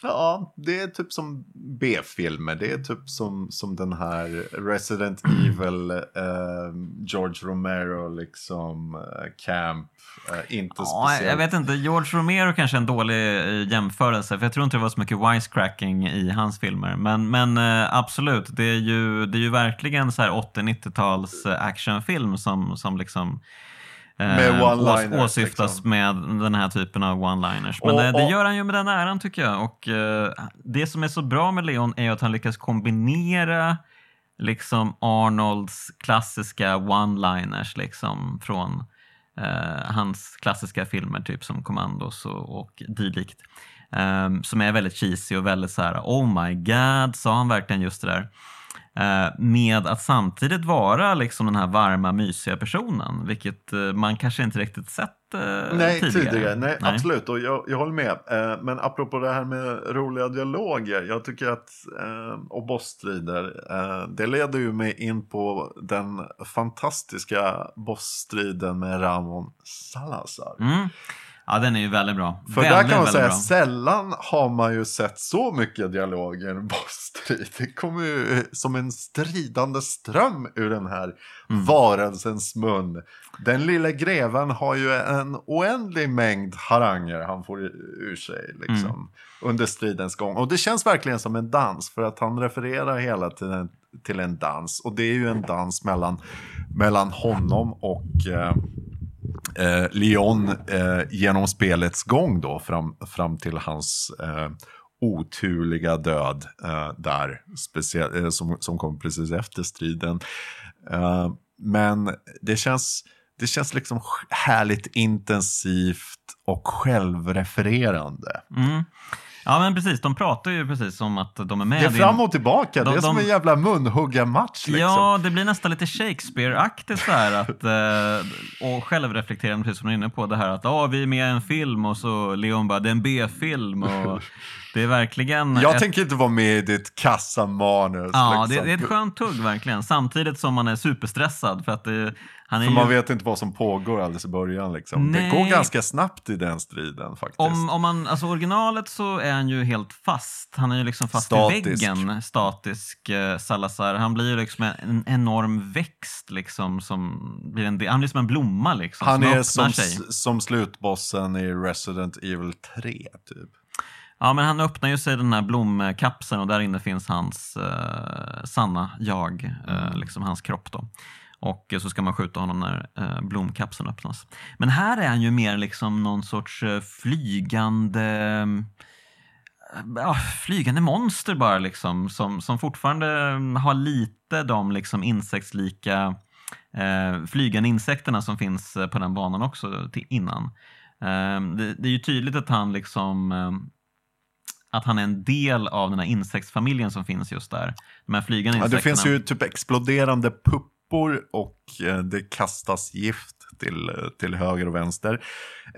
Ja, det är typ som B-filmer. Det är typ som, som den här Resident Evil, eh, George Romero, liksom, eh, Camp. Eh, inte Ja, speciellt. jag vet inte, George Romero kanske är en dålig eh, jämförelse, för jag tror inte det var så mycket wisecracking i hans filmer. Men, men eh, absolut, det är ju, det är ju verkligen så här 80-90-tals eh, actionfilm som, som liksom Med one-liners, ås- åsyftas liksom. med den här typen av one-liners. Men Och- eh, det och- gör han ju med den äran tycker jag. Och eh, det som är så bra med Leon är att han lyckas kombinera liksom Arnolds klassiska one-liners liksom från eh, hans klassiska filmer, typ som Commandos och, och dylikt. Ehm, som är väldigt cheesy och väldigt så här: oh my god, sa han verkligen just det där? Eh, med att samtidigt vara liksom den här varma, mysiga personen, vilket eh, man kanske inte riktigt sett eh, Nej, tidigare. tidigare. Nej, absolut. Och jag, jag håller med. Men apropå det här med roliga dialoger. Jag tycker att, och bossstrider, det leder ju mig in på den fantastiska bossstriden med Ramon Salazar. Mm. Ja, den är ju väldigt bra. För väldigt, där kan man säga, bra. sällan har man ju sett så mycket dialog i en bossstrid. Det kommer ju som en stridande ström ur den här Mm. varelsens mun. Den lilla greven har ju en oändlig mängd haranger han får ur sig liksom, Mm. under stridens gång. Och det känns verkligen som en dans för att han refererar hela tiden till en dans. Och det är ju en dans mellan, mellan honom och eh, eh, Lyon eh, genom spelets gång då fram, fram till hans eh, oturliga död eh, där, speciell, eh, som, som kom precis efter striden. Eh, men det känns, det känns liksom härligt intensivt och självrefererande. Mm. Ja, men precis. De pratar ju precis om att de är med. Det är fram och tillbaka, de- det är som de- en jävla munhuggarmatch. Liksom. Ja, det blir nästan lite Shakespeare-aktigt så här att, eh, och självreflekterande, precis som du är inne på, det här att ah, vi är med i en film och så Leon bara, det är en B-film och det är verkligen Jag ett, tänker inte vara med i ditt kassamanus. Ja, det, liksom. det är ett skönt tugg verkligen, samtidigt som man är superstressad för att det, han är För ju... man vet inte vad som pågår alldeles i början. Liksom. Det går ganska snabbt i den striden faktiskt. Om, om man, alltså originalet så är han ju helt fast. Han är ju liksom fast Statisk. i väggen, statisk eh, Salazar. Han blir ju liksom en enorm växt liksom som blir en han blir som en blomma liksom. Han som är som, sig. som slutbossen i Resident Evil 3, typ. Ja, men han öppnar ju sig den här blomkapseln och där inne finns hans eh, sanna jag, eh, liksom hans kropp då. Och så ska man skjuta honom när eh, blomkapseln öppnas. Men här är han ju mer liksom någon sorts eh, flygande eh, ja, flygande monster bara liksom som, som fortfarande har lite de liksom insektslika eh, flygande insekterna som finns eh, på den banan också till innan. Eh, det, det är ju tydligt att han liksom att han är en del av den här insektsfamiljen som finns just där. De här flygande Ja, insekterna. det finns ju typ exploderande puppor och eh, det kastas gift till, till höger och vänster.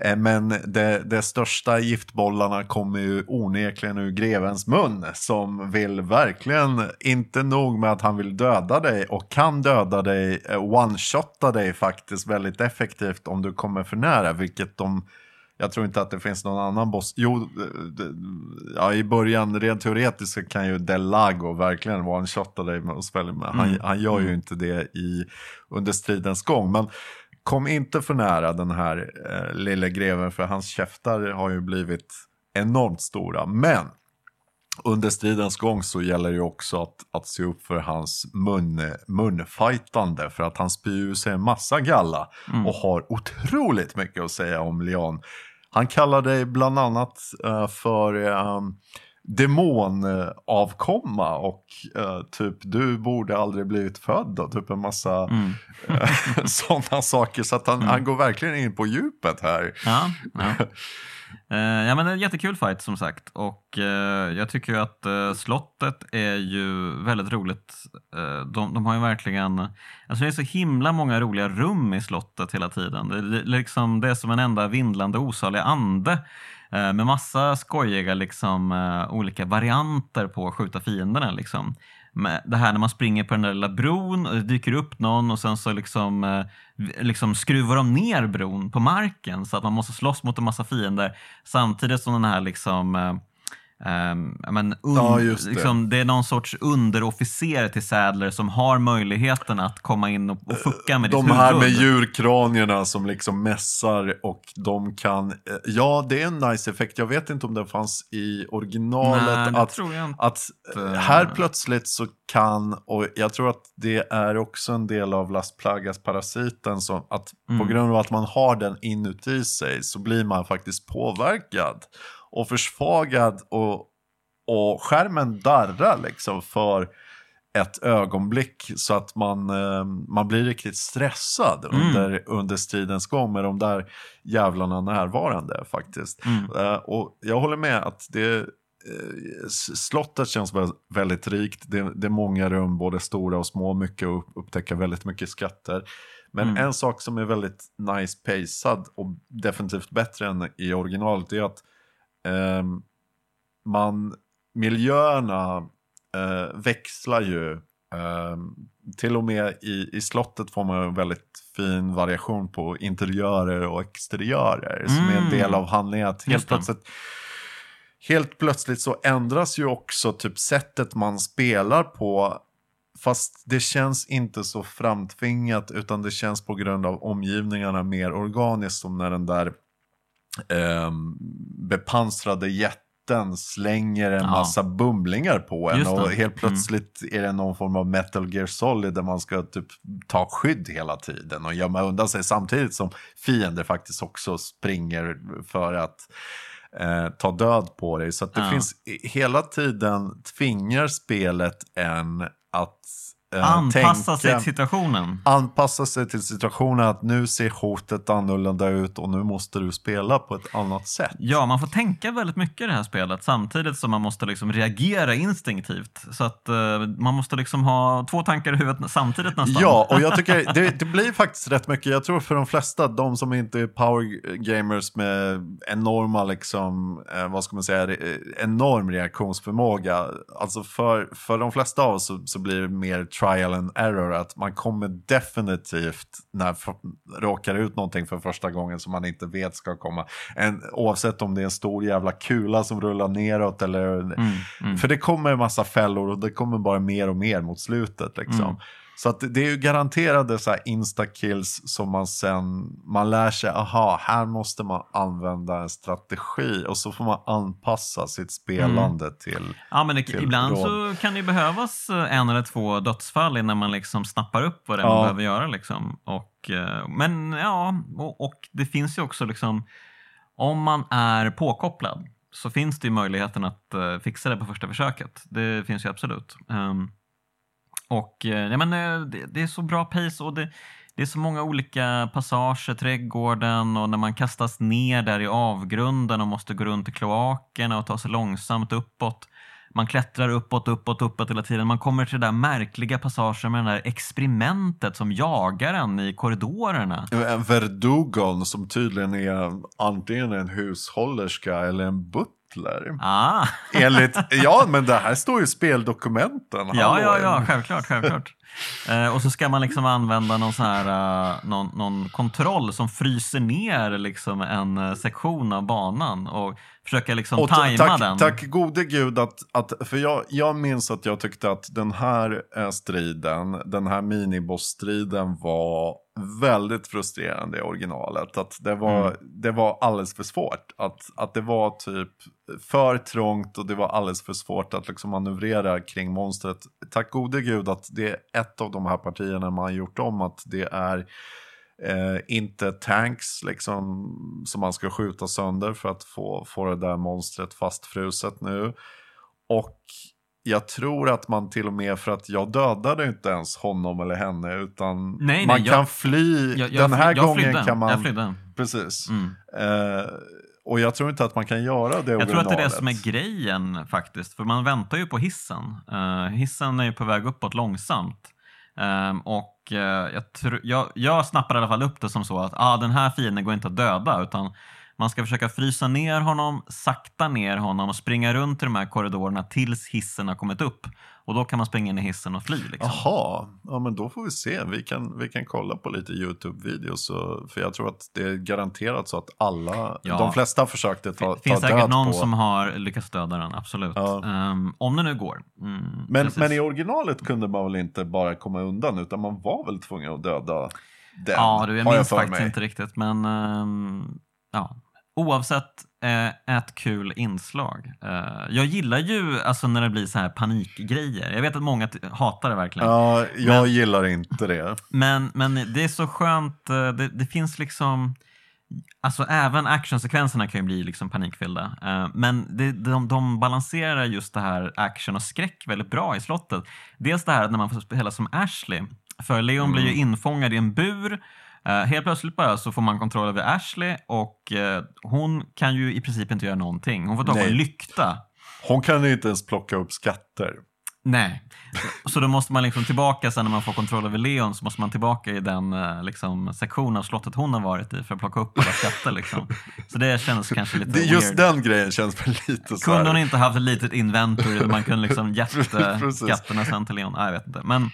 Eh, men det, det största giftbollarna kommer ju onekligen ur grevens mun som vill verkligen, inte nog med att han vill döda dig och kan döda dig, eh, one-shotta dig faktiskt väldigt effektivt om du kommer för nära, vilket de jag tror inte att det finns någon annan boss. Jo, ja, i början rent teoretiskt kan ju Del Lago verkligen one-shotta dig med spela med. Han, mm. han gör ju mm. inte det i, under stridens gång. Men kom inte för nära den här eh, lille greven för hans käftar har ju blivit enormt stora. Men under stridens gång så gäller det också att, att se upp för hans mun, munfajtande för att han spyr sig en massa galla mm. och har otroligt mycket att säga om Leon. Han kallar dig bland annat uh, för um, demonavkomma och uh, typ du borde aldrig blivit född och typ en massa mm. uh, sådana saker. Så att han, mm. han går verkligen in på djupet här. Ja, ja. Uh, ja men en jättekul fight som sagt och uh, jag tycker ju att uh, slottet är ju väldigt roligt. De, de, har ju verkligen, alltså det är så himla många roliga rum i slottet hela tiden. Det, det, liksom, det är som en enda vindlande osalig ande Eh, med massa skojiga liksom, eh, olika varianter på att skjuta fienderna. Liksom det här när man springer på den där lilla bron och det dyker upp någon och sen så liksom, eh, liksom skruvar de ner bron på marken så att man måste slåss mot en massa fiender samtidigt som den här liksom eh, Um, men un, ja, det. Liksom, det. är någon sorts underofficer till Sadler som har möjligheten att komma in och, och fucka med De ditt här med djurkranierna som liksom mässar och de kan... Eh, ja, det är en nice effekt. Jag vet inte om den fanns i originalet. Nej, att. Att här plötsligt så kan, och jag tror att det är också en del av Las Plagas-parasiten, som att mm. på grund av att man har den inuti sig så blir man faktiskt påverkad och försvagad och, och skärmen darrar liksom för ett ögonblick så att man, eh, man blir riktigt stressad mm. under, under stridens gång med de där jävlarna närvarande faktiskt. Mm. Uh, och jag håller med att det uh, slottet känns väldigt rikt. Det, det, är många rum, både stora och små, mycket att upptäcka väldigt mycket skatter. Men mm. en sak som är väldigt nice pacad och definitivt bättre än i originalet är att eh, man, miljöerna eh, växlar ju. Eh, till och med i, i slottet får man en väldigt fin variation på interiörer och exteriörer mm. som är en del av handlingen. Att helt plötsligt, helt plötsligt så ändras ju också typ sättet man spelar på Fast det känns inte så framtvingat utan det känns på grund av omgivningarna mer organiskt som när den där eh, bepansrade jätten slänger en ja. massa bumlingar på en och helt mm. plötsligt mm. är det någon form av metal gear solid där man ska typ ta skydd hela tiden och gömma undan sig samtidigt som fiender faktiskt också springer för att eh, ta död på dig. Så det ja. finns hela tiden tvingar spelet en att Eh, anpassa sig till situationen. Anpassa sig till situationen att nu ser hotet annorlunda ut och nu måste du spela på ett annat sätt. Ja, man får tänka väldigt mycket i det här spelet samtidigt som man måste liksom reagera instinktivt. Så att uh, man måste liksom ha två tankar i huvudet samtidigt nästan. Ja, och jag tycker det, det, blir faktiskt rätt mycket. Jag tror för de flesta, de som inte är power gamers med enorma, liksom, eh, vad ska man säga, enorm reaktionsförmåga. Alltså för, för de flesta av oss så, så blir det mer trial and error. Att man kommer definitivt, när råkar ut någonting för första gången som man inte vet ska komma. En, oavsett om det är en stor jävla kula som rullar neråt eller... Mm, mm. För det kommer en massa fällor och det kommer bara mer och mer mot slutet. Liksom. Mm. Så att det är ju garanterade så här insta-kills som man sen, man lär sig, aha, här måste man använda en strategi och så får man anpassa sitt spelande mm. till Ja, men det, ibland råd. så kan det behövas en eller två dödsfall innan man liksom snappar upp vad det är ja. man behöver göra. Liksom. Och, eh, men ja, och, och, det finns ju också liksom, om man är påkopplad så finns det ju möjligheten att uh, fixa det på första försöket. Det finns ju absolut. Um, och eh, ja, men, eh, det, det, är så bra pace och det, det är så många olika passager, trädgården och när man kastas ner där i avgrunden och måste gå runt i kloakerna och ta sig långsamt uppåt. man klättrar uppåt, uppåt, uppåt hela tiden. Man kommer till den där märkliga passagen med det där experimentet som jagar en i korridorerna. En Verdugon som tydligen är antingen en hushållerska eller en butler. Ah. Enligt, ja men det här står ju i speldokumenten. Ja, Hallå, ja, ja, en- självklart. självklart. Eh, och så ska man liksom använda någon, sån här, eh, någon, någon kontroll som fryser ner liksom en eh, sektion av banan och försöka liksom Och ta- tajma tack, den. tack gode gud att, att för jag, jag minns att jag tyckte att den här eh, striden, den här minibossstriden var väldigt frustrerande i originalet. Att det var, Mm. det var alldeles för svårt. Att, att det var typ för trångt och det var alldeles för svårt att liksom manövrera kring monstret. Tack gode gud att det är ett av de här partierna man har gjort om. Att det är Eh, inte tanks liksom, som man ska skjuta sönder för att få, få det där monstret fastfruset nu. Och jag tror att man till och med, för att jag dödade inte ens honom eller henne, utan nej, man jag- kan fly. Jag- jag Den här gången flydde. kan man... Precis. Mm. Eh, och jag tror inte att man kan göra det Jag tror att det är det som är grejen faktiskt. För man väntar ju på hissen. Eh, hissen är ju på väg uppåt långsamt. Um, och uh, jag, tr- jag, jag snappar i alla fall upp det som så att ah, den här fienden går inte att döda utan man ska försöka frysa ner honom, sakta ner honom och springa runt i de här korridorerna tills hissen har kommit upp. Och då kan man springa in i hissen och fly. Liksom. Jaha, ja men då får vi se. Vi kan, vi kan kolla på lite YouTube-videos. För jag tror att det är garanterat så att alla, Ja. de flesta försökte ta, Det finns ta död någon på. som har lyckats döda den, absolut. Ja. Ehm, om det nu går. Mm, Men, precis. men i originalet kunde man väl inte bara komma undan utan man var väl tvungen att döda den? Ja, du, jag minns för faktiskt mig. inte riktigt. Men ehm, ja. Oavsett, eh, ett kul inslag. Eh, jag gillar ju alltså, när det blir så här panikgrejer. Jag vet att många hatar det verkligen. Ja, jag Men- gillar inte det. Men, men det är så skönt. eh, Det, det finns liksom... Alltså även actionsekvenserna kan ju bli liksom panikfyllda. Eh, Men det, de, de balanserar just det här action och skräck väldigt bra i slottet. Dels det här när man får spela som Ashley. För Leon blir ju infångad i en bur. Eh, helt plötsligt bara så får man kontroll över Ashley och eh, hon kan ju i princip inte göra någonting. Hon får ta på en lykta. Hon kan ju inte ens plocka upp skatter. Nej. Så, då måste man liksom tillbaka sen när man får kontroll över Leon så måste man tillbaka i den eh, liksom, sektion av slottet hon har varit i för att plocka upp alla skatter. Liksom. Så det känns kanske lite Det, just weird. den grejen känns väl lite så Kunde hon inte haft ett litet inventory där man kunde liksom Precis. skatterna sen till Leon? Nej, jag vet inte. Men,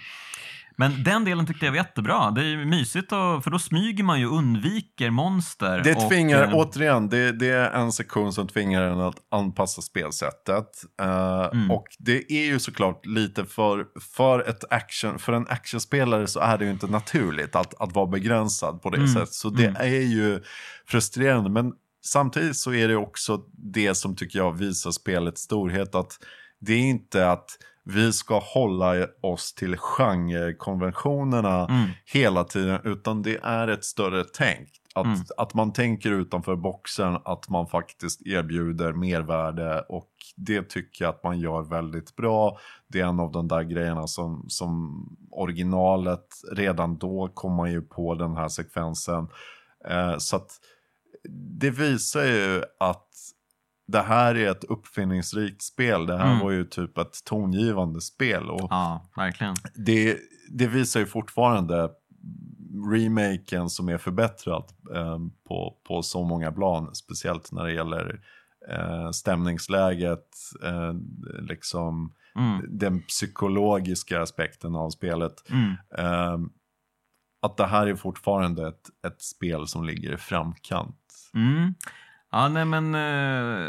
men den delen tyckte jag var jättebra. Det är ju mysigt och, för då smyger man ju och undviker monster. Det och, tvingar, eh, återigen, det, det är en sektion som tvingar en att anpassa spelsättet. Eh, Mm. Och det är ju såklart lite för, för, ett action, för en actionspelare så är det ju inte naturligt att, att vara begränsad på det Mm. sättet. Så det Mm. är ju frustrerande. Men samtidigt så är det också det som tycker jag visar spelets storhet. Att det är inte att vi ska hålla oss till genrekonventionerna Mm. hela tiden, utan det är ett större tänk. Att, Mm. att man tänker utanför boxen, att man faktiskt erbjuder mervärde och det tycker jag att man gör väldigt bra. Det är en av de där grejerna som, som originalet, redan då kom man ju på den här sekvensen. Eh, så att det visar ju att det här är ett uppfinningsrikt spel. Det här Mm. var ju typ ett tongivande spel. Och Ja, verkligen. det, det visar ju fortfarande remaken som är förbättrad eh, på, på så många plan. Speciellt när det gäller eh, stämningsläget, eh, liksom Mm. den psykologiska aspekten av spelet. Mm. Eh, att det här är fortfarande ett, ett spel som ligger i framkant. Mm. Ja, nej men, eh,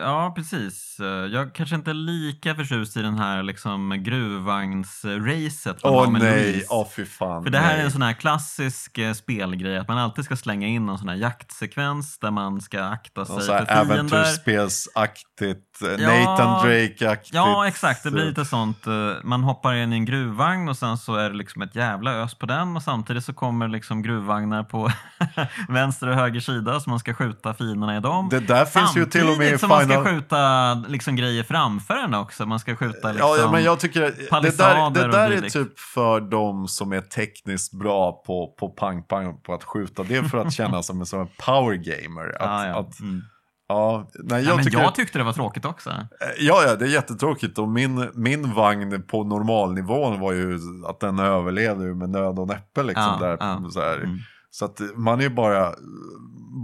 ja precis. Eh, Jag kanske inte är lika förtjust i den här liksom gruvvagnsracet Åh med nej, åh fy fan. För det här nej. är en sån här klassisk eh, spelgrej, att man alltid ska slänga in någon sån här jaktsekvens där man ska akta sig för fiender. äventyrsspelsaktigt, Ja, Nathan Drake-aktigt. Ja, exakt. Det blir lite sånt. Man hoppar in i en gruvvagn och sen så är det liksom ett jävla ös på den och samtidigt så kommer liksom gruvvagnar på vänster och höger sida så man ska skjuta fienderna i dem. Det där finns ju till och med i som man ska Final... skjuta liksom grejer framför en också. Man ska skjuta liksom... Ja, ja, men jag tycker att det där, det där är typ för de som är tekniskt bra på, på pang-pang på att skjuta. Det är för att känna som en sån här power gamer. Att, ja, ja. Att, Mm. Ja, nej, Ja, jag men tycker... jag tyckte det var tråkigt också. Ja, ja, det är jättetråkigt. Och min, min vagn på normalnivån var ju att den överlevde med nöd och näppe. Liksom, Ja, där, ja. Så, här. Mm. Så att man är bara,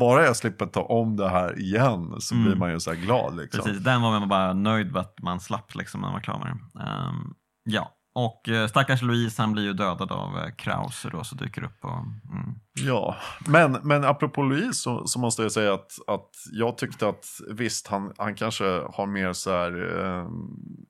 bara jag slipper ta om det här igen så Mm. blir man ju så här glad. Liksom. Precis, den var man bara nöjd med att man slapp liksom, när man var klar med den. Ehm, ja, och uh, stackars Louise han blir ju dödad av uh, Krauser då, så dyker upp. Och, mm. Ja, men, men apropå Louise så, så måste jag säga att, att jag tyckte att visst, han, han kanske har mer så här eh,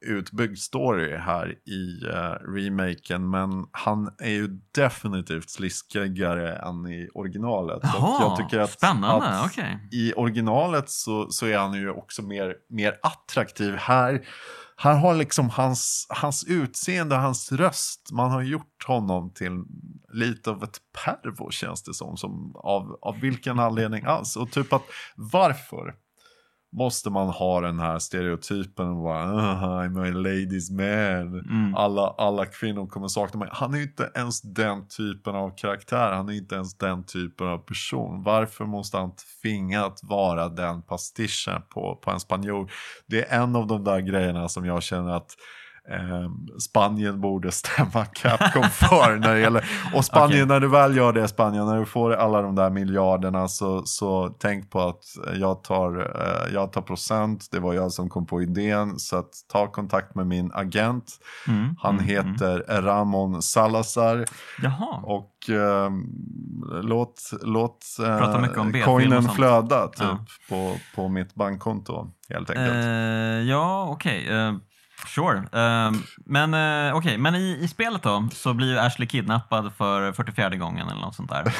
utbyggd story här i eh, remaken, men han är ju definitivt sliskigare än i originalet. Jaha, jag tycker att, spännande, att okej. i originalet så, så är han ju också mer, mer attraktiv. Här, här har liksom hans, hans utseende, hans röst, man har gjort honom till lite av ett pervo känns det som. som av, av vilken anledning alls. Och typ att varför måste man ha den här stereotypen och bara "Ah, I'm a ladies man. Mm. Alla, alla kvinnor kommer sakna mig. Han är ju inte ens den typen av karaktär. Han är inte ens den typen av person. Varför måste han tvinga att vara den pastischen på, på en spanjor? Det är en av de där grejerna som jag känner att eh, Spanien borde stämma Capcom för. när det gäller, och Spanien, Okej. när du väl gör det Spanien, när du får alla de där miljarderna så, så tänk på att jag tar, eh, jag tar procent. Det var jag som kom på idén. Så att ta kontakt med min agent. Mm, Han mm, mm. heter Ramon Salazar. Jaha, Och eh, låt, låt eh, coinen flöda typ, Ja. på, på mitt bankkonto. Helt enkelt. Eh, ja, okej. eh, sure. Eh, men eh, okej, men i, i spelet då så blir ju Ashley kidnappad för 44 gången eller något sånt där.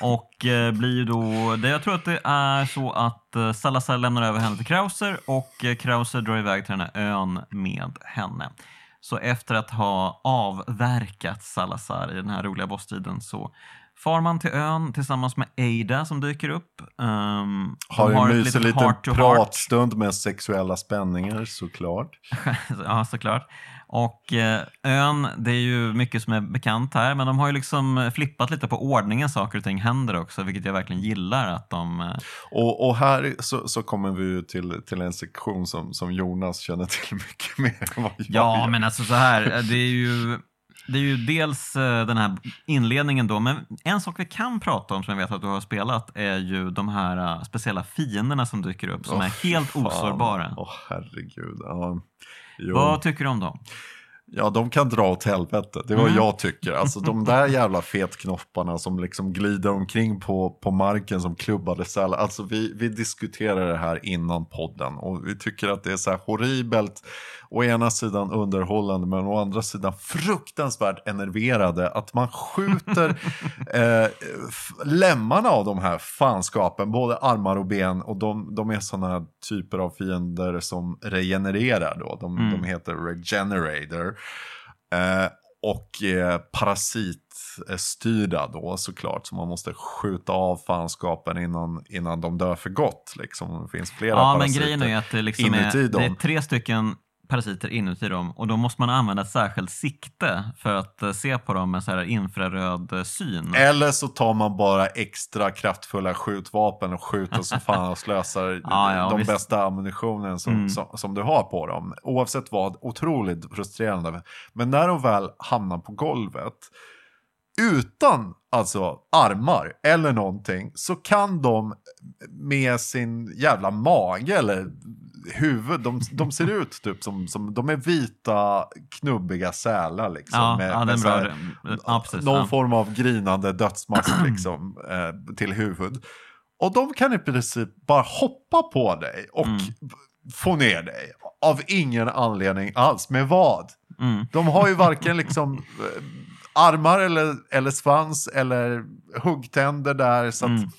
Och eh, blir ju då, det, jag tror att det är så att eh, Salazar lämnar över henne till Krauser och eh, Krauser drar iväg till den här ön med henne. Så efter att ha avverkat Salazar i den här roliga bosstiden så far man till ön tillsammans med Ada som dyker upp. Um, har en mysig liten pratstund med sexuella spänningar såklart. ja, såklart. Och eh, ön, det är ju mycket som är bekant här, men de har ju liksom flippat lite på ordningen saker och ting händer också, vilket jag verkligen gillar att de... Eh, Och, och här så, så kommer vi ju till, till en sektion som, som Jonas känner till mycket mer än vad jag ja, gör. men alltså så här, eh, det är ju... Det är ju dels eh, den här inledningen då, men en sak vi kan prata om som jag vet att du har spelat är ju de här eh, speciella fienderna som dyker upp som Åh, är helt fan. osårbara. Åh herregud. Ja. Jo. Vad tycker du om dem? Ja, de kan dra åt helvete. Det är vad Mm. jag tycker. Alltså de där jävla fetknopparna som liksom glider omkring på, på marken som klubbade sälar. Alltså vi, vi diskuterade det här innan podden och vi tycker att det är så här horribelt. Å ena sidan underhållande men å andra sidan fruktansvärt enerverade. Att man skjuter eh, lemmarna av de här fanskapen, både armar och ben. Och de, de är sådana typer av fiender som regenererar då. De, Mm. de heter regenerator. Eh, och eh, parasitstyrda då såklart. Så man måste skjuta av fanskapen innan, innan de dör för gott. Liksom. Det finns flera Ja, men parasiter. grejen är att det, liksom är, inuti det är dem. tre stycken parasiter inuti dem och då måste man använda ett särskilt sikte för att eh, se på dem med så här infraröd eh, syn. Eller så tar man bara extra kraftfulla skjutvapen och skjuter så fan och slösar Ja, ja, de visst. bästa ammunitionen som, Mm. som, som du har på dem. Oavsett vad, otroligt frustrerande. Men när de väl hamnar på golvet, utan alltså armar eller någonting, så kan de med sin jävla mage eller huvud, de, de ser ut typ som, som, de är vita knubbiga sälar liksom. ja, med, ja, med här- Ja, precis. någon form av grinande dödsmask liksom, eh, till huvud. Och de kan i princip bara hoppa på dig och Mm. få ner dig. Av ingen anledning alls. Med vad? Mm. De har ju varken liksom eh, armar eller, eller svans eller huggtänder där. Så Mm.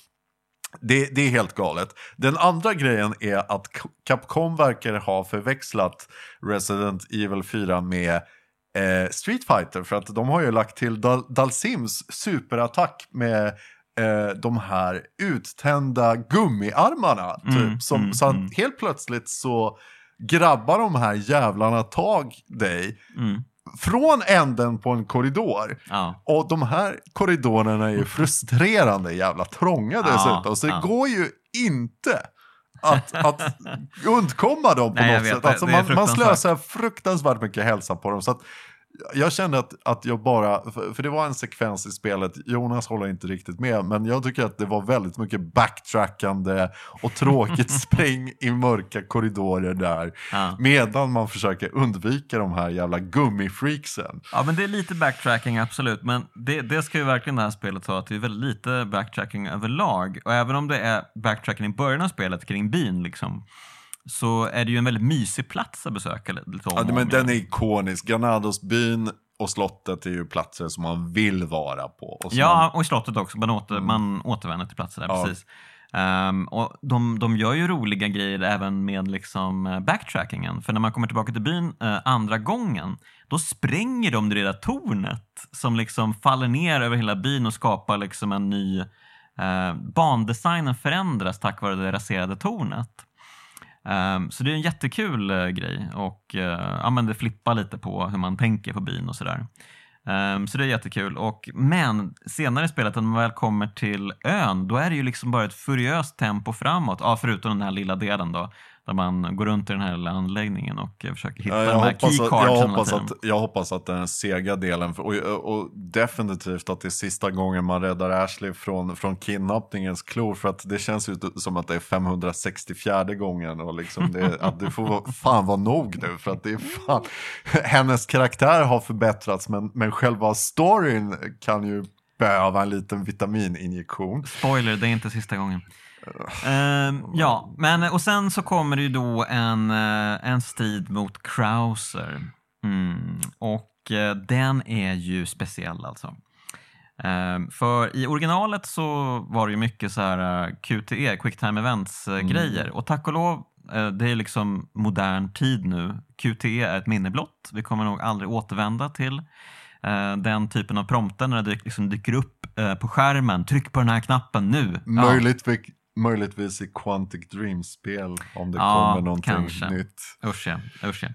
Det, det är helt galet. Den andra grejen är att Capcom verkar ha förväxlat Resident Evil 4 med eh, Street Fighter. För att de har ju lagt till Dal- Dalsims superattack med eh, de här uttända gummiarmarna. Typ, Mm, som, mm, så att mm. helt plötsligt så grabbar de här jävlarna tag dig Mm. Från änden på en korridor. Ja. Och de här korridorerna är ju frustrerande jävla trånga Ja, dessutom. Så det ja. går ju inte att, att undkomma dem på Nej, något sätt. Alltså man, man slösar fruktansvärt mycket hälsa på dem. Så att jag kände att, att jag bara, för, det var en sekvens i spelet, Jonas håller inte riktigt med, men jag tycker att det var väldigt mycket backtrackande och tråkigt spring i mörka korridorer där. Ja. Medan man försöker undvika de här jävla gummifreaksen. Ja, men det är lite backtracking, absolut. Men det, det ska ju verkligen det här spelet ha, att det är väldigt lite backtracking överlag. Och även om det är backtracking i början av spelet kring byn, liksom, så är det ju en väldigt mysig plats att besöka. Lite, om Ja, men den är ikonisk. Granadosbyn och slottet är ju platser som man vill vara på. Och Ja, man, och i slottet också. Man, åter, man återvänder till platser där, Ja. precis. Ehm, och de, de gör ju roliga grejer även med liksom eh, backtrackingen. För när man kommer tillbaka till byn eh, andra gången, då spränger de det där tornet som liksom faller ner över hela byn och skapar liksom en ny... Eh, bandesignen förändras tack vare det raserade tornet. Um, så det är en jättekul uh, grej och uh, ja, men det flippar lite på hur man tänker på byn och sådär. Um, så det är jättekul. Och, men senare i spelet, när man väl kommer till ön, då är det ju liksom bara ett furiöst tempo framåt. Ja, förutom den här lilla delen då, där man går runt i den här lilla anläggningen och eh, försöker hitta Ja, jag, de här keycardsen jag, hoppas att, jag hoppas att den sega delen, och, och definitivt att det är sista gången man räddar Ashley från, från kidnappningens klor. För att det känns ju som att det är 564 gången och liksom det, att det får fan vara nog nu. För att det är fan, hennes karaktär har förbättrats men, men själva storyn kan ju behöva en liten vitamininjektion. Spoiler, det är inte sista gången. Ehm, ja, men och sen så kommer det ju då en, eh, en strid mot Krauser. Mm, och eh, den är ju speciell alltså. Ehm, för i originalet så var det ju mycket så här eh, QTE, Quick Time Events eh, grejer. Och tack och lov, det är liksom modern tid nu. QTE är ett minne blott. Vi kommer nog aldrig återvända till den typen av prompter när det liksom dyker upp på skärmen. Tryck på den här knappen nu. Ja. Möjligtvis, i Quantic Dream-spel om det Ja, kommer någonting kanske. nytt. Usch ja, usch ja.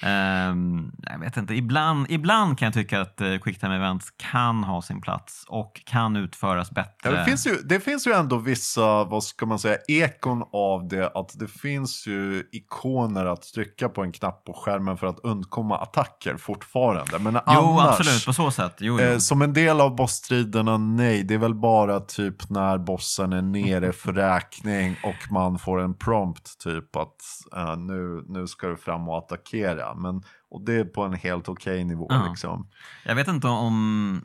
Ehm, jag vet inte, ibland, ibland kan jag tycka att uh, Quicktime Events kan ha sin plats och kan utföras bättre. Ja, det, finns ju, det finns ju ändå vissa, vad ska man säga, ekon av det. Att det finns ju ikoner att trycka på en knapp på skärmen för att undkomma attacker fortfarande. Men jo, annars, absolut, på så sätt. Jo, jo. eh, som en del av bossstriderna, nej. Det är väl bara typ när bossen är nere för räkning och man får en prompt typ att eh, nu, nu ska du fram och attackera. Men, och det är på en helt okej nivå Ja. liksom. Jag vet inte om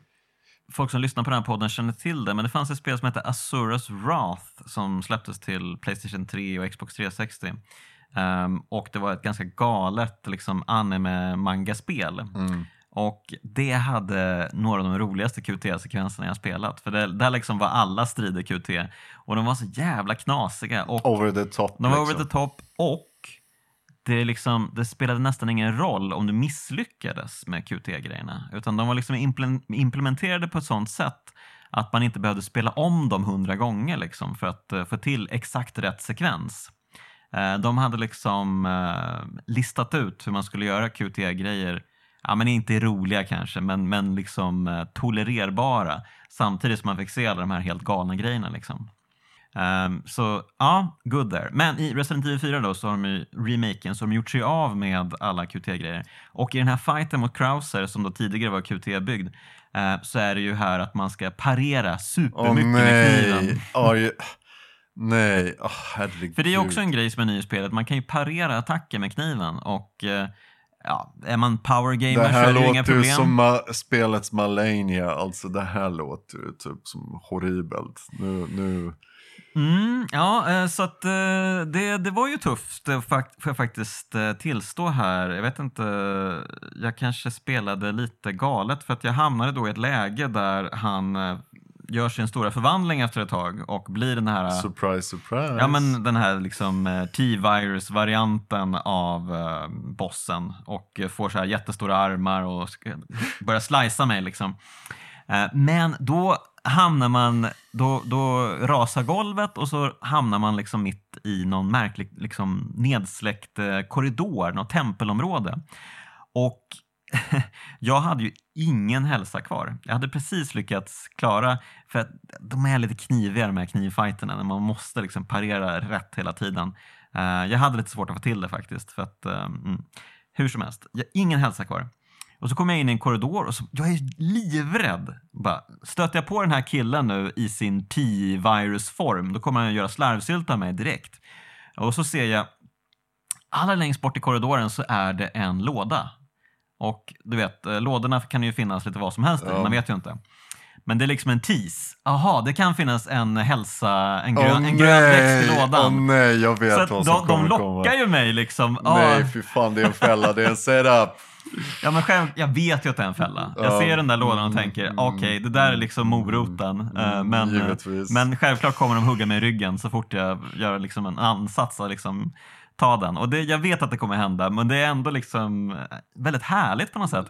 folk som lyssnar på den här podden känner till det, men det fanns ett spel som hette Asuras Wrath som släpptes till Playstation 3 och Xbox 360. Ehm, och det var ett ganska galet liksom, anime-manga-spel. Mm. Och det hade några av de roligaste QT-sekvenserna jag spelat. För det, där liksom var alla strider QT. Och de var så jävla knasiga. Och Over the top. de var liksom. over the top och det, liksom, det spelade nästan ingen roll om du misslyckades med QT-grejerna. Utan de var liksom implementerade på ett sånt sätt att man inte behövde spela om dem hundra gånger liksom, för att eh, få till exakt rätt sekvens. Eh, de hade liksom eh, listat ut hur man skulle göra QT-grejer Ja, men inte roliga kanske, men, men liksom tolererbara. Samtidigt som man fick se alla de här helt galna grejerna. Liksom. Ehm, så ja, good there. Men i Resident Evil 4 då så har de ju remaken, så de gjort sig av med alla QT-grejer. Och i den här fighten mot Krauser, som då tidigare var QT-byggd, eh, så är det ju här att man ska parera supermycket med kniven. nej. Oj. Nej, oh, herregud. För det är också en grej som är ny i spelet, man kan ju parera attacker med kniven. Och eh, ja, är man powergamer Det så här är det ju inga låter ju problem. som ma- spelets Malenia, alltså det här låter ju typ som horribelt. Nu, nu... Mm, ja, eh, så att eh, det, det var ju tufft, eh, får jag faktiskt tillstå här. Jag vet inte, jag kanske spelade lite galet för att jag hamnade då i ett läge där han gör sin stora förvandling efter ett tag och blir den här Surprise, surprise. Ja men den här liksom T-virus-varianten av bossen och får så här jättestora armar och börjar slicea mig liksom. Men då hamnar man, då, då rasar golvet och så hamnar man liksom mitt i någon märklig liksom nedsläckt eh, korridor, något tempelområde. Och jag hade ju ingen hälsa kvar. Jag hade precis lyckats klara, för att de är lite kniviga de här knivfighterna, när man måste liksom parera rätt hela tiden. Eh, jag hade lite svårt att få till det faktiskt. För att, eh, mm, hur som helst, jag, ingen hälsa kvar. Och så kommer jag in i en korridor och så, jag är livrädd. Bara, stöter jag på den här killen nu i sin T-virus-form, då kommer han att göra slarvsylta av mig direkt. Och så ser jag, allra längst bort i korridoren så är det en låda. Och du vet, eh, lådorna kan ju finnas lite vad som helst i, Ja. man vet ju inte. Men det är liksom en tease. Aha, det kan finnas en hälsa, en grön, en grön växt i lådan. Åh nej, jag vet så vad som de, de kommer lockar komma. ju mig liksom. Nej, fy fan, det är en fälla, det är en setup. Ja, men själv, jag vet ju att det är en fälla. Jag Ja. ser den där lådan och Mm, tänker, mm, okej, det där är liksom moroten. Eh, Mm, men, eh, givetvis. men självklart kommer de hugga mig i ryggen så fort jag gör liksom en ansats att liksom ta den. Och det, jag vet att det kommer hända, men det är ändå liksom eh, väldigt härligt på något sätt.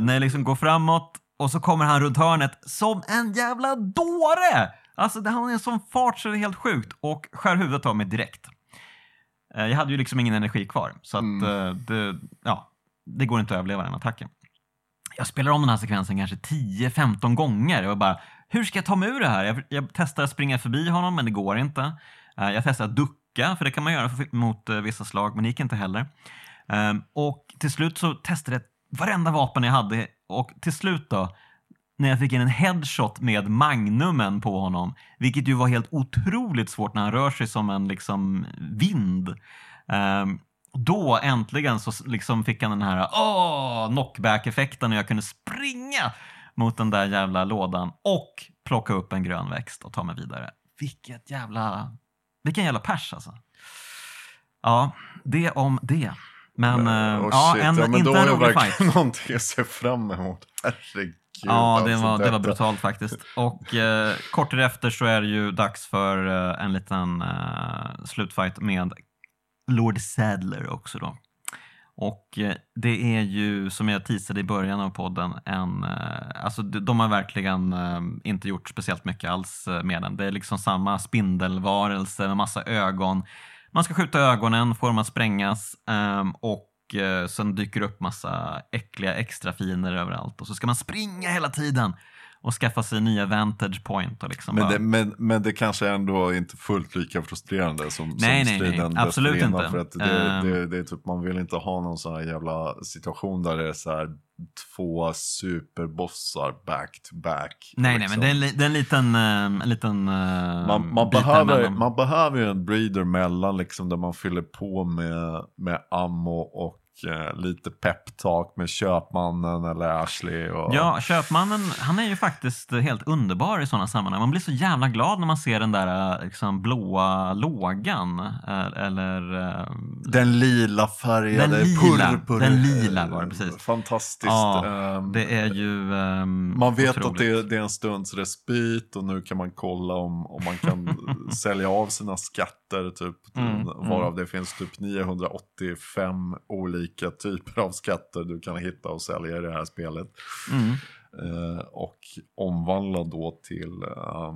När jag liksom går framåt och så kommer han runt hörnet som en jävla dåre! Alltså det- han har en sån fart så det är helt sjukt och skär huvudet av mig direkt. Jag hade ju liksom ingen energi kvar, så att Mm. det, ja, det går inte att överleva den attacken. Jag spelar om den här sekvensen kanske 10-15 gånger. och bara, hur ska jag ta mig ur det här? Jag, jag testar att springa förbi honom, men det går inte. Eh, jag testar att ducka, för det kan man göra mot eh, vissa slag, men det gick inte heller. Ehm, och till slut så testade jag varenda vapen jag hade och till slut då, när jag fick in en headshot med magnumen på honom, vilket ju var helt otroligt svårt när han rör sig som en liksom vind. Ehm, då äntligen så liksom fick han den här åh, knockback-effekten och jag kunde springa mot den där jävla lådan och plocka upp en grön växt och ta mig vidare. Vilket jävla... Vilken jävla pers alltså. Ja, det om det. Men, eh, Åh, ja, shit, en, ja, men inte en rolig fight. någonting att se fram emot. Herregud. Ja, det alltså, var, det var brutalt faktiskt. Och eh, kort därefter så är det ju dags för eh, en liten eh, slutfight med Lord Sadler också då. Och eh, det är ju, som jag teasade i början av podden, en, eh, alltså de, har verkligen eh, inte gjort speciellt mycket alls med den. Det är liksom samma spindelvarelse med massa ögon. Man ska skjuta ögonen, får dem att sprängas ehm, och sen dyker det upp massa äckliga extrafiner överallt och så ska man springa hela tiden och skaffa sig nya vantage point och liksom Men det, men, men det kanske ändå inte fullt lika frustrerande som, Nej, som nej, nej. striden Absolut inte. För att det, Ehm. det, det är typ, man vill inte ha någon sån här jävla situation där det är så här två superbossar back to back. Nej, nej, liksom. men det är en, li- det är en liten, eh, en liten eh, man, man, behöver, man behöver ju en breeder mellan liksom, där man fyller på med, med ammo och lite peptalk med köpmannen eller Ashley. Och, Ja, köpmannen, han är ju faktiskt helt underbar i sådana sammanhang. Man blir så jävla glad när man ser den där eh, liksom, blåa lågan. eh, Eller... eh, Den lila färgade, Den lila, purpur. den lila var det, precis. Fantastiskt. Ja, Ehm, Det är ju ehm, Man vet otroligt. att det är, det är en stunds respit och nu kan man kolla om, om man kan sälja av sina skatter. Typ, Mm, varav det finns typ 985 olika typer av skatter du kan hitta och sälja i det här spelet. Mm. Eh, och omvandla då till, eh,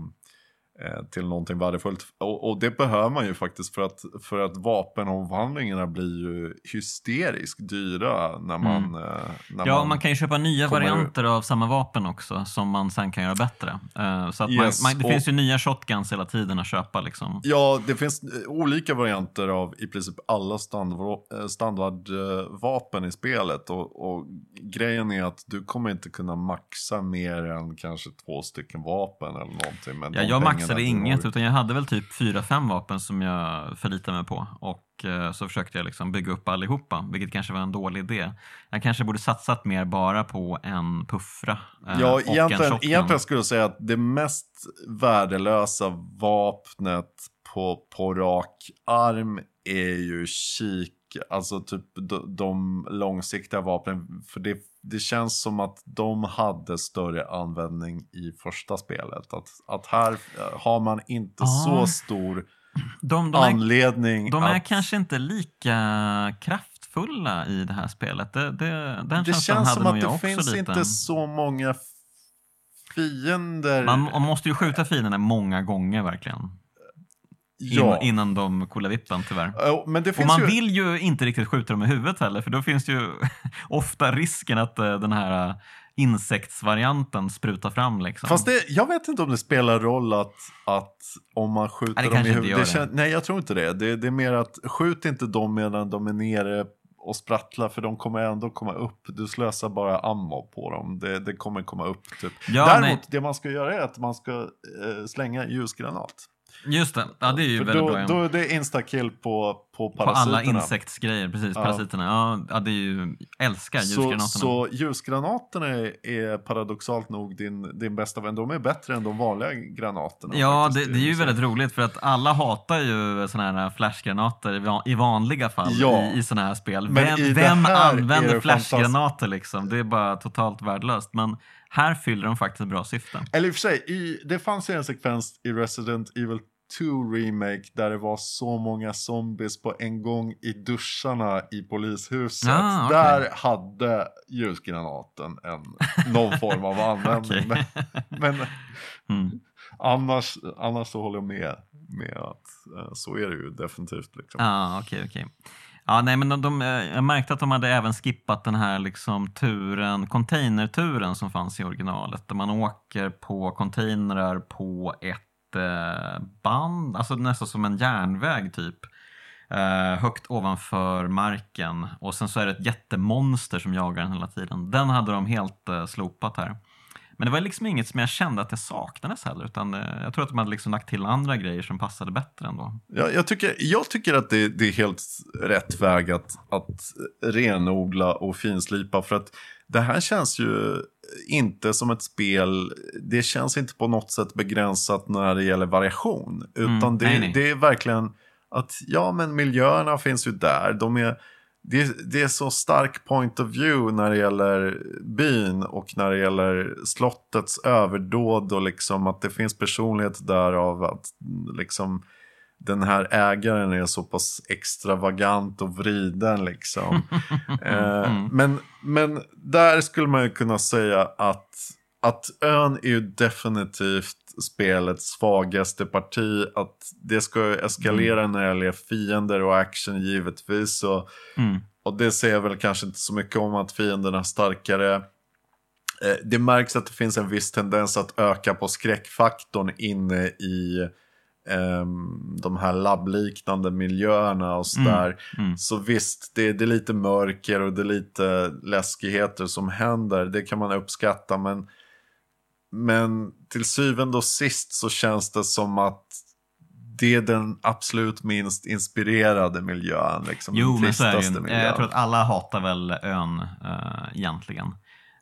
till någonting värdefullt. Och, och det behöver man ju faktiskt för att, för att vapenomvandlingarna blir ju hysteriskt dyra när man... Mm. eh, När Ja, man, man kan ju köpa nya varianter av samma vapen också som man sen kan göra bättre. Eh, så att Yes, man, man, det och- finns ju nya shotguns hela tiden att köpa liksom. Ja, det finns eh, olika varianter av i princip alla standardva- eh, standardvapen i spelet. Och, och grejen är att du kommer inte kunna maxa mer än kanske två stycken vapen eller någonting. Men Ja, jag maxade du inget utan jag hade väl typ fyra fem vapen som jag förlitade mig på. Och eh, så försökte jag liksom bygga upp allihopa, vilket kanske var en dålig idé. Jag kanske borde satsat mer bara på en puffra eh, Ja, och en egentligen, shotgun. egentligen skulle jag säga att det mest värdelösa vapnet på, på rak arm är ju kik. Alltså typ de, de långsiktiga vapnen. För det, det känns som att de hade större användning i första spelet. Att, att här eh, har man inte Ah. så stor de, de, är, anledning de är att... kanske inte lika kraftfulla i det här spelet. Det, det, den det känns som att det finns lite. inte så många fiender. Man, man måste ju skjuta fienderna många gånger verkligen. Ja. in, innan de coolar vippen tyvärr. Ja, Men det Och finns man ju... vill ju inte riktigt skjuta dem i huvudet heller för då finns ju ofta risken att eh, den här eh, insektsvarianten sprutar fram liksom. Fast det, jag vet inte om det spelar roll att, att om man skjuter Nej, dem i huvudet. gör Det kän- nej, jag tror inte det. det. Det är mer att skjut inte dem medan de är nere och sprattlar för de kommer ändå komma upp. Du slösar bara ammo på dem. Det, det kommer komma upp. Typ. Ja, Däremot, nej. det man ska göra är att man ska eh, slänga ljusgranat. Just det, ja det är ju För väldigt då, bra. ja. då är det instakill på, på På parasiterna. alla insektsgrejer, precis. Ja. Parasiterna. Ja, ja, det är ju, älskar Så, ljusgranaterna. så ljusgranaterna är, är paradoxalt nog din, din bästa vän. De är bättre än de vanliga granaterna. Ja, det, det är ju så. väldigt roligt för att alla hatar ju såna här flashgranater i va- i vanliga fall Ja. i, i såna här spel. Men Vem, vem använder flashgranater liksom? Det är bara totalt värdelöst. Men här fyller de faktiskt bra syfte. Eller i och för sig, i, det fanns ju en sekvens i Resident Evil 2 Remake där det var så många zombies på en gång i duscharna i polishuset. Ah, okej. Där hade ljusgranaten en, någon form av användning. Okej. Men, men Mm. annars, annars så håller jag med, med att eh, så är det ju definitivt. Liksom. Ja, okej, okej. Ja, nej, men de, de, eh, jag märkte att de hade även skippat den här liksom turen, containerturen som fanns i originalet. Där man åker på containrar på ett band, alltså nästan som en järnväg typ. Eh, högt ovanför marken. Och sen så är det ett jättemonster som jagar den hela tiden. Den hade de helt eh, slopat här. Men det var liksom inget som jag kände att det saknades heller. Utan eh, jag tror att de hade liksom lagt till andra grejer som passade bättre ändå. Jag, jag, tycker, jag tycker att det, det är helt rätt väg att, att renodla och finslipa. För att det här känns ju inte som ett spel, det känns inte på något sätt begränsat när det gäller variation. Utan Mm, det, nej, nej. det är verkligen att, ja men miljöerna finns ju där. De är, det, det är så stark point of view när det gäller byn och när det gäller slottets överdåd och liksom att det finns personlighet där av att liksom den här ägaren är så pass extravagant och vriden liksom. eh, men, men där skulle man ju kunna säga att, att ön är ju definitivt spelets svagaste parti. Att det ska eskalera när det gäller fiender och action givetvis. Och, Mm. och det säger väl kanske inte så mycket om att fienderna är starkare. Eh, Det märks att det finns en viss tendens att öka på skräckfaktorn inne i ehm, de här labbliknande miljöerna och sådär. mm. Så visst, det, det är lite mörker och det är lite läskigheter som händer. Det kan man uppskatta. Men, men till syvende och sist så känns det som att det är den absolut minst inspirerade miljön. Liksom, Jo, den men så är det miljön. Jag tror att alla hatar väl ön äh, egentligen.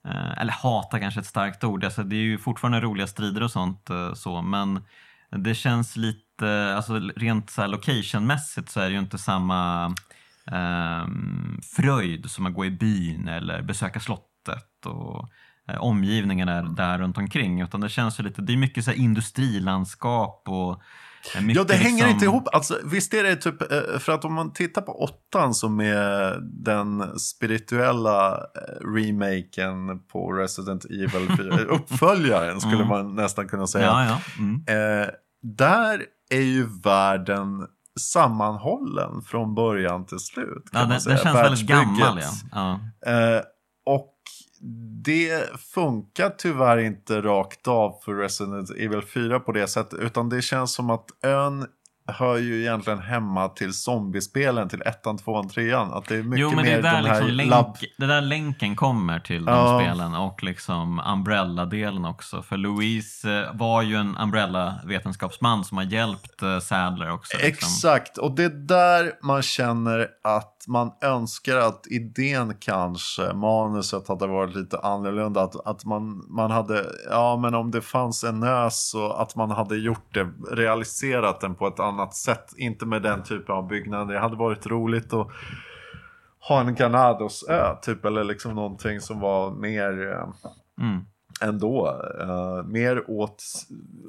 Eh, eller hata kanske ett starkt ord. Alltså, det är ju fortfarande roliga strider och sånt eh, så, men det känns lite, alltså rent så här locationmässigt så är det ju inte samma ehm, fröjd som att gå i byn eller besöka slottet och eh, omgivningarna där runt omkring. Utan det känns ju lite, det är mycket så här industrilandskap och eh, Ja, det hänger liksom- inte ihop. Alltså, visst är det typ, eh, för att om man tittar på åttan som är den spirituella remaken på Resident Evil 4, uppföljaren skulle Mm. man nästan kunna säga. Ja, ja. Mm. Eh, där är ju världen sammanhållen från början till slut. Kan Ja, man den, säga. den känns väldigt gammal. Ja. Ja. Eh, det funkar tyvärr inte rakt av för Resident Evil 4 på det sättet. Utan det känns som att ön hör ju egentligen hemma till zombiespelen, till ettan, tvåan, trean. Att det är mycket Jo, men det är där, liksom länk, det där länken kommer till de Ja. spelen och liksom Umbrella-delen också. För Louise eh, var ju en Umbrella-vetenskapsman som har hjälpt eh, Sadler också. Liksom. Exakt, och det är där man känner att man önskar att idén kanske, manuset hade varit lite annorlunda. Att, att man, man hade, ja men om det fanns en ö så att man hade gjort det, realiserat den på ett annat sätt. Inte med den typen av byggnader. Det hade varit roligt att ha en Granados-ö typ, eller liksom någonting som var mer... Eh, mm ändå. Uh, mer åt,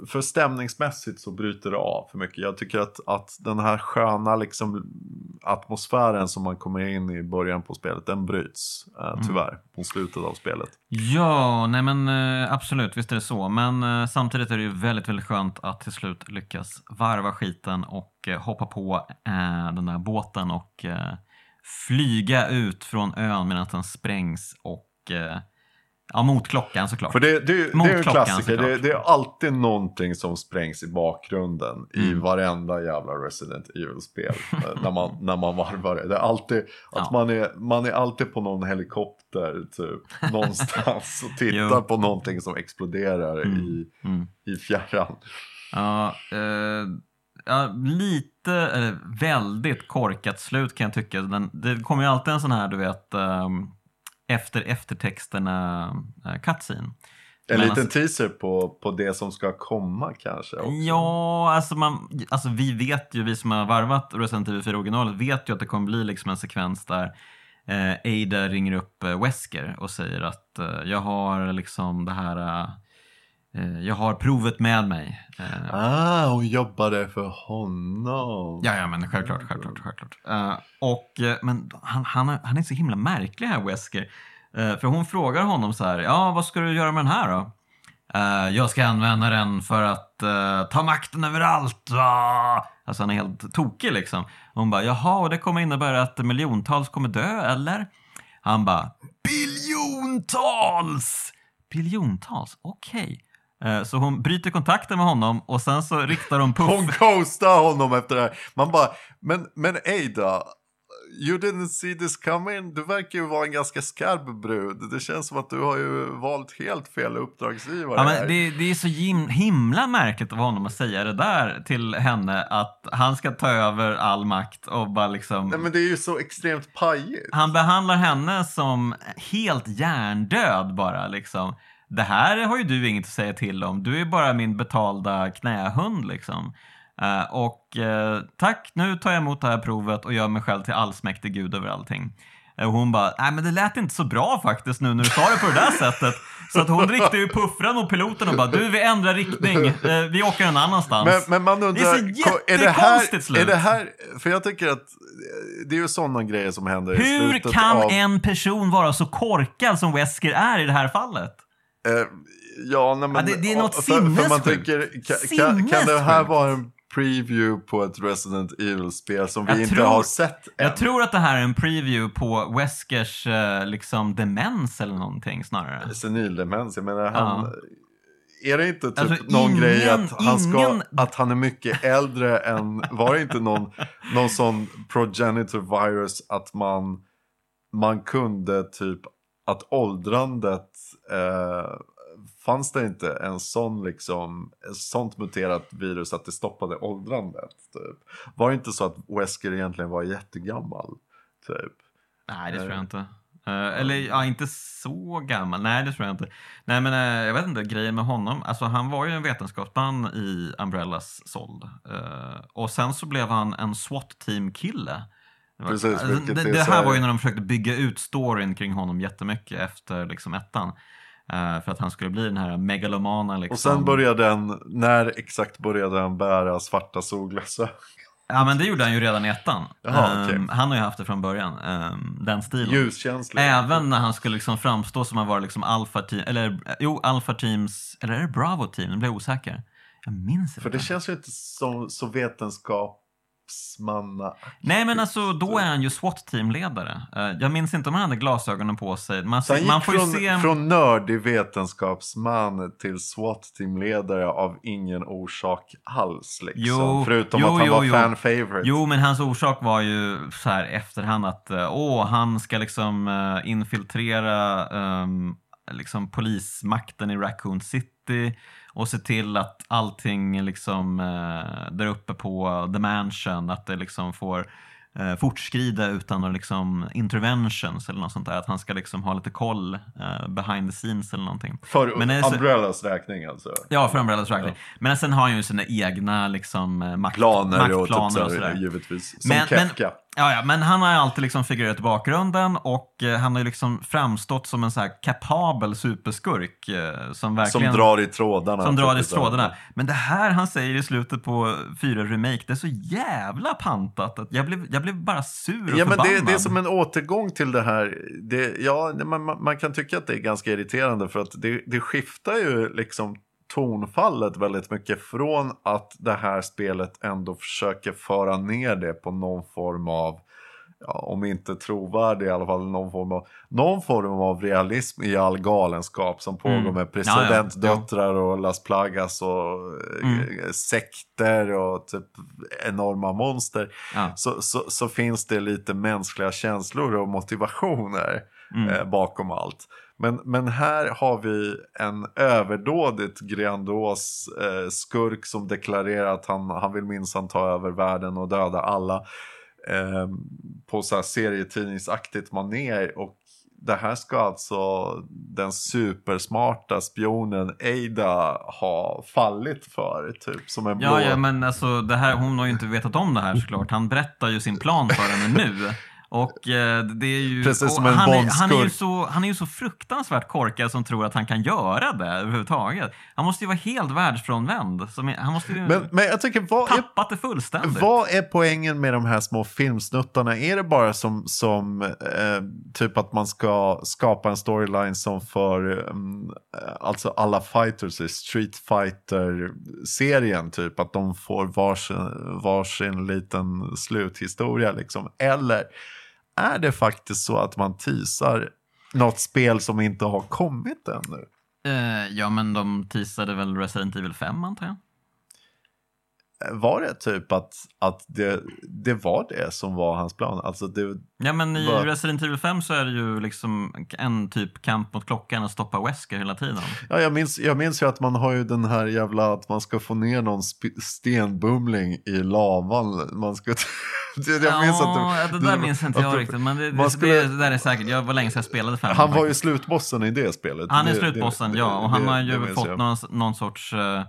för stämningsmässigt så bryter det av för mycket. Jag tycker att, att den här sköna liksom, atmosfären som man kommer in i början på spelet, den bryts uh, tyvärr mm. på slutet av spelet. Ja, nej men uh, absolut, visst är det så. Men samtidigt är det ju väldigt, väldigt skönt att till slut lyckas varva skiten och hoppa på den där båten och flyga ut från ön medan den sprängs och Ja, mot klockan såklart. För det, det, det är en klassiker. Det, det, är alltid någonting som sprängs i bakgrunden mm. i varenda jävla Resident Evil-spel. när, man, när man varvar det. Det är alltid att ja. man, är, man är alltid på någon helikopter typ. Någonstans och tittar på någonting som exploderar mm. i, mm. i fjärran. Ja, eh, ja, lite, eller väldigt korkat slut kan jag tycka. Den, det kommer ju alltid en sån här, du vet, um, efter eftertexterna uh, cutscene. En Men liten alltså, teaser på, på det som ska komma kanske? Också. Ja, alltså, man, alltså vi vet ju, vi som har varvat Resident Evil 4 originalet vet ju att det kommer bli liksom en sekvens där eh, Ada ringer upp eh, Wesker och säger att eh, jag har liksom det här Eh, jag har provet med mig. Eh. Ah, hon jobbade för honom. Ja, ja men självklart, självklart, självklart. Uh, och, men han, han, han är så himla märklig här, Wesker. För hon frågar honom så här, ja vad ska du göra med den här då? Jag ska använda den för att ta makten över allt. Ah! Alltså han är helt tokig liksom. hon bara, jaha, och det kommer innebära att miljontals kommer dö, eller? Han bara, biljontals! Biljontals, okej. Okay. Eh, så hon bryter kontakten med honom och sen så riktar hon puff. Hon ghostar honom efter det här. Man bara, men, men Ada, you didn't see this coming. Du verkar ju vara en ganska skarp brud. Det känns som att du har ju valt helt fel uppdragsgivare. Ja, men det, det är så himla märkligt av honom att säga det där till henne. Att han ska ta över all makt och bara liksom... Nej men det är ju så extremt pajigt. Han behandlar henne som helt hjärndöd bara liksom det här har ju du inget att säga till om. Du är bara min betalda knähund liksom. Uh, och uh, tack, nu tar jag emot det här provet och gör mig själv till allsmäktig gud över allting. Uh, och hon bara, nej men det lät inte så bra faktiskt nu när du sa det på det där sättet. Så att hon riktade ju puffran mot piloten och bara, du vi ändrar riktning, vi åker en annanstans. Men, men man undrar, det är så är det här, slut. Är det här, för jag tycker att det är ju sådana grejer som händer Hur i slutet kan av... en person vara så korkad som Wesker är i det här fallet? Eh, ja, nej, men, ja, det, det, är något sinnessjukt. Kan, kan, det här vara en preview på ett Resident Evil-spel som vi inte har sett än. Jag tror att det här är en preview på Weskers eh, liksom demens eller någonting snarare. Senildemens, jag menar han... Ja. Är det inte typ alltså, någon ingen, grej att han, ska, ingen... att han är mycket äldre än... Var det inte någon, någon sån progenitor virus att man, man kunde typ att åldrandet eh, fanns det inte en sån liksom, ett sånt muterat virus att det stoppade åldrandet? Typ? Var det inte så att Wesker egentligen var jättegammal? Typ? Nej, det tror jag inte. Uh, eller ja, inte så gammal. Nej, det tror jag inte. Nej, men uh, jag vet inte, grejen med honom. Alltså, han var ju en vetenskapsman i Umbrellas såld. Uh, och sen så blev han en SWAT-team-kille. Precis, alltså, det, det, här var ju när de försökte bygga ut storyn kring honom jättemycket efter liksom ettan. Uh, för att han skulle bli den här megalomana liksom. Och sen började den, när exakt började han bära svarta solglasögon? Ja men det gjorde han ju redan i ettan. Jaha, um, Han har ju haft det från början, um, den stilen. Ljuskänslig. Även när han skulle liksom framstå som att vara liksom alfa team, eller jo, alfa teams, eller är det bravo team? Nu blir jag osäker. Jag minns inte. För det känns ju inte som så vetenskap vetenskapsmanna Nej men alltså då är han ju SWAT-teamledare. Eh, jag minns inte om han hade glasögonen på sig. Man, så han man får från, se... från nördig vetenskapsman till SWAT-teamledare av ingen orsak alls. Liksom. Jo, Förutom jo, att han jo, var fan-favorite. Jo men hans orsak var ju så här efterhand att eh, åh, han ska liksom uh, infiltrera um, liksom polismakten i Raccoon City och se till att allting liksom eh, där uppe på the mansion, att det liksom får eh, fortskrida utan några liksom interventions eller något sånt där. Att han ska liksom ha lite koll eh, behind the scenes eller någonting. För Men är, Umbrellas räkning alltså? Ja, för Umbrellas räkning. Ja. Men sen har han ju sina egna liksom, makt, planer maktplaner och, typ och sådär. Givetvis. Som men, Kefka. Ja, ja, men han har alltid liksom figurerat i bakgrunden och eh, han har ju liksom framstått som en så här kapabel superskurk eh, som verkligen... Som drar i trådarna. Som drar i trådarna. Men det här han säger i slutet på 4 Remake, det är så jävla pantat att jag blev, jag blev bara sur och Ja, men förbannad. det, det är som en återgång till det här. Det, ja, man, man- man kan tycka att det är ganska irriterande för att det, det skiftar ju liksom tonfallet väldigt mycket från att det här spelet ändå försöker föra ner det på någon form av Ja, om inte trovärdig i alla fall någon form av, någon form av realism i all galenskap som pågår Mm. med presidentdöttrar och Las Plagas och Mm. eh, sekter och typ enorma monster Ja. så, så, så finns det lite mänskliga känslor och motivationer Mm. eh, bakom allt. Men, men här har vi en överdådigt grandios eh, skurk som deklarerar att han, han vill minsann ta över världen och döda alla eh, på så här serietidningsaktigt maner och det här ska alltså den supersmarta spionen Ada ha fallit för, typ som en blå... Ja, ja, men alltså det här, hon har ju inte vetat om det här såklart. Han berättar ju sin plan för henne nu. Och eh, det är ju... Precis som en han, är, han, är ju så, han är ju så fruktansvärt korkad som tror att han kan göra det överhuvudtaget. Han måste ju vara helt världsfrånvänd. Som är, han måste ju Men, men jag tycker, vad är tappat det fullständigt. Vad är poängen med de här små filmsnuttarna? Är det bara som, som eh, typ att man ska skapa en storyline som för um, alltså alla fighters i Street Fighter-serien typ att de får varsin, varsin liten sluthistoria liksom? Eller är det faktiskt så att man teasar något spel som inte har kommit ännu? Eh, ja, men de teasade väl Resident Evil 5 antar jag? Var det typ att, att det, det var det som var hans plan? Alltså det, Ja, men i Vad- Resident Evil 5 så är det ju liksom en typ kamp mot klockan och stoppa Wesker hela tiden. Ja, jag minns, jag minns ju att man har ju den här jävla att man ska få ner någon stenbumling i lavan. Man ska... jag minns ja, att det där minns inte jag riktigt, men det, det, skulle- det, där är säkert. Jag var länge sedan jag spelade 5. Han var ju slutbossen i det spelet. Han är slutbossen, ja. Och han har ju minns fått någon, någon sorts... eh,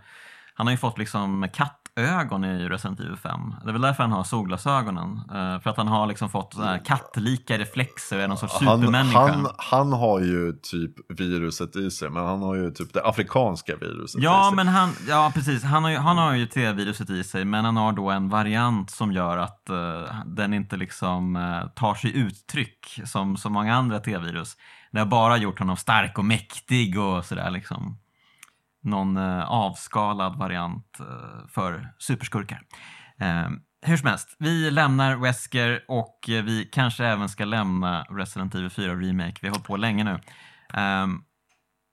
han har ju fått liksom kattögon i Resident Evil 5. Det är väl därför han har solglasögonen. Eh, för att han har liksom fått kattlika reflexer, är någon sorts Han, supermänniska. han, han har ju typ viruset i sig, men han har ju typ det afrikanska viruset i Ja, sig. men han, ja, precis. Han har ju, han har ju T-viruset i sig, men han har då en variant som gör att eh, den inte liksom eh, tar sig uttryck som så många andra T-virus. Det har bara gjort honom stark och mäktig och sådär liksom. Någon eh, avskalad variant eh, för superskurkar. Eh, hur som helst, vi lämnar Wesker och vi kanske även ska lämna Resident Evil 4 Remake. Vi har hållit på länge nu. Ehm,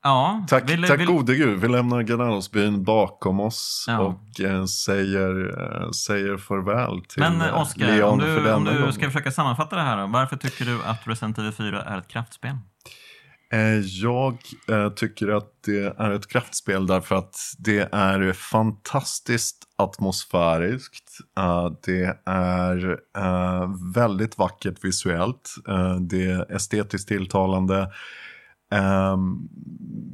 ja, Tack, vill- tack vill- gode gud, vi lämnar Granalsbyn bakom oss Ja. och eh, säger, eh, säger farväl till Men Oskar, om du, om du ska försöka sammanfatta det här då. Varför tycker du att Resident Evil 4 är ett kraftspel? Eh, jag eh, tycker att det är ett kraftspel därför att det är fantastiskt atmosfäriskt. Eh, det är väldigt vackert visuellt. Det är estetiskt tilltalande. Ehm,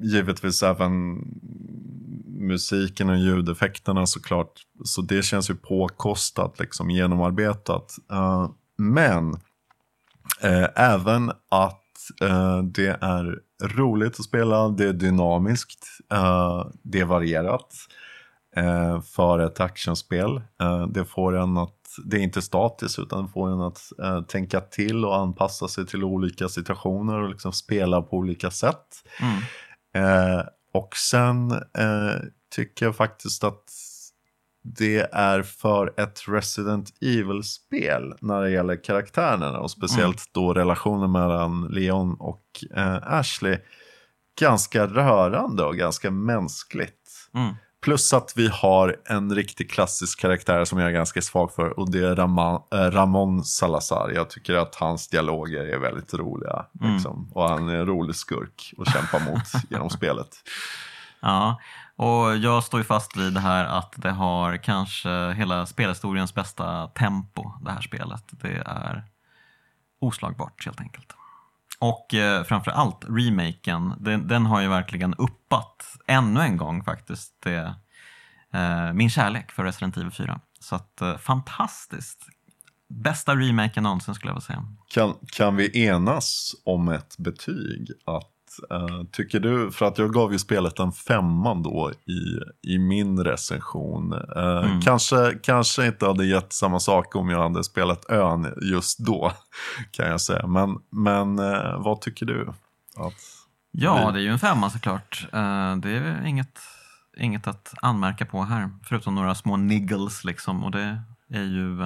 givetvis även musiken och ljudeffekterna såklart. Så det känns ju påkostat, liksom genomarbetat. Men även att det är roligt att spela, det är dynamiskt, eh, det är varierat eh, för ett actionspel. Eh, det får en att, det är inte statiskt utan det får en att eh, tänka till och anpassa sig till olika situationer och liksom spela på olika sätt. Mm. Eh, och sen eh, tycker jag faktiskt att det är för ett Resident Evil-spel när det gäller karaktärerna och speciellt då relationen mellan Leon och eh, Ashley ganska rörande och ganska mänskligt. Mm. Plus att vi har en riktigt klassisk karaktär som jag är ganska svag för och det är Ramon, eh, Ramon Salazar. Jag tycker att hans dialoger är väldigt roliga. Mm. Liksom. Och han är en rolig skurk att kämpa mot genom spelet. Ja, och jag står ju fast vid det här att det har kanske hela spelhistoriens bästa tempo, det här spelet. Det är oslagbart helt enkelt. Och eh, framför allt remaken, den, den har ju verkligen uppat ännu en gång faktiskt det, eh, min kärlek för Resident Evil 4. Så att, eh, fantastiskt. bästa remaken någonsin skulle jag vilja säga. Kan, kan vi enas om ett betyg? Att, eh, tycker du, för att jag gav ju spelet en femma då i, i min recension. Eh, Mm. kanske, kanske inte hade gett samma sak om jag hade spelat ön just då, kan jag säga. Men, men eh, vad tycker du? Att, Ja, Vi- det är ju en femma såklart. Det är inget, inget att anmärka på här, förutom några små niggles liksom. Och det är ju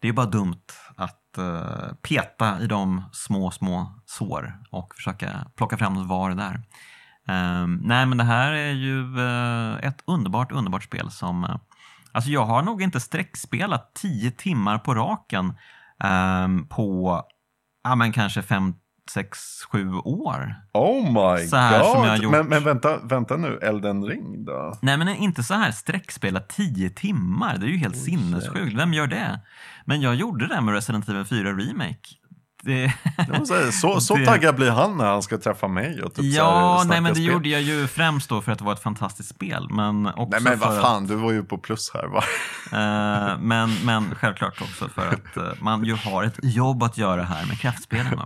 det är bara dumt att eh, peta i de små, små sår och försöka plocka fram något var där. Eh, nej, men det här är ju eh, ett underbart, underbart spel som... Eh, alltså jag har nog inte sträckspelat tio timmar på raken ehm, på, ja men kanske fem, sex, sju år. oh my Så här god! som jag har gjort. Men, men vänta, vänta nu, Elden ring då? Nej, men inte så här sträckspela 10 timmar. Det är ju helt Oj, sinnessjukt. Vem gör det? Men jag gjorde det med Resident Evil 4 Remake. Det... Säga, Så, så Det- taggad blir han när han ska träffa mig och typ ja, nej, men det spel. gjorde jag ju främst då för att det var ett fantastiskt spel. Men också Nej men vad fan, du var ju på plus här va? Att, eh, men, men självklart också för att eh, man ju har ett jobb att göra här med kraftspelen.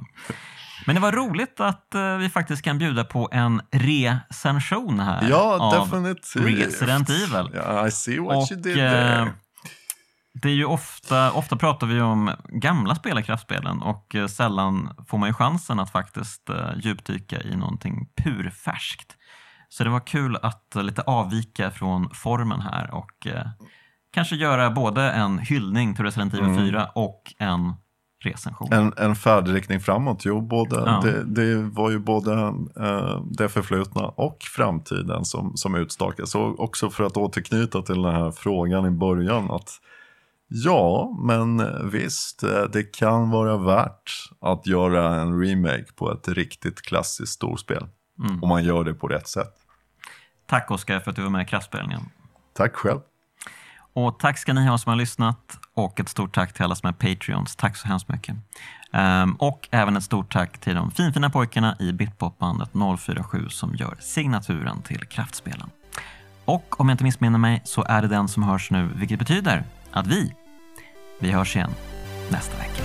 Men det var roligt att eh, vi faktiskt kan bjuda på en recension här Ja, av definitivt. Resident Evil. Ja, I see what Och, you did eh, there. Det är ju ofta, ofta pratar vi om gamla spel i kraftspelen och eh, sällan får man ju chansen att faktiskt djupdyka i någonting purfärskt. Så det var kul att lite avvika från formen här och kanske göra både en hyllning till Resident Evil Mm. 4 och en recension. En, en färdriktning framåt, jo, både, Ja. det, det var ju både eh, det förflutna och framtiden som, som utstakas. Och också för att återknyta till den här frågan i början att ja, men visst, eh, det kan vara värt att göra en remake på ett riktigt klassiskt storspel. Mm. Om man gör det på rätt sätt. Tack Oskar för att du var med i kraftspelningen. Tack själv. Och tack ska ni ha som har lyssnat och ett stort tack till alla som är Patreons. Tack så hemskt mycket. Um, och även ett stort tack till de finfina pojkarna i Bitpopbandet 047 som gör signaturen till kraftspelen. Och om jag inte missminner mig så är det den som hörs nu, vilket betyder att vi, vi hörs igen nästa vecka.